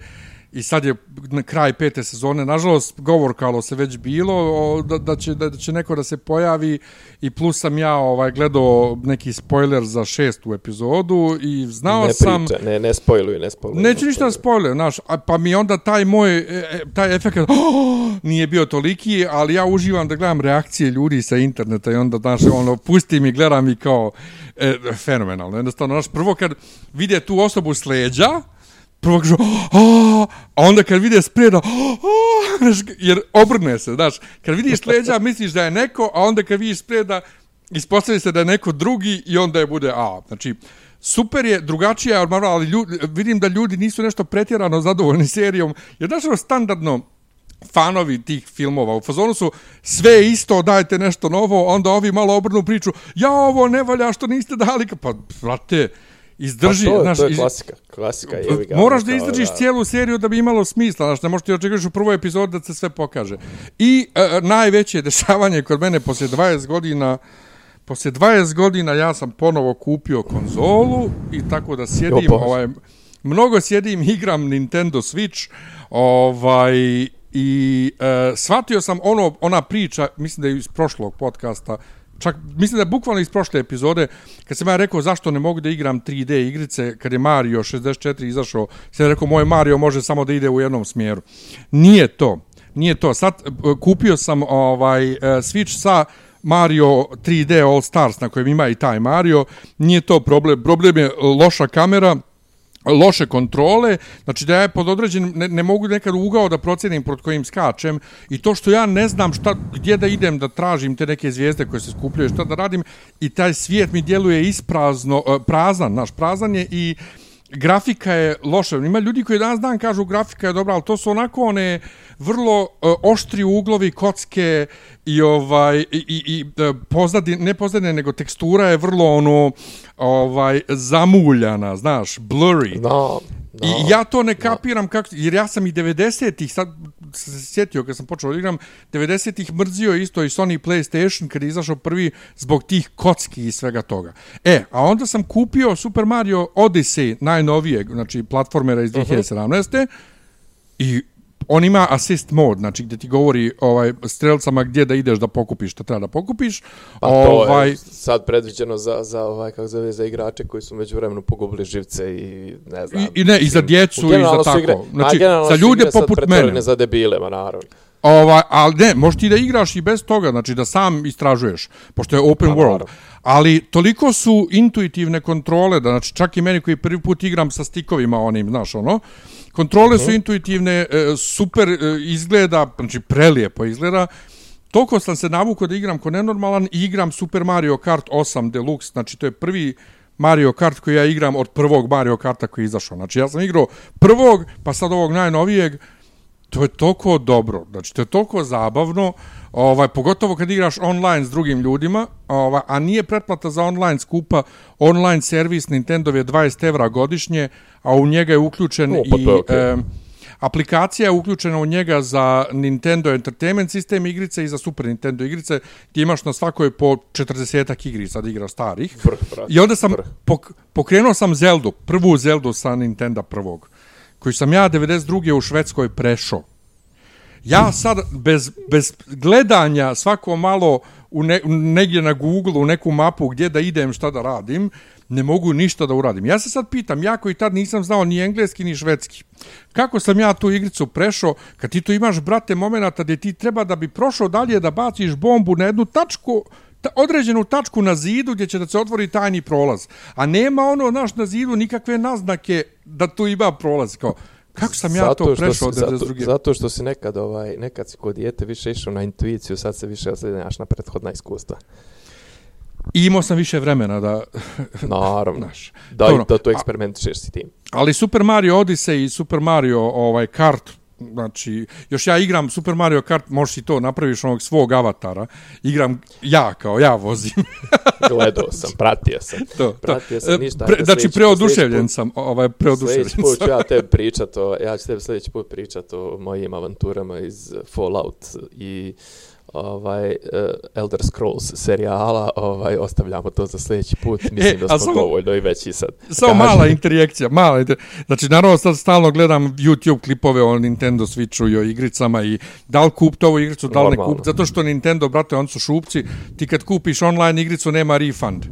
i sad je na kraj pete sezone, nažalost, govor kalo se već bilo, o, da, da, će, da, da će neko da se pojavi i plus sam ja ovaj gledao neki spoiler za šestu epizodu i znao ne sam... Priča, ne, ne spojluj, ne spojluj. Neće ništa da spojluj, znaš, pa mi onda taj moj, e, e, taj efekt, oh, [GASPS] nije bio toliki, ali ja uživam da gledam reakcije ljudi sa interneta i onda, znaš, ono, pusti mi, gledam i kao, e, fenomenalno, jednostavno, znaš, prvo kad vide tu osobu s leđa, prvo kažu, a! Onda kad vide spreda, jer obrne se, znaš, kad vidiš leđa, misliš da je neko, a onda kad vidiš spreda, ispostavi se da je neko drugi i onda je bude a. Znači, super je, drugačija je, ali ljudi, vidim da ljudi nisu nešto pretjerano zadovoljni serijom, jer znaš, ono, standardno, fanovi tih filmova u fazonu su sve isto, dajte nešto novo, onda ovi malo obrnu priču, ja ovo ne valja što niste dali, pa, brate, izdrži, pa to, znaš, to je klasika, klasika je ga. Moraš da izdržiš da. cijelu seriju da bi imalo smisla, znaš, ne možeš ti očekati u prvoj epizodi da se sve pokaže. I uh, najveće [LAUGHS] dešavanje kod mene poslije 20 godina poslije 20 godina ja sam ponovo kupio konzolu i tako da sjedim, jo, ovaj, mnogo sjedim, [LAUGHS] igram Nintendo Switch, ovaj, i uh, shvatio sam ono, ona priča, mislim da je iz prošlog podcasta, čak mislim da bukvalno iz prošle epizode kad sam ja rekao zašto ne mogu da igram 3D igrice kad je Mario 64 izašao sam rekao moj Mario može samo da ide u jednom smjeru nije to nije to sad e, kupio sam ovaj e, Switch sa Mario 3D All Stars na kojem ima i taj Mario, nije to problem. Problem je loša kamera, loše kontrole, znači da ja pod određenim, ne, ne mogu nekad ugao da procenim pod kojim skačem i to što ja ne znam šta, gdje da idem da tražim te neke zvijezde koje se skupljaju, šta da radim i taj svijet mi djeluje isprazno, eh, prazan, naš prazan je i grafika je loša. Ima ljudi koji danas dan kažu grafika je dobra, ali to su onako one vrlo uh, oštri uglovi kocke i ovaj i, i, i e, pozadi, ne pozadine, nego tekstura je vrlo ono ovaj zamuljana, znaš, blurry. No, I ja to ne kapiram kako, jer ja sam i 90-ih, sad sam se sjetio kad sam počeo igram, 90-ih mrzio isto i Sony PlayStation kad je izašao prvi zbog tih kocki i svega toga. E, a onda sam kupio Super Mario Odyssey, najnovijeg, znači platformera iz 2017. Uh -huh. I on ima assist mod, znači gdje ti govori ovaj strelcama gdje da ideš da pokupiš što treba da pokupiš. Pa to ovaj, je sad predviđeno za, za, ovaj, kako zove, za igrače koji su među vremenu pogubili živce i ne znam. I, i ne, i za djecu i za tako. Igre, znači, za ljude poput mene. Ne za debile, ma naravno. Ovaj, ali ne, možeš ti da igraš i bez toga, znači da sam istražuješ, pošto je open pa, world. Naravno. Ali toliko su intuitivne kontrole, da znači čak i meni koji prvi put igram sa stikovima onim, znaš, ono, Kontrole su mhm. intuitivne, e, super e, izgleda, znači prelijepo izgleda. Toliko sam se navukao da igram ko nenormalan i igram Super Mario Kart 8 Deluxe, znači to je prvi Mario Kart koji ja igram od prvog Mario Karta koji je izašao. Znači ja sam igrao prvog, pa sad ovog najnovijeg, to je toliko dobro, znači to je toliko zabavno, ovaj, pogotovo kad igraš online s drugim ljudima, ovaj, a nije pretplata za online skupa, online servis Nintendo je 20 evra godišnje, a u njega je uključen o, pa i... Okay. E, aplikacija je uključena u njega za Nintendo Entertainment sistem igrice i za Super Nintendo igrice, gdje imaš na svakoj po 40 igrica da igra starih. Brh, brat, I onda sam pok, pokrenuo sam Zeldu, prvu Zeldu sa Nintendo prvog, koju sam ja 92. u Švedskoj prešao. Ja sad bez, bez gledanja svako malo u ne, negdje na Google, u neku mapu gdje da idem, šta da radim, ne mogu ništa da uradim. Ja se sad pitam, ja koji tad nisam znao ni engleski ni švedski, kako sam ja tu igricu prešao, kad ti tu imaš, brate, momenata gdje ti treba da bi prošao dalje da baciš bombu na jednu tačku, ta, određenu tačku na zidu gdje će da se otvori tajni prolaz. A nema ono, naš na zidu nikakve naznake da tu ima prolaz. Kao, Kako sam ja to prešao od zato? Zato što si nekad, ovaj, nekad si kod dijete više išao na intuiciju, sad se više oslednjaš na prethodna iskustva. I imao sam više vremena da... [LAUGHS] Naravno. Naš. Da, Dobro, da to eksperimentišeš si tim. Ali Super Mario Odyssey i Super Mario ovaj Kart, znači, još ja igram Super Mario Kart, možeš i to, napraviš onog svog avatara, igram ja kao ja vozim. [LAUGHS] Gledao sam, pratio sam. To, pratio sam, ništa. Pre, znači, preoduševljen sam, ovaj, preoduševljen sam. Sljedeći put ću ja [LAUGHS] tebi pričat o, ja ću tebi sljedeći put pričat o mojim avanturama iz Fallout i ovaj uh, Elder Scrolls serijala, ovaj ostavljamo to za sljedeći put. [LAUGHS] E, Mislim e, da smo samo, dovoljno i veći sad. Samo mala interakcija, mala inter... Znači, naravno, sad stalno gledam YouTube klipove o Nintendo Switchu i o igricama i da li kup to ovu igricu, da li ne kup. Zato što Nintendo, brate, on su šupci, ti kad kupiš online igricu, nema refund.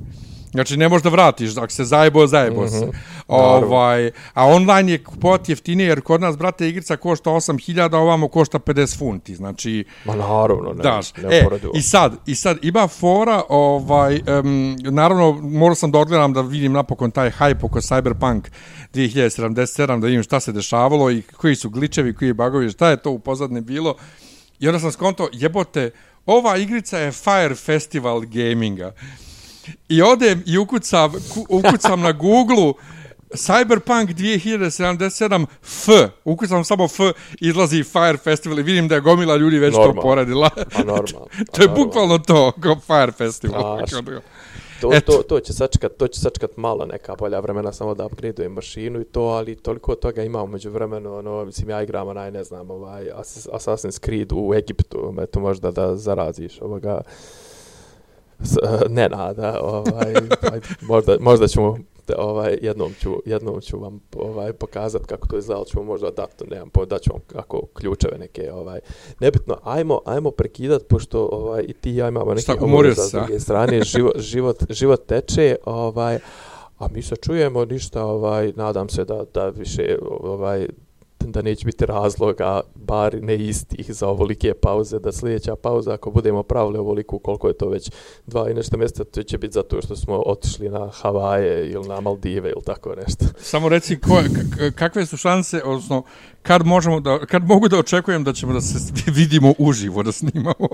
Znači ne možeš da vratiš, ako se zajebo, zajebo se. Mm -hmm. ovaj, a online je kupovati jeftinije, jer kod nas, brate, igrica košta 8000, a ovamo košta 50 funti. Znači, Ma naravno, ne, daš. ne e, I sad, i sad ima fora, ovaj, um, naravno, morao sam da odgledam da vidim napokon taj hype oko Cyberpunk 2077, da vidim šta se dešavalo i koji su gličevi, koji je bagovi, šta je to u pozadne bilo. I onda sam skonto, jebote, ova igrica je Fire Festival gaminga. I odem i ukucam, ukucam na Google Cyberpunk 2077 F. Ukucam samo F, izlazi Fire Festival i vidim da je gomila ljudi već normal. to poradila. A normal. [LAUGHS] to je bukvalno to, kao Fire Festival. To, to, to, će sačekat, to će sačekat malo neka bolja vremena samo da upgradeujem mašinu i to, ali toliko toga imamo među vremenu, ono, mislim, ja igram onaj, ne znam, ovaj, Assassin's Creed u Egiptu, eto možda da zaraziš ovoga, [LAUGHS] nada, ovaj, možda, možda ćemo ovaj jednom ću jednom ću vam ovaj pokazati kako to izgleda, ćemo možda dati, nemam po da ću vam kako ključeve neke ovaj. Nebitno ajmo ajmo prekidat pošto ovaj i ti ja imamo neke obaveze sa druge strane život život život teče ovaj a mi se čujemo ništa ovaj nadam se da da više ovaj da neće biti razloga, bar ne istih za ovolike pauze, da sljedeća pauza, ako budemo pravili ovoliku, koliko je to već dva i nešto mjeseca, to će biti zato što smo otišli na Havaje ili na Maldive ili tako nešto. Samo reci ko, kakve su šanse, odnosno kad možemo da kad mogu da očekujem da ćemo da se [LAUGHS] vidimo uživo da snimamo.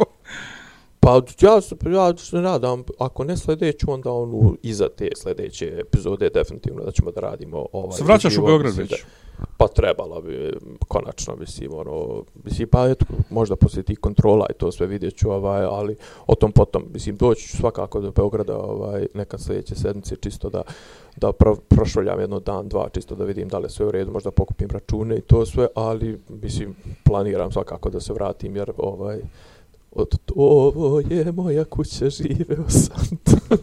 Pa ja se, ja se nadam, ako ne sljedeću, onda onu iza te sljedeće epizode definitivno da ćemo da radimo ovaj. Se vraćaš u Beograd već? Da, pa trebala bi, konačno, mislim, ono, mislim, pa eto, možda poslije tih kontrola i to sve vidjet ću, ovaj, ali o tom potom, mislim, doći ću svakako do Beograda, ovaj, neka sljedeće sedmice, čisto da, da pro, prošvoljam jedno dan, dva, čisto da vidim da li sve u redu, možda pokupim račune i to sve, ali, mislim, planiram svakako da se vratim, jer, ovaj, od ovo je moja kuća, živeo sam tu. [LAUGHS]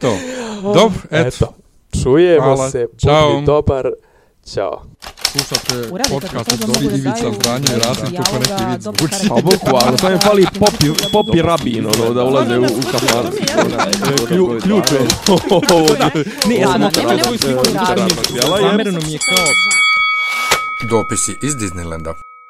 To. Dobro, eto. Eto, čujemo Hvala. se, Ćao. budi dobar, ćao. Slušate podcast to, od da Ivica i Rasim kako neki dobro zvuči. Pa bukvalno, samo im fali popi, popi rabin, ono, da ulaze u, u kafan. Klju, ključ je. Ne, ja sam svoju sliku je zamereno mi je kao Dopisi iz Disneylanda.